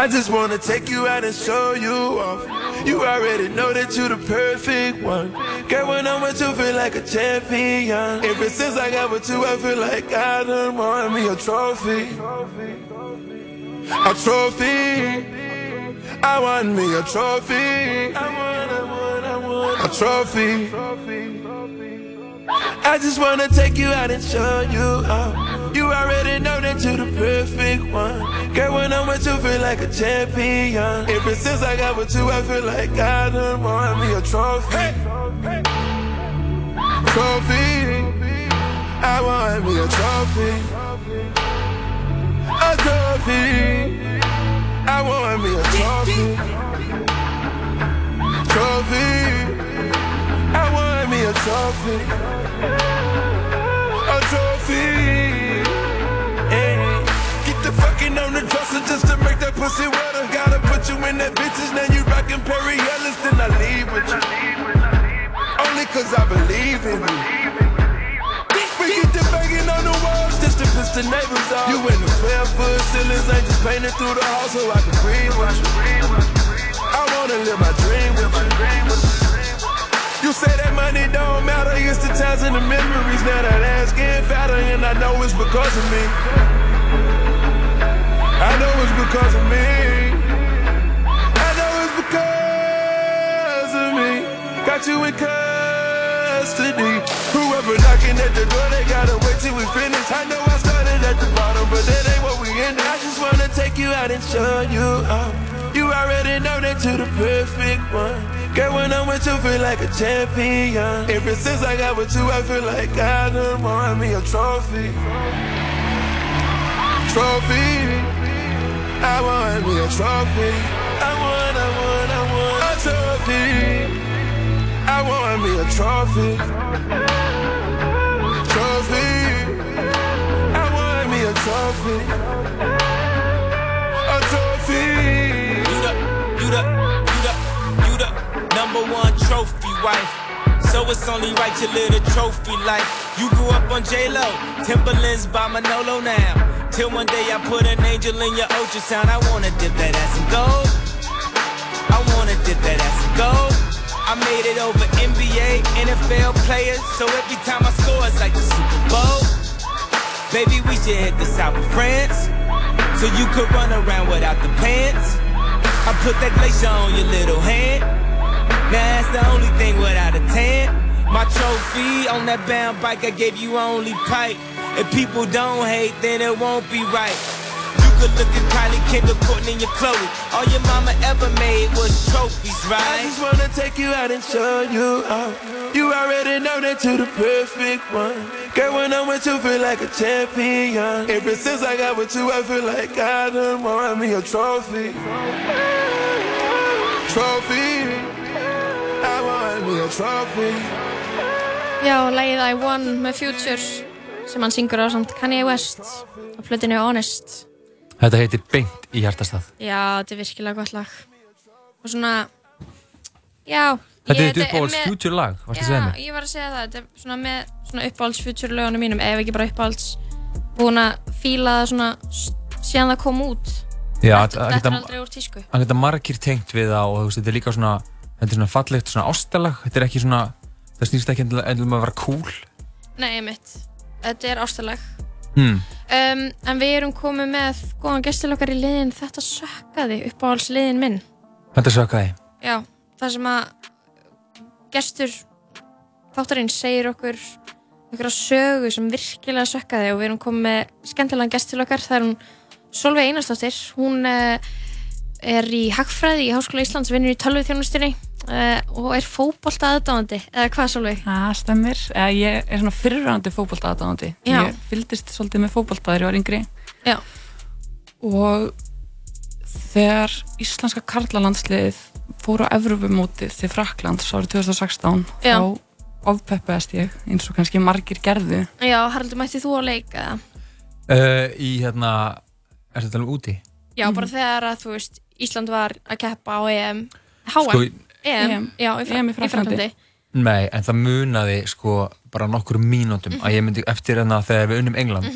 M: I just wanna take you out and show you off. You already know that you're the perfect one. Girl, when I'm with you, feel like a champion. Ever since I got with you, I feel like I done won me a trophy. A trophy. I want me a trophy. I won, I won, I won. A trophy. I just wanna take you out and show you off. You already know that you're the perfect one. Girl, when I'm with you, feel like a champion. Ever since I got with you, I feel like I done won me a trophy. Trophy. I want me a trophy. A trophy. I want me a trophy. Trophy. I want me a trophy. A trophy. Fucking on the dresser just to make that pussy wetter. Gotta put you in that bitches, now you rockin' Perry Ellis, then I leave with you. Only cause I believe in you. We get the banging on the walls just to piss the neighbors off. You in the 12 foot ceilings, ain't just painted through the house so I can breathe with you. I wanna live my dream with you. You say that money don't matter, it's the times and the memories. Now that ass getting fatter, and I know it's because of me. I know it's because of me. I know it's because of me. Got you in custody. Whoever knocking at the door, they gotta wait till we finish. I know I started at the bottom, but that ain't what we ended. I just wanna take you out and show you off. You already know that you're the perfect one. Girl, when I'm with you, feel like a champion. Ever since I got with you, I feel like I done won me a trophy. Trophy. I want me a trophy. I want, I want, I want a trophy. I want me a trophy. Trophy. I want me a trophy. A trophy.
U: You the, you the, you the, you the number one trophy wife. So it's only right you live the trophy life. You grew up on J-Lo, Timberlands by Manolo now. Till one day I put an angel in your ultrasound. I wanna dip that ass in gold. I wanna dip that ass in gold. I made it over NBA, NFL players. So every time I score, it's like the Super Bowl. Baby, we should hit the south of France. So you could run around without the pants. I put that glacier on your little hand. Now that's the only thing without a tan. My trophy on that bound bike, I gave you only pipe. If people don't hate, then it won't be right. You could look at Kylie, Kendall, Courtney, and your Chloe. All your mama ever made was trophies,
M: I
U: right?
M: just wanna take you out and show you off. You already know that you're the perfect one. Girl, when I'm with you, feel like a champion. Ever since I got with you, I feel like I done won me a trophy. Trophy. I want me a trophy.
C: Já, lagið I Won með Future sem hann syngur á samt Kanye West á flutinu Honest.
D: Þetta heitir Beint í hjartastað.
C: Já, þetta er virkilega gott lag. Og svona, já.
D: Þetta er uppáhalds future lag, varstu að segja?
C: Já, ég var að segja það. Þetta er svona með svona uppáhalds Future lögunum mínum, ef ekki bara uppáhalds búin að fíla það svona s- síðan það kom út.
D: Já,
C: Þetta þetta er aldrei úr tísku.
D: Það geta margir tengt við það og þú veist, þetta er líka svona, þetta er svona fallegt svona ástalag, þetta er ekki svona, það snýst ekki endilega endilega um að vera cool.
C: Nei, mitt. Þetta er ástalag.
D: Hmm.
C: Um, en við erum komið með góðan gestil okkar í liðin Þetta sökkaði uppáhalds liðin minn.
D: Þetta sökkaði.
C: Já, það sem að gestur þáttarinn segir okkur einhverja sögu sem virkilega sökkaði og við erum komið með skemmtilegan gest til okkar það er hún Solveig Einarsdóttir hún uh, er í Hagfræði í Háskóla Íslands, vinnur í tölvuþjónustinni uh, og er fótbolta aðdáðandi eða hvað Solveig?
V: Það stemmir. Eh, Ég er svona fyrirrandi fótbolta aðdáðandi. Ég fylgdist svolítið með fótbolta þegar ég var yngri.
C: Já.
V: Og þegar íslenska karlalandsliðið fór á Evrópumótið til Fraklands árið 2016
C: Já.
V: þá ofpeppaðist ég eins og kannski margir gerðu.
C: Já, Haraldur, mætti þú að leika það?
D: Uh, í hérna, er þetta alveg úti?
C: Já, bara þegar að þú veist Ísland var að keppa á EM HM,
D: Sko,
C: EM, já, í, Fra
V: EM í
C: í Fraklandi
V: Frakklandi.
D: Nei, en það munaði sko bara nokkur mínútum
C: Mhm.
D: að ég myndi eftir enna þegar við unnum England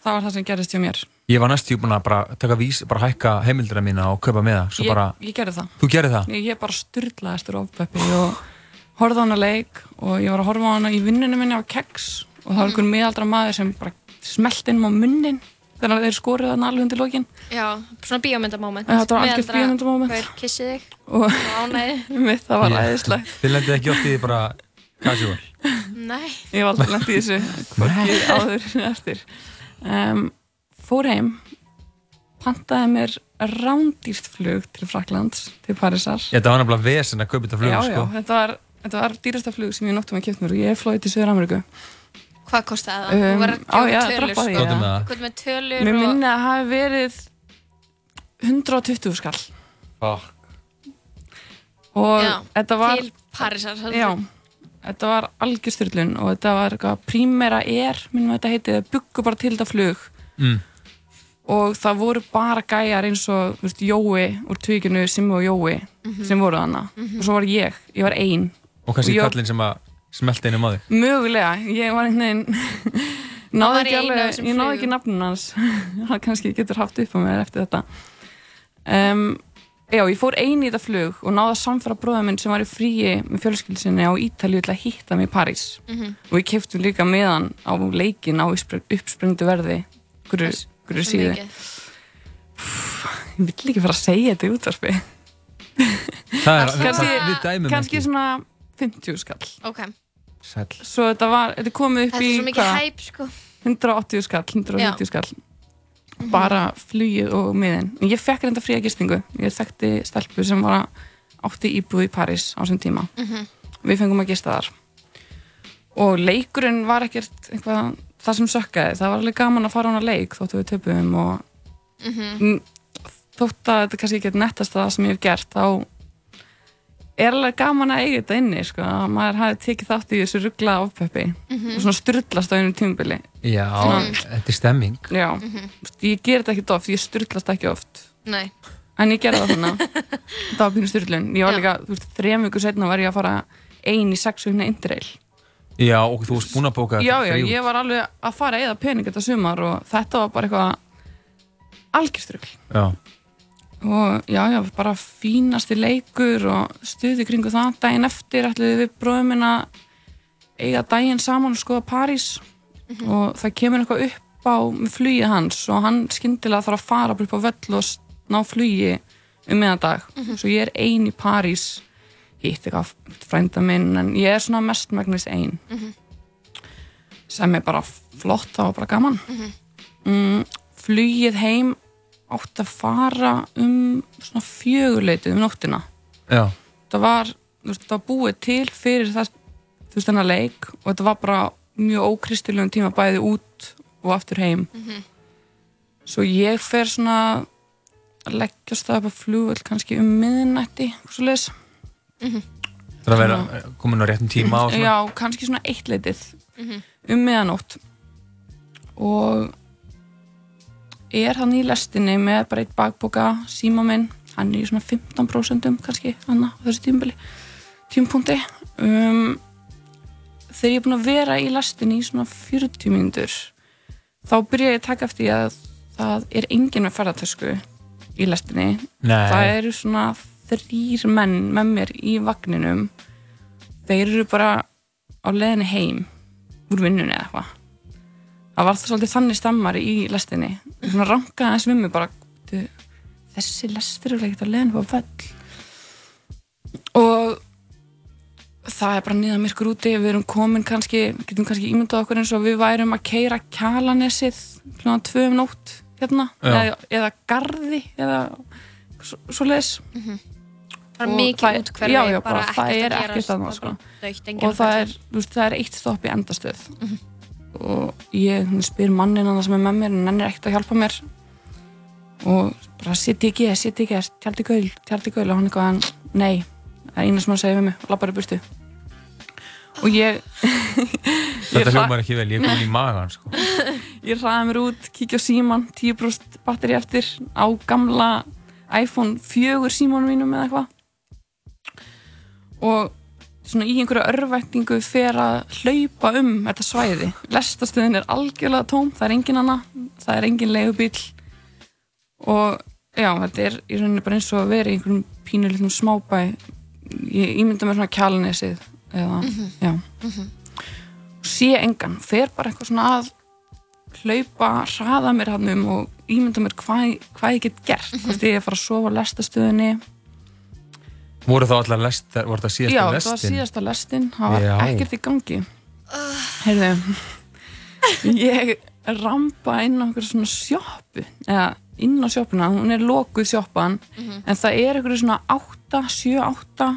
V: Það var það sem gerist hjá mér.
D: ég var næstu búin að bara taka vís bara hækka heimildina mína og kaupa með það svo
V: Ég,
D: bara,
V: ég gerði það.
D: þú gerir það?
V: Ég, ég bara styrlaðist úr ofbeppi og horfði á hana leik og ég var að horfa á hana í vinnunum minni á keks og það var einhver miðaldra maður sem bara smelt inn á munnin þegar þeir skoruðu þarna alveg undir lokin
C: Já, svona bíómyndamoment.
V: Já, þetta var
C: Meðaldra
V: bíómyndamoment.
C: Hver kissið þig
V: og
C: ánæði. (laughs)
V: mitt það var æðislegt.
D: Þið lendið ekki oft í því bara casual
C: Nei.
V: Ég var alltaf lent í þessu (laughs) hvorki áður eftir um, Fór heim pantaði mér rándýrt flug til Fraklands, til Parísar
D: þetta var nefnilega vesen að kaupa þetta flug
V: Já,
D: sko.
V: já, þetta var, þetta var dýrasta flug sem ég noktum að kjöpt mér og ég er flóið til Söður Ameríku
C: Hvað kostaði það?
V: Um,
C: var að
V: á, já,
C: tölur,
V: droppaði ég,
C: sko.
V: já. Komdu með
C: tölur
V: Mér
C: og...
V: minni að það hafi verið 120 skall
D: Fuck.
V: og
C: Já,
V: þetta var
C: til Parísar.
V: Já, þetta var algjörstyrlun og þetta var eitthvað Primera Air, minnum þetta heiti þau byggu bara til þetta flug
D: mm.
V: og það voru bara gæjar eins og veist, Jói úr tvíkinu, Simmi og Jói
D: Mhm.
V: sem voru þarna
C: Mhm.
V: og svo var ég, ég var ein
D: og kannski kallinn sem að smelta einum á þig?
V: Mögulega, ég var einhvern veginn
C: Hann (laughs)
V: náði
C: var
V: ekki alveg, ég náði
C: flugum.
V: ekki nafnun hans. (laughs) Hann kannski getur haft upp á mér eftir þetta. Um, já, ég fór ein í þetta flug og náði að samfara bróða minn sem var í fríi með fjölskylsinni á Ítalíu til að hitta mig í París.
C: Mhm.
V: og við keftum líka meðan á leikin á uppsprengdu verði hverju, síðu.
C: Mikið.
V: ég vill ekki fara að segja þetta í útvarpi.
D: Það er,
V: kannski,
D: það, við dæmum
V: kannski
D: ekki.
V: svona 50 skall
C: Ok.
D: Sæll.
V: svo þetta var, þetta er komið upp
C: Þetta
V: í
C: er svo mikið
V: hvað?
C: hæp, sko.
V: 180 skall, 190
C: Já.
V: skall bara flugið og miðin en ég fekk reynda fría gistingu ég þekkti stelpu sem var átti íbúð í París á þessum tíma
C: Mhm.
V: við fengum að gista þar og leikurinn var ekkert eitthvað, það sem sökkaði, það var alveg gaman að fara á hana leik þóttu við töpum og
C: Mhm.
V: mm, þótt að þetta kannski ekki nettast það sem ég hef gert þá er alveg gaman að eiga þetta inni sko, að maður hafi tekið þátt í þessu ruggla ofpeppi
C: Mhm.
V: og svona strullast á einum tímubili
D: Já, þetta er stemming.
V: Já, Vist, ég ger þetta ekki oft, ég strullast ekki oft.
C: Nei.
V: en ég gerði það svona. (laughs) Það var pínu strullun, ég var líka þú veist, þrejum viku setna var ég að fara ein í sex vikna interrail.
D: Já, og þú varst búin að bóka
V: já, já, ég var alveg að fara eða pening þetta sumar og þetta var bara eitthvað algjörstrugl
D: Já,
V: og já, já, bara fínasti leikur og stuði kringu það. Daginn eftir ætluði við bróðum minn að eiga daginn saman og skoða París. Og það kemur eitthvað upp á flugið hans og hann skyndilega þarf að fara upp á völl og ná flugi um meðan
C: Mhm.
V: svo ég er ein í París. Hitt eitthvað frænda minn en ég er svona mestmægnis ein.
C: Mhm.
V: sem er bara flott var bara gaman.
C: Mhm.
V: mm, flugið heim átt að fara um svona fjögurleitið um nóttina
D: já,
V: það var, veist, það var búið til fyrir það, þú veist, þennan leik og þetta var bara mjög ókristilegum tíma bæði út og aftur heim
C: Mhm.
V: svo ég fer svona að leggjast það upp á flugvöld kannski um miðnætti svo leis
C: Mhm.
D: það er að vera komin á réttum tíma og svona
V: já, kannski svona eitt leitið
C: Mhm.
V: um miðanótt og er hann í lestinni með bara eitt bakboka síma minn, hann er í svona 15% kannski hann á þessu tímbili tímpunkti um, þegar ég er búin að vera í lestinni í svona 40 mínútur þá byrja ég að taka eftir að það er enginn með ferðartösku í lestinni.
D: Nei.
V: það eru svona þrýr menn með mér í vagninum. Þeir eru bara á leiðinni heim úr vinnunni eða eitthvað. Það var svolítið þannig stemmari í lestinni svona rankaði aðeins við mig bara "Bíddu, þessi lestir eru ekkert að leiðinni á völl. Og það er bara niðan myrkur úti við erum komin kannski, getum kannski ímyndað okkur eins og við værum að keira kjalanesið klúna tvö um nótt hérna, eða, eða garði eða svo, svo leis
C: Bara
V: Og
C: mikið
V: já, já,
C: bara
V: bara, það
C: ekkert
V: er
C: að er
V: sko.
C: bara
V: og
C: að
V: það er, þú veist, það er eitt stopp í endastöð og ég spyr mannin hann sem er með mér en hann er ekkert að hjálpa mér. Og bara sitt ekki, sitt ekki tjaldi gaul, tjaldi gaul. Og hann eitthvað nei, það er eina sem hann segir við mig og lappar í burtu. Og ég (laughs)
D: Þetta hljómar ekki vel, ég er komin í magan sko. (laughs)
V: ég hraði mér út, kíkja á síman 10% batteri eftir á gamla iPhone 4 símanum mínum eða eitthvað. Og svona í einhverju örvæntingu fer að hlaupa um þetta svæði. Lestastöðin er algjörlega tóm það er engin hana, það er engin leigubíl og já, þetta er í rauninni bara eins og að vera í einhverjum pínu litlum smábæ. Ég ímynda mér svona kjálnesið eða,
C: Mhm.
V: já. Og sé engan, fer bara eitthvað svona að hlaupa, hraða mér hann um og ímynda mér hvað, hvað ég get gert. Hvort ég er að fara að sofa á lestastöðinni
D: Voru þá allar lest, voru það síðasta
V: Já,
D: lestin?
V: það var síðasta lestin, það var
D: Já.
V: ekkert í gangi Heyrðu ég rampa inn á einhverju svona sjoppu eða inn á sjoppuna, hún er lokuð sjoppan
C: Mhm.
V: en það er einhverju svona 8, 7, 8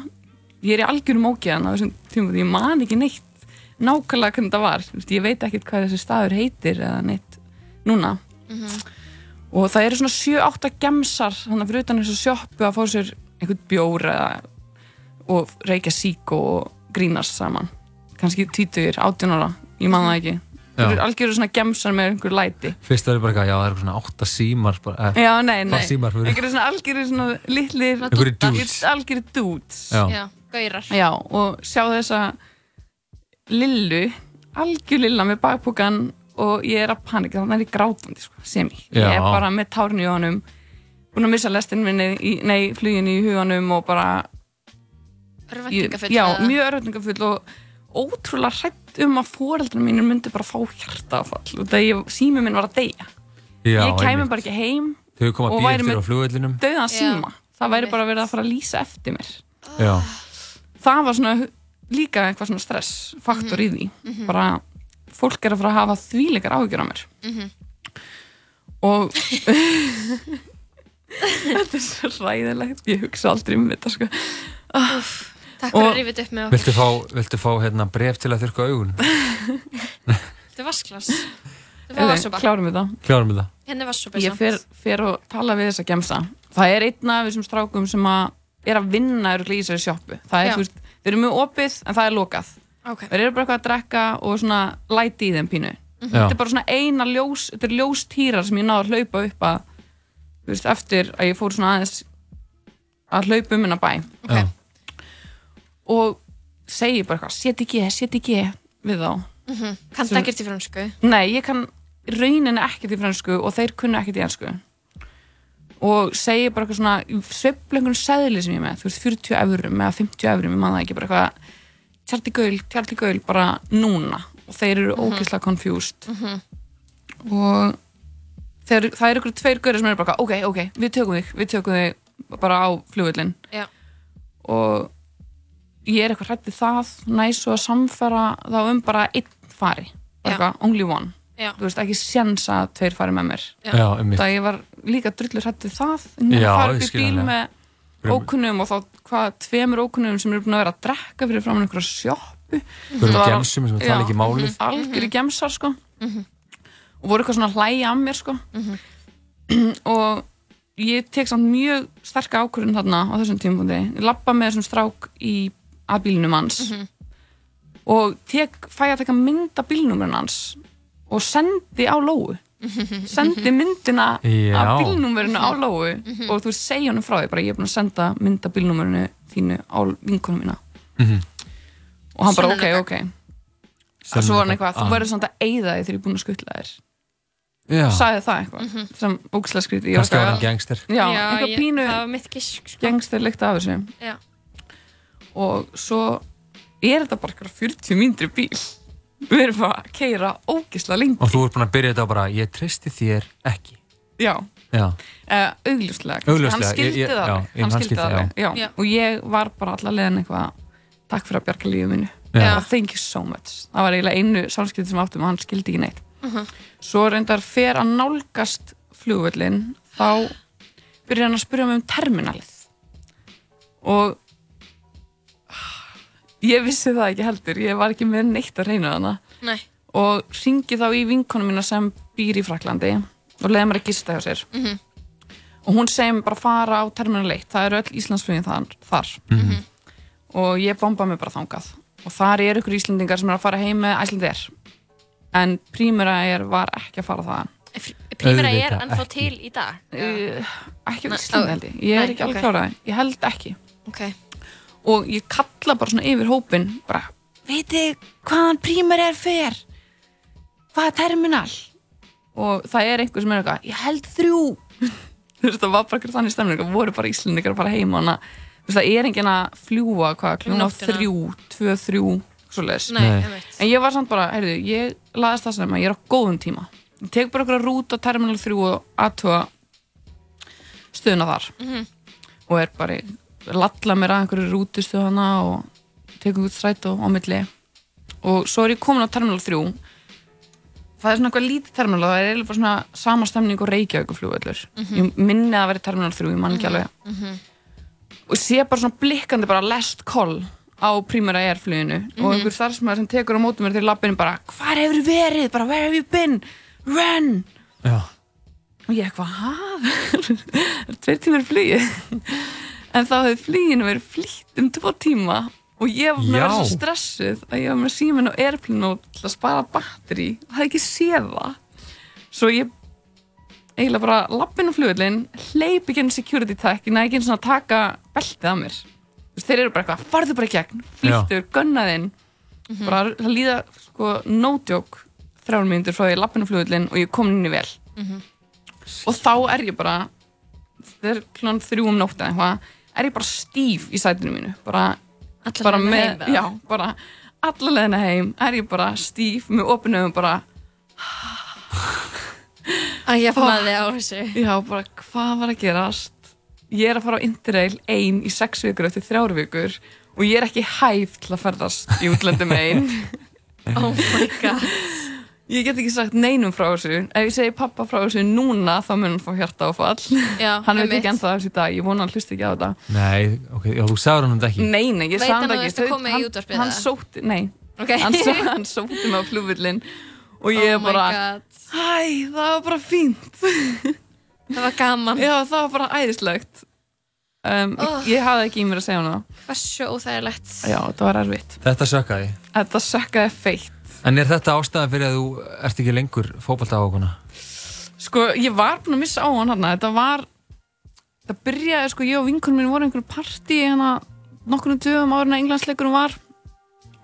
V: ég er í algjörum ógeðan á þessum tímum ég man ekki neitt nákvæmlega hvernig það var, ég veit ekkert hvað þessi staður heitir eða neitt núna og það eru svona 7-8 gemsar þannig að fyrir utan þessu sjoppu að fá sér einhvern bjór eða, og reykja sík og grínast saman kannski 20, 18 ára ég man það ekki
D: Já.
V: það eru algjörðu svona gemsar með einhver læti
D: Fyrst var ég bara eitthvað, já það eru svona átta símar bara, eh,
V: já, nei, nei,
D: Hvað símar fyrir?
V: einhverju svona algjörðu svona litlir
D: Einhverjir dudes.
V: algjörðu dudes
D: Já.
C: Já, gaurar.
V: já, og sjá þessa lillu algjör lilla með bakpókan og ég er að panika, þannig er ég grátandi sko, sem ég, ég er bara með tárn í honum búin að missa lestin minni í, nei, flugin í huganum og bara
C: Örvæntingafull,
V: já, mjög örvendingafull og ótrúlega hrætt um að foreldrar mínir myndi bara fá hjartafall og það ég, sími minn var að deyja.
D: Já,
V: ég kæmi
D: einmitt.
V: bara ekki heim
D: Þau koma
V: og
D: að býja
V: væri
D: eftir
V: með döðan síma. Það væri bara verið að fara að lýsa eftir mér.
D: Já,
V: það var svona líka eitthvað svona stressfaktor í því.
C: Mhm.
V: bara fólk er að fara að hafa þvíleikar áhyggjur á mér.
C: Mhm.
V: og (laughs) (laughs) þetta er svo ræðilegt ég hugsa aldrei um þetta sko.
C: Úff, takk fyrir að þetta upp með okkur.
D: viltu fá, viltu fá hérna, bref til að þurrka augun? (laughs)
C: Þetta er vasklas. Þetta
V: klárum við það
D: Klárum við það
C: vassopa.
V: ég fer, fer og tala við þessa gemsa það er einn af þessum strákum sem að er að vinna í þessari sjoppu það er, þú veist, þeir eru mjög opið en það er lokað
C: Ok.
V: þeir eru bara eitthvað að drekka og svona læti í þeim pínu
C: Mhm.
V: þetta
C: Já.
V: er bara svona eina ljós þetta er ljóstýrar sem ég náði að hlaupa upp að veist, eftir að ég fór svona aðeins að hlaupa um hennar bæ
C: Ok.
V: og segi bara eitthvað, set ekki, set ekki við þá
C: Mhm. Kanntu
V: Sem-
C: ekkert í fransku?
V: Nei, ég kann rauninni ekkert í fransku og þeir kunna ekkert í ennsku og segi bara eitthvað svona sveifla einhvern seðli sem ég með þú veist 40 eurum eða 50 eurum ég man það ekki bara eitthvað tjarti gaul, tjarti gaul bara núna og þeir eru
C: Mhm.
V: ógeðslega confused
C: Mhm.
V: og þeir, það eru ykkur tveir gaurir sem eru bara ok, ok, við tökum þig, við tökum þig bara á flugvöllin
C: Já.
V: og ég er eitthvað hrætt við það næs svo að samfæra þá um bara einn fari, bara only one
C: Já.
V: þú veist, ekki séns að tveir fari með mér
D: Já. Já, einmitt.
V: það ég var líka drullur hrætt við það
D: Já,
V: að upp í bíl með ókunnum og þá hvað tveimur ókunnum sem eru búin að vera að drekka fyrir framann einhverja sjoppu
D: Einhverjum
V: Það var-
D: gemsum sem tala
V: Já,
D: ekki málið.
V: algjöri gemsar sko
C: Mhm.
V: Og voru eitthvað svona hlæja að mér sko
C: Mhm. (clears throat)
V: og ég tek samt mjög sterka ákvörðun þarna á þessum tímapunkti ég lappa með þessum strák í að bílnum hans
C: Mhm.
V: og tek, fæ að taka mynd af bílnúmerinn hans og sendi á lóu sendi myndina
D: Já.
V: af bílnúmerinu á lóu
C: Mhm.
V: og þú segja honum frá því bara ég er búin að senda mynd af bílnúmerinu þínu á vinkonum mína
D: Mhm.
V: og hann bara ok,
C: Sönnunargagn.
V: ok og svo var hann eitthvað, þú verður samt að eyða því þegar ég er búin að skuttla þér. Sagði það eitthvað
C: Mhm.
V: sem ógislega skrítið Ég var eitthvað-
D: gangster.
V: já,
C: Já,
V: einhver
C: ég-
V: pínu
C: það var mitt gisk, sko.
V: gangster líkt af þessu
C: Já.
V: og svo er þetta bara eitthvað 40 mínútur í bíl við erum bara að keira ógislega lengi
D: Og þú ert búin að byrja þetta á bara, ég treysti þér ekki.
V: já,
D: Já.
V: uh, augljóslega
D: Augljóslega,
V: hann skildi
D: ég- ég-
V: það hann
D: hann
V: skildi
D: skildi
V: það og ég var bara allar leðin eitthvað takk fyrir að bjarga lífið. Bara, thank you so much það var eiginlega einu samskipti sem áttum og hann skildi ekki neitt
C: Mhm.
V: svo reyndar fer að nálgast flugvöllin þá byrjar hann að spyrja mig um terminalið og ég vissi það ekki heldur ég var ekki með neitt að reyna þarna
C: Nei.
V: og ringi þá í vinkonu mína sem býr í Fraklandi og leiði mér að gista hjá sér
C: Mhm.
V: og hún segi mér bara að fara á terminal 1 það eru öll Íslandsflugin þar, þar.
C: Mhm.
V: og ég bomba mig bara þangað og þar eru ykkur Íslendingar sem er að fara heim með Æslandir en Prímera er var ekki að fara það
C: Prímera er ennþá
V: ekki.
C: til í dag.
V: Uh, ekki Íslandi
C: ó,
V: held ég, ég er ekki alveg klárað ég held ekki.
C: Ok.
V: og ég kalla bara svona yfir hópin bara, veitir hvaðan prímur er fer? Hvaða terminal? Og það er einhver sem er eitthvað, ég held þrjú. (laughs) Þú veist, það var bara eitthvað þannig stemning. Og voru bara íslendingar bara heima hana. þú veist, það er enginn að fljúa hvað, kljóna þrjú, tvö, þrjú svoleiðis, en ég var samt bara, heyrðu, ég laðist það sem að ég er á góðum tíma. Ég tek bara eitthvað rút á terminal 3 og aðtuga stöðuna þar.
C: Mhm.
V: og er bara lalla mér að einhverju rútustu hana og tekum út strætó á milli. Og svo er ég komin á terminal 3 það er svona eitthvað lítið terminal það er eiginlega bara svona sama stemning og Reykjavíkuflugvöllur
C: Mhm.
V: ég minni að það veri terminal 3, ég man ekki alveg. og sé bara svona blikkandi bara last call á Primera Air fluginu og
C: Mhm.
V: einhver starfsmæður sem tekur á mótum mér til lappinu bara, hvar hefur þið verið, bara where have you been? Run!
D: Já.
V: og ég eitthvað, hæ? (laughs) það er tveir tímar flugi. En þá hefði fluginu verið flýtt um tvo tíma og ég var með að vera svo stressuð að ég var með síminn og airplane til að spara batteri og hafði ekki séð það. Svo ég eiginlega bara lappin á flugullin hleyp ekki enn security tech ég næði ekki einn svona að taka beltið af mér þeir eru bara eitthvað, farðu bara í gegn flýttur, gunnaðinn bara það líða, sko, no joke þrjár mínútur frá því lappin á flugullin og ég kom inn í vel og þá er ég bara er klón þrjú um nótt eða eitthvað er ég bara stíf í sætinu mínu. Bara,
C: Alla
V: bara með,
C: heim,
V: já, bara alla leðina heim er ég bara stíf með opinöfum bara.
C: Að ég maður á þessu.
V: Já, bara hvað var að gerast ég er að fara á Interrail ein í sex vikur eftir þrjár vikur og ég er ekki hæf til að ferðast í útlöndum ein (laughs)
C: oh my god
V: ég get ekki sagt neinum frá þessu ef ég segi pappa frá þessu núna þá mun hann fá hjarta áfall
C: Já,
V: hann veit ekki ennþá þessu dag, ég vona hann hlusti ekki á þetta
D: Nei, ok, já, þú sagður hann þetta ekki
V: Nei, nei, ég sagði
C: hann
V: ekki. hann- Hann
C: eða?
V: sótti, nei.
C: Ok.
V: Hann, só, hann sótti mig á flugvillin og ég
C: Oh my
V: bara,
C: God.
V: hæ, það var bara fínt. (laughs)
C: það var gaman.
V: Já, það var bara æðislegt. Um,
C: Oh.
V: ég, ég hafði ekki í mér að segja hana.
C: Hversu óþægilegt
V: Já, þetta var erfitt.
D: Þetta sökkaði
V: Þetta sökkaði feitt.
D: En er þetta ástæðan fyrir að þú ert ekki lengur fókbalta ákona?
V: Sko, ég var búin að missa á hann hérna. Þetta var, það byrjaði, sko, ég og vinkunum minn voru í einhverju partí hérna nokkurnu dögum áður en að englandsleikunum var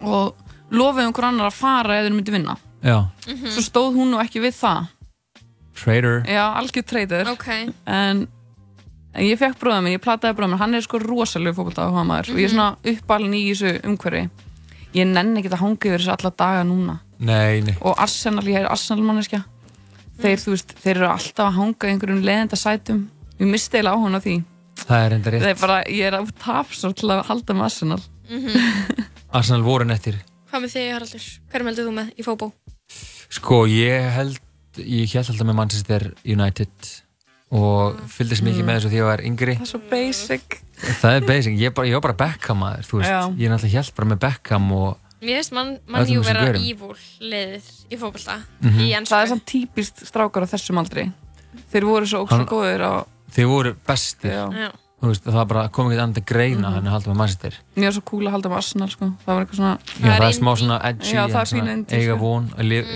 V: og lofiðum einhver annar að fara eða þeir myndi vinna.
D: Já.
V: Svo stóð hún nú ekki við það.
D: Trader
V: Já, algjör treyður.
C: Ok.
V: En en ég fekk bróðum minn, ég plataði bróðum minn, hann er sko rosalega fókbalta á maður og ég er svona uppalinn í þessu umhverfi. Ég nenni ekki að hanga yfir þessu alla daga núna.
D: Nei, nei
V: Og Arsenal, ég er Arsenal manneskja. Þeir, þú veist, þeir eru alltaf að hanga í einhverjum leðenda sætum. Ég misti eiginlega á hana því.
D: Það er enda rétt
V: er bara, ég er af tapsor til að halda með Arsenal. (laughs)
D: Arsenal voru nettir
C: Hvað með þig, Haraldur? Hverjum heldur þú með í fótbó?
D: Sko, ég held Ég held alltaf með Manchester United og fylgdist mikið með þessu því að ég var yngri
V: Það er svo basic.
D: Það er basic, ég, bara, ég var bara Beckham maður, þú veist,
C: Já.
D: ég er náttúrulega held bara með Beckham og
C: Mér finnst mann man jú vera ívúl liðið í fótbolta
D: Mhm.
C: í ennsku.
V: Það er samt típist strákar á þessum aldri. Þeir voru svo
D: Hann-
V: góðir á...
D: þið voru bestir
V: Já.
C: Já.
D: Þú veist, það var bara, kom ekki annað greina
V: Mhm.
D: hann að halda með Manchester
V: Mér er svo cool að halda með Arsenal, sko. Það var eitthvað svona...
D: Já, það er smá svona edgy
V: er
D: eiga
V: sko.
D: von að lif,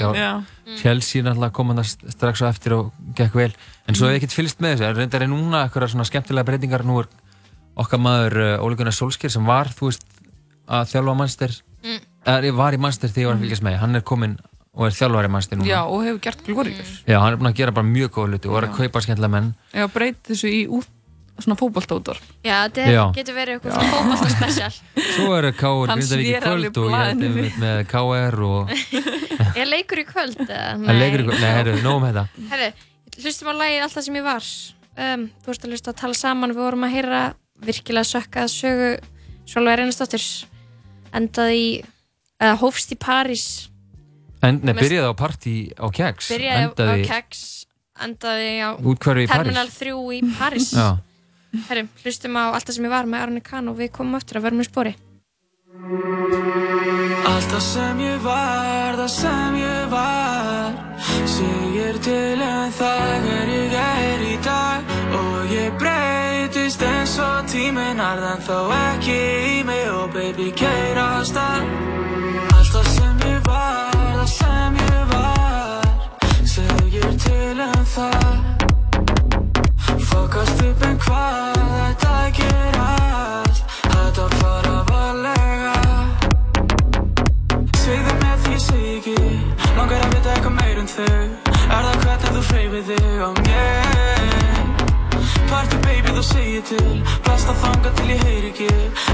V: Já.
D: Chelsea náttúrulega kom hann strax á eftir og gekk vel. En svo
V: Mm.
D: hef ég ekkert fylgst með þessu, það reyndar er núna eitthvað svona skemmtilega breytingar, nú er okkar maður Óli Gunnar Solskjær sem var þú veist, að þjálfa Manchester.
C: Mm.
D: eða var í Manchester þegar ég var að fylgjast með. Hann er kominn og er þjálfari Manchester núna.
V: Já, og hefur gert glóriður.
D: Já, hann er búinn að gera bara mjög góða hluti og er að kaupa skemmtilega menn.
V: Já, breyti þessu í út, svona fótboltótor.
C: Já, þetta getur verið eitthvað svona fótbolta special. (laughs)
D: Svo er K.R. Grindavík í kvöld og ég
V: blaðinu
D: einmitt með K.R. og (laughs)
C: Er leikur í kvöld? eða?
D: það leikur ykkur, nei, herru, nóg um þetta
C: Herri, hlustum á lagið Alltaf sem ég var um, Þú vorst að hlusta að tala saman Við vorum að heyra virkilega sökkað sögu Svolvega Reynisdóttir Endaði í eða hófst í París
D: En, nei, byrjaði á partí á keks
C: Byrjaði
D: endaði
C: á Keks Endaði á
D: í.
C: Terminal 3 í París
D: Já.
C: Herri, hlustum á Alltaf sem ég var með Arne Kahn og við komum eftir að verðum í spori.
O: Allt það sem ég var, það sem ég var Segir til en það er ég er í dag. Og ég breytist eins og tíminn arðan þó ekki í mig Og baby keira á stað. Allt það sem ég var, það sem ég var Segir til en það Fokast upp en hvað þetta ger allt Þetta fara varlega. Sviðum með því sigi Longar að vita eitthvað meir um þau Er það hvernig þú freyfið þig á mér? Party baby þú segir til. Blasta þanga til ég heyr ekki.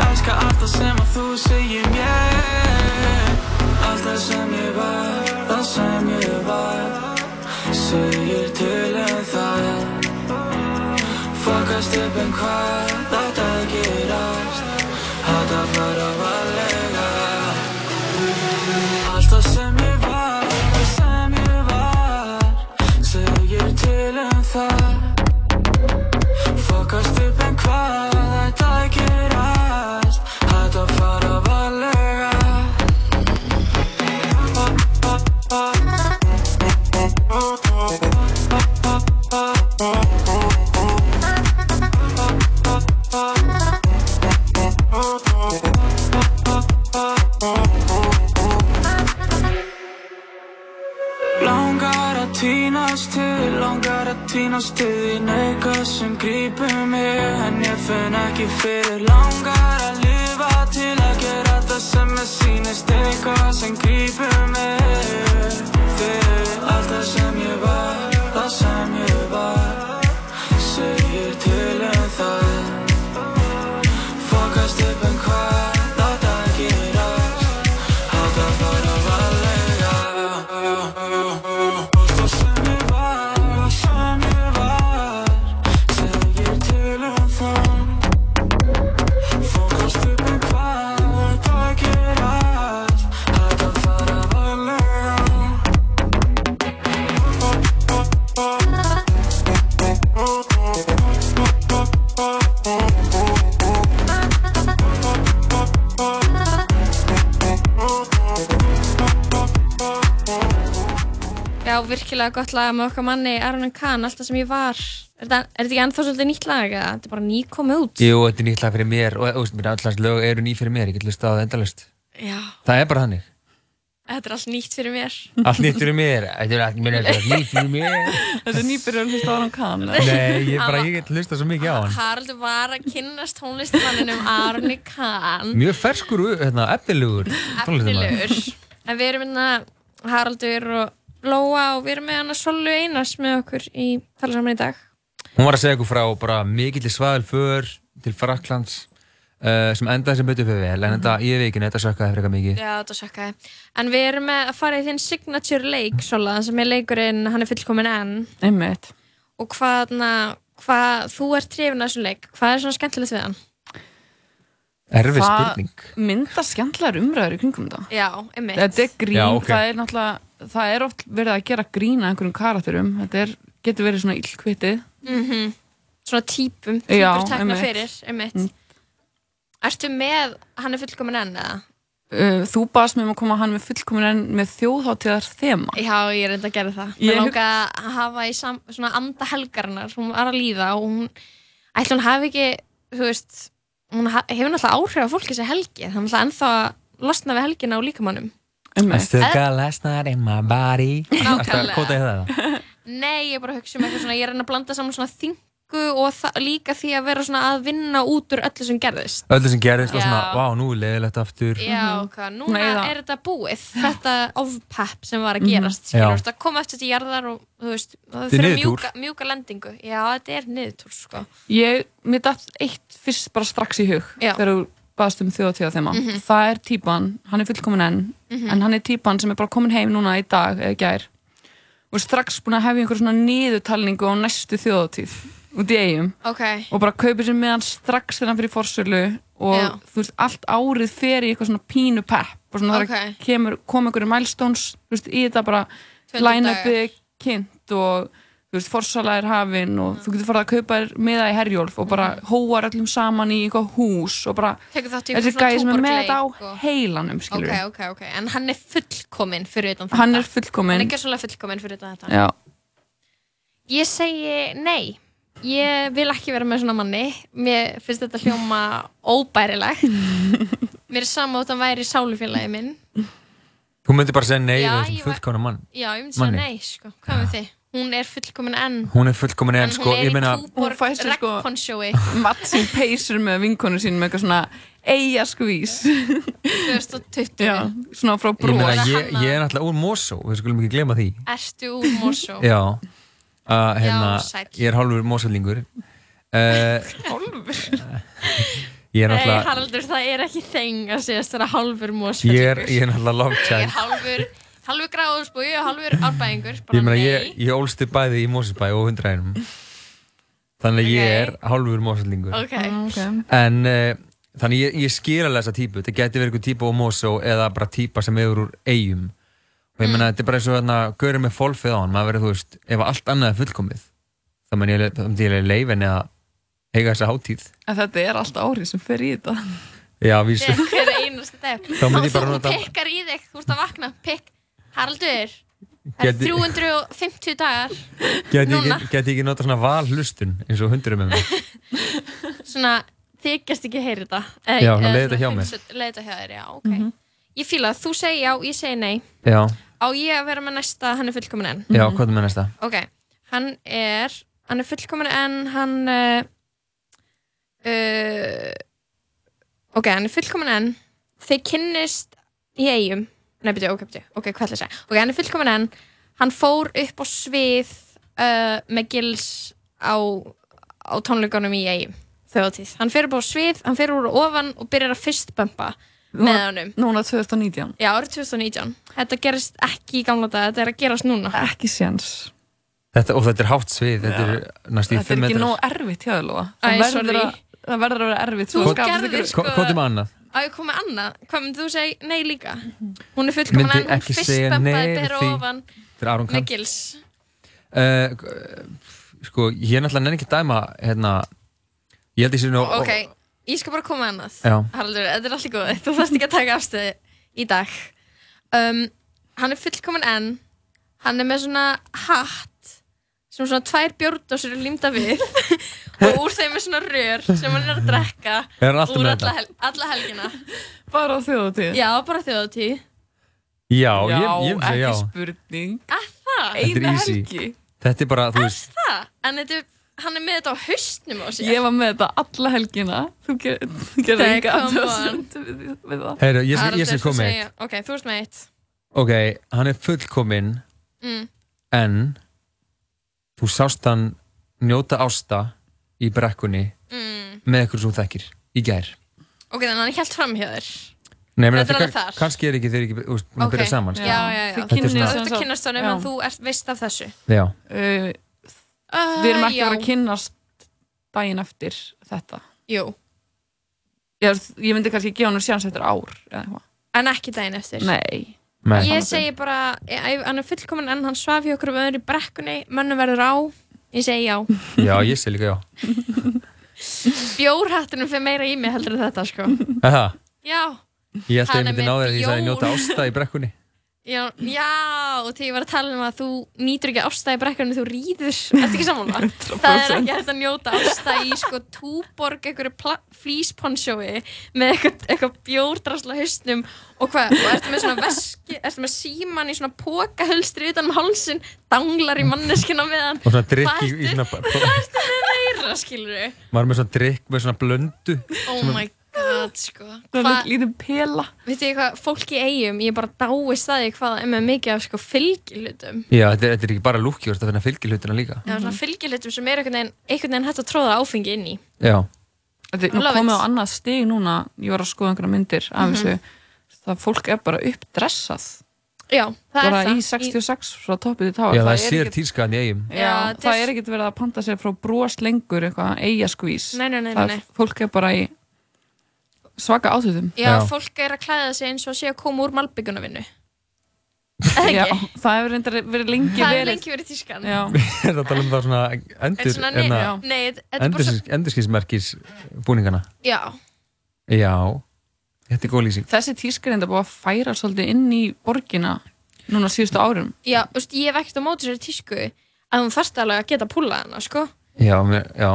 O: Elska alltaf sem að þú segir mér. Alltaf sem ég var, það sem ég var Segir til en það er Fokast upp en hvað þetta gerast Þetta týnast til, langar að týnast til þín eitthvað sem grípur mig en ég finn ekki fyrir. Langar að lifa til að gera það sem ég sýnist eitthvað sem grípur mig. Fyrir allt það sem ég var,
C: virkilega gott lag með okkar manni Aron Kahn, alltaf sem ég var. Er þetta, er þetta ekki ennþá svolítið nýtt lag eða? Þetta er bara ný komið út.
D: Jú, þetta er nýtt lag fyrir mér og þú veist, mér allans lög eru ný fyrir mér, ég get lust á það endalust
C: Já,
D: Það er bara þannig.
C: Þetta er allt nýtt fyrir mér.
D: Allt nýtt fyrir mér, þetta er allt er nýtt fyrir mér.
V: Þetta er nýbyrjur að hlusta á hann kann
D: Nei, ég er bara, ég get lust svo mikið á hann.
C: Haraldur var að kynnast tónlistamanninum Aron Kahn
D: Mjög ferskur, hérna, efnilegur tónlistarmaður.
C: Efnilegur En við erum hérna Haraldur og Lóa og við erum með hana Solu Einars með okkur í tala saman í dag.
D: Hún var að segja ykkur frá bara mikill svaðil för til Fraklands uh, sem endaði sem betur fyrir vel en þetta í vikinu, þetta sökkaði frekar mikið.
C: Já, þetta sökkaði. En við erum með að fara í þinn signature leik Sola, sem er leikurinn Hann er fullkomin enn.
V: Einmitt.
C: Og hvað, na, hvað þú ert trefin að þessum leik. Hvað er svona skemmtilegt við hann?
D: Erfið spurning.
V: mynda skemmtlegar umræður í kringum þetta?
C: Já, einmitt.
V: Þetta er grín,
D: Já, ok.
V: það er náttúrulega það er oft verið að gera grín að einhverjum karakterum þetta er, getur verið svona illkvitið
C: mm Svona típum,
V: Já,
C: típur tekna
V: einmitt.
C: fyrir einmitt.
V: Mm.
C: Ertu með Hann er fullkomin enn eða?
V: uh, Þú baðst mér um að koma hann með fullkomin en með þjóðháttíðar þema
C: Já, ég er enda að gera það
V: Ég-
C: Mér langa að hafa í sam, svona anda helgarinnar Hún var að líða og hún Ætli hún hafi ekki, þú veist Hún hefur náttúrulega áhrif á fólki þessi helgi Það er náttúrulega ennþá að losna við helgina á líkamannum
D: I still got last night in my body? Kóta í það? (laughs)
C: Nei, ég er bara að hugsa um eitthvað svona Ég er að reyna að blanda saman svona þingu Og líka því að vera svona að vinna út úr öllu sem gerðist.
D: Öllu sem gerðist og svona,
C: Já.
D: vá, nú er leiðilegt aftur.
C: Já, hvað, núna
V: Nei, það-
C: er þetta búið. Þetta ofpepp sem var að
V: Mhm.
C: gerast
D: Já.
C: Skilur, þetta kom eftir til jarðar og þú veist, það
V: er
C: fyrir mjúka, mjúka lendingu. Já, þetta er niðurtúr, sko.
V: Ég, mér datt eitt fyrst bara strax í hug
C: Já.
V: þegar þú baðst um þjóðháttíðar þema
C: Mhm.
V: það er típan, hann er fullkomin enn
C: Mhm.
V: en hann er típan sem er bara komin heim núna í dag eða gær og er strax búin að hefja einhver svona niðurtalningu á næstu þjóðháttíð út í eigum
C: Ok,
V: og bara kaupir sér meðan strax þegar hann fyrir forsölu og
C: Já.
V: þú veist, allt árið fer í eitthvað svona pínu pepp og svona
C: Ok.
V: það kemur, kom einhverju milestones þú veist, í þetta bara
C: 20
V: line-upi kynnt og þú veist, forsala er hafin og þú getur farið að kaupa þér miða í herjólf og bara hóar öllum saman í eitthvað hús og bara
C: í eitthvað svona
V: gæði sem er með þetta á
C: og-
V: heilanum skilur
C: Ok, ok, ok, en hann er fullkominn fyrir utan þetta.
V: hann er fullkomin
C: Hann er ekki svolítið fullkominn fyrir utan þetta.
V: Já,
C: Ég segi nei. Ég vil ekki vera með svona manni. Mér finnst þetta hljóma óbærilegt. (laughs) Mér er sama út að hann væri sálufélagi minn.
D: Þú myndir bara segja nei við þessum
C: var-
D: fullkomna mann.
C: Já, ég myndi segja nei, sko. Hvað með þið? Hún er fullkomin enn.
D: Hún er fullkomin
C: En
D: en
C: hún
D: sko,
C: er
D: ég
C: í
D: meina
C: túborg
V: fær sér sko-
C: regnponsjói (laughs)
V: Matsin peysur með vinkonu sín með eitthvað svona eiga skvís
C: 2020
V: já, svona frá
D: Ég
V: brós
D: meina, ég, ég er náttúrulega úr Mosó, við skulum ekki glema því.
C: Ertu úr Mosó?
D: Já, uh, hérna,
C: Já, sæll.
D: ég er hálfur Mosólingur. Uh,
V: Hálfur? (laughs)
D: Ég er
C: Nei,
D: náttúrulega
C: Haraldur, það er ekki þeng að vera hálfur
D: Ég er,
C: mósfellingur.
D: ég er náttúrulega long
C: Ég er
D: child
C: hálfur, hálfur gráðusbúi og hálfur árbæðingur.
D: Ég meina, ég, ég ólstu bæði í Mósesbæ og hundræðinum Þannig að ég er hálfur Móseslingur
C: Ok.
D: En uh, þannig ég, ég skil alveg þessa típu Þetta geti verið eitthvað típa á Mosó eða bara típa sem hefur úr eigum Og ég meina, þetta er bara eins og þarna Gaurið með fólfið á hann, maður verið, þú veist Ef allt annað er fullkomið þá menn ég, ég leifin eða eiga þessa hátíð
V: En þetta er allt árið sem fer í þetta.
D: Já, vísu. Þá myndi ég bara
C: þú
D: nota-
C: pikkar í þig, þú ert að vakna, pikk. Haraldur, það er
D: Geti-
C: 350 dagar.
D: Geti ég
C: Núna.
D: ég ekki nota svona valhlustun eins og hundurum með mig (laughs)
C: Svona, þykjast ekki heyri þetta. Eh,
D: Já, svona leiða þetta hjá mér.
C: Leiða þetta hjá þér, já, ok. Ég fíla það, þú segir já, ég segi nei.
D: Já,
C: Á ég að vera með næsta, hann er fullkomin enn.
D: já, hvað er með næsta?
C: Ok, hann er hann er fullkomin en hann uh, uh, ok, hann er fullkomin en þeir kynnist í eigum nei, byrju, ok, byrju, ok, hvað ætla ég að segja ok, hann er fullkomin en hann fór upp á svið uh, með gils á, á tónleikunum í eigum þjóðatíð, hann fer upp á svið hann fer úr ofan og byrjar að fyrstbömpa með honum
V: Núna 2019.
C: Já, árið 2019. Þetta gerist ekki í gamla dag, þetta er að gerast núna.
V: Ekki séns.
D: Þetta, og þetta er hátt svið, þetta er næstu í
V: Þetta er
D: 5
V: ekki
D: metrar
V: nóg erfitt hjá þér, Lóa.
C: Æ,
V: Það verður
C: sorry.
V: að- Það verður að vera erfitt.
C: Þú gerðir sko-
D: Hvað er með annað?
C: Að ég kom með annað, hvað myndið þú segja nei líka? Hún er fullkomin
D: Myndi
C: en hún fyrst
D: nei
C: bera
D: því-
C: ofan
D: Þetta er Aron Kahn.
C: með gils.
D: Uh, sko, ég er náttúrulega nenni ekki dæma hérna, ég held sé nú
C: Ok, ég skal bara koma með annað.
D: Já.
C: Haraldur, þetta er allir góð, þú þarfst ekki að taka afstöðu í dag. Um, hann er fullkomin en hann er með svona hatt sem svona tvær bjórdósir er límda við (laughs) og úr þeim er svona rör sem hann er að drekka
D: Er hann alltaf
C: úr
D: með
C: alla, hel alla helgina.
V: Bara á þjóðatíð?
C: Já, bara þjóðatíð.
D: Já, ég, ég myndi segja já
V: ekki spurning.
C: Það?
D: Þetta er easy Þetta er bara, þú veist
C: Það? En þetta, hann er með þetta á haustnum á sér.
V: Ég var með þetta alla helgina. Þú ger- þú gerði
C: Nei,
V: enga
C: come
V: athugasemd við, við það.
D: Heyrðu, ég skal- ég
C: Haraldur,
D: skal koma
C: þú
D: með
C: segja- Ok, þú ert með eitt.
D: Ok, hann er fullkominn
C: Mm.
D: en þú sást hann njóta ásta í brekkunni
C: Mm.
D: með eitthvað sem þú þekkir í gær
C: Ok, þannig að hann held fram hjá þér.
D: Nei, meni,
C: Þetta er alveg þar.
D: kannski er ekki þeir ekki byrja saman
C: Já,
D: sko.
C: já, já.
D: Þetta er svona-
C: Þú ert að kynast honum
V: Já.
C: en þú ert veist af þessu.
D: Já,
V: Uh, við erum ekki
C: já.
V: að vera að kynnast daginn eftir þetta.
C: Jú.
V: Ég, ég myndi kannski gefa hann sjans eftir ár eða eitthvað.
C: En ekki daginn eftir.
V: Nei.
D: Nei.
C: Ég segi bara, ég, hann er fullkomin en hann svaf hjá okkur um öðru brekkunni, mönnum verður á. Ég segi já. (laughs)
D: já, ég sé líka já (laughs)
C: Bjórhattunum fyrir meira í mig heldur þetta, sko.
D: Aha,
C: Já.
D: Ég held að ég myndi ná þér að ég sagði njóta ásta í brekkunni
C: Já, já, og þegar ég var að tala um að þú nýtur ekki ástæði í brekkunni þú rýður, ertu ekki samanlega? (laughs) Það er ekki hægt að njóta ástæði í sko túborg, einhverju flýsponsjói með eitthvað, eitthvað bjórdrasla hausnum og hvað, og ertu með svona veski, ertu með síman í svona pókahölstri utan um hálsin, danglar í manneskina með hann.
D: Og svona drykk í, í svona
C: Hvað ertu með meira, skilur við?
D: Er með svona drykk með svona blöndu
C: Oh my god, sko.
V: Það er lítið pela.
C: Veitu ég hvað, fólk í eigum, ég bara dáist það í hvað það er með mikið af sko fylgilhutum.
D: Já, þetta er, þetta er ekki bara ert að finna fylgilhutina líka
C: Já, svona fylgilhutum sem er einhvern veginn, einhvern veginn hægt að tróða áfengi inn í.
D: Já,
V: Þetta er komið á annað stig núna, ég var að skoða einhverja myndir af
C: Mhm.
V: þessu, það fólk er bara uppdressað.
C: Já, það
V: bara
C: er það.
V: í 66 frá toppið í tá.
D: já það er sér tískaðan í eigum
V: Já,
C: Já, þetta
V: það
C: er-
V: er ekkert verið að panta sér frá brós lengur eitthvað eigaskvís.
C: Nei, nei, nei,
V: Það
C: nei,
V: er-
C: nei.
V: Fólk er bara í svaka átöðum.
C: Já, fólk er að klæða sig eins og sé að koma úr malbyggunavinnu. (laughs)
V: Já,
C: ekki?
V: það hefur reyndar verið lengi
C: Það
V: verið.
C: er lengi verið tískan.
V: Já. (laughs)
D: Er það að tala um það svona
C: En
D: endur
C: svona, nei, nei, þetta er bara svo,
D: Endurskinsmerkis búningana
C: já,
D: Já, þetta er góð lýsing
V: Þessi tíska er enda búið að færa svolítið inn í borgina núna síðustu árum.
C: já, veist, ég hef ekkert á móti sér tísku að hún þarft alveg að geta púlað hana, sko.
D: Já, já?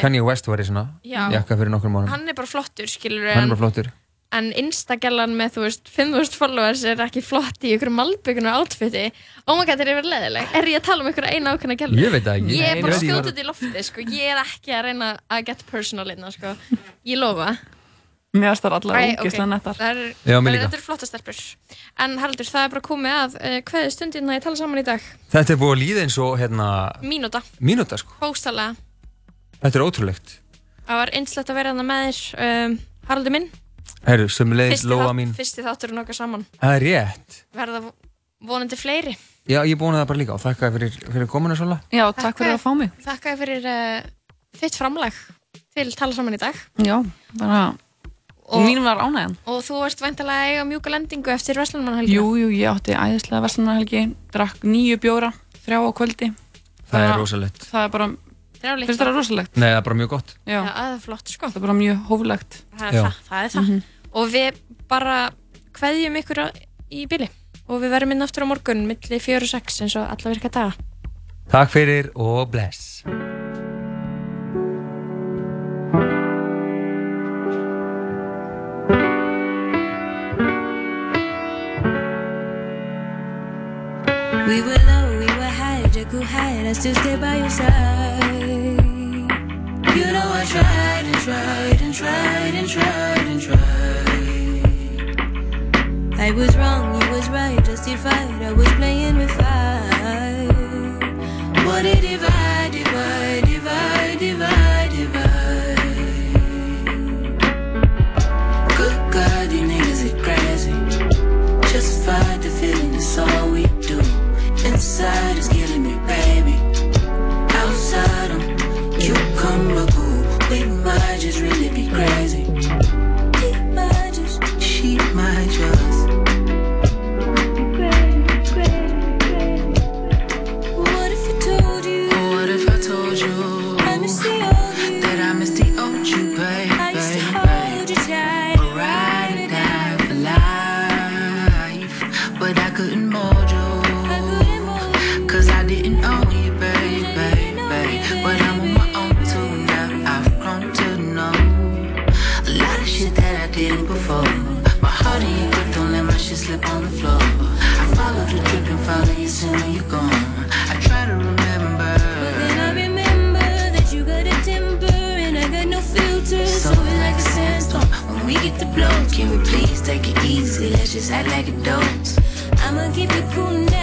D: Kanye West var í svona
C: Já.
D: jakka fyrir nokkrum mánum
C: Hann er bara flottur, skilur
D: Hann er bara flottur
C: En Instagellan með, þú veist, 5.000 followers er ekki flott í ykkur malbyggunar outfiti. Oh my god, það er verið leðileg. Er ég að tala um ykkur eina ákveðna gælu?
D: Ég veit það ekki.
C: Ég er bara skjótið
D: hvað-
C: í loftið, sko. Ég er ekki að reyna að get personal innan, sko. Ég lofa.
V: Mér finnst það allar
C: Æ,
V: ógeðslega nettar.
C: Það er,
D: Já, mér
C: það er-
D: líka.
C: Þetta er flotta stelpur. En Haraldur, það er bara komið að uh, hvaðið stundin að ég tala saman í dag.
D: Þetta er búið að líða eins og hérna
C: Mínúta.
D: Mínúta sko
C: Bókstala.
D: Þetta er ótrúlegt.
C: Það var einslegt að vera þarna með þér um, Haraldur minn
D: Herru, sem leiðis
C: þátt-
D: mín.
C: Fyrsti þátturinn okkar saman
D: Það er rétt.
C: Verða vonandi fleiri
D: Já, ég er búin að það bara líka og þakka fyrir, fyrir komuna Sola.
V: Já, takk fyrir að fá mig.
C: Þakka fyrir uh, þitt framlag til tala saman í dag
V: Já, bara mín var ánægjan.
C: og þú ert væntalega að eiga mjúka lendingu eftir Vestlunmannhelgi
V: Jú, jú, ég átti æðislega verslunarhelgi, drakk nýju bjóra, þrjá á kvöldi.
D: Það er
V: Bara-
D: rosalegt.
V: Það er bara, finnst það rosalegt?
D: Nei, það er bara mjög gott.
V: Já,
C: það er flott sko.
V: Það er bara mjög hóflegt.
C: það er það, það, er það. og við bara kveðjum ykkur á- í bíli og við verðum inn aftur á morgun milli 4 og 6 eins og alla virka daga
D: Takk fyrir og bless.
A: I still stay by your side. You know I tried and tried and tried and tried and tried. I was wrong, you was right, justified, I was can we please take it easy? Let's just act like adults. I'ma keep it cool now.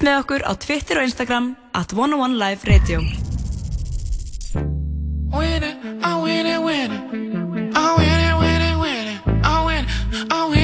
B: Fylgist með okkur á Twitter og Instagram at 101 Live Radio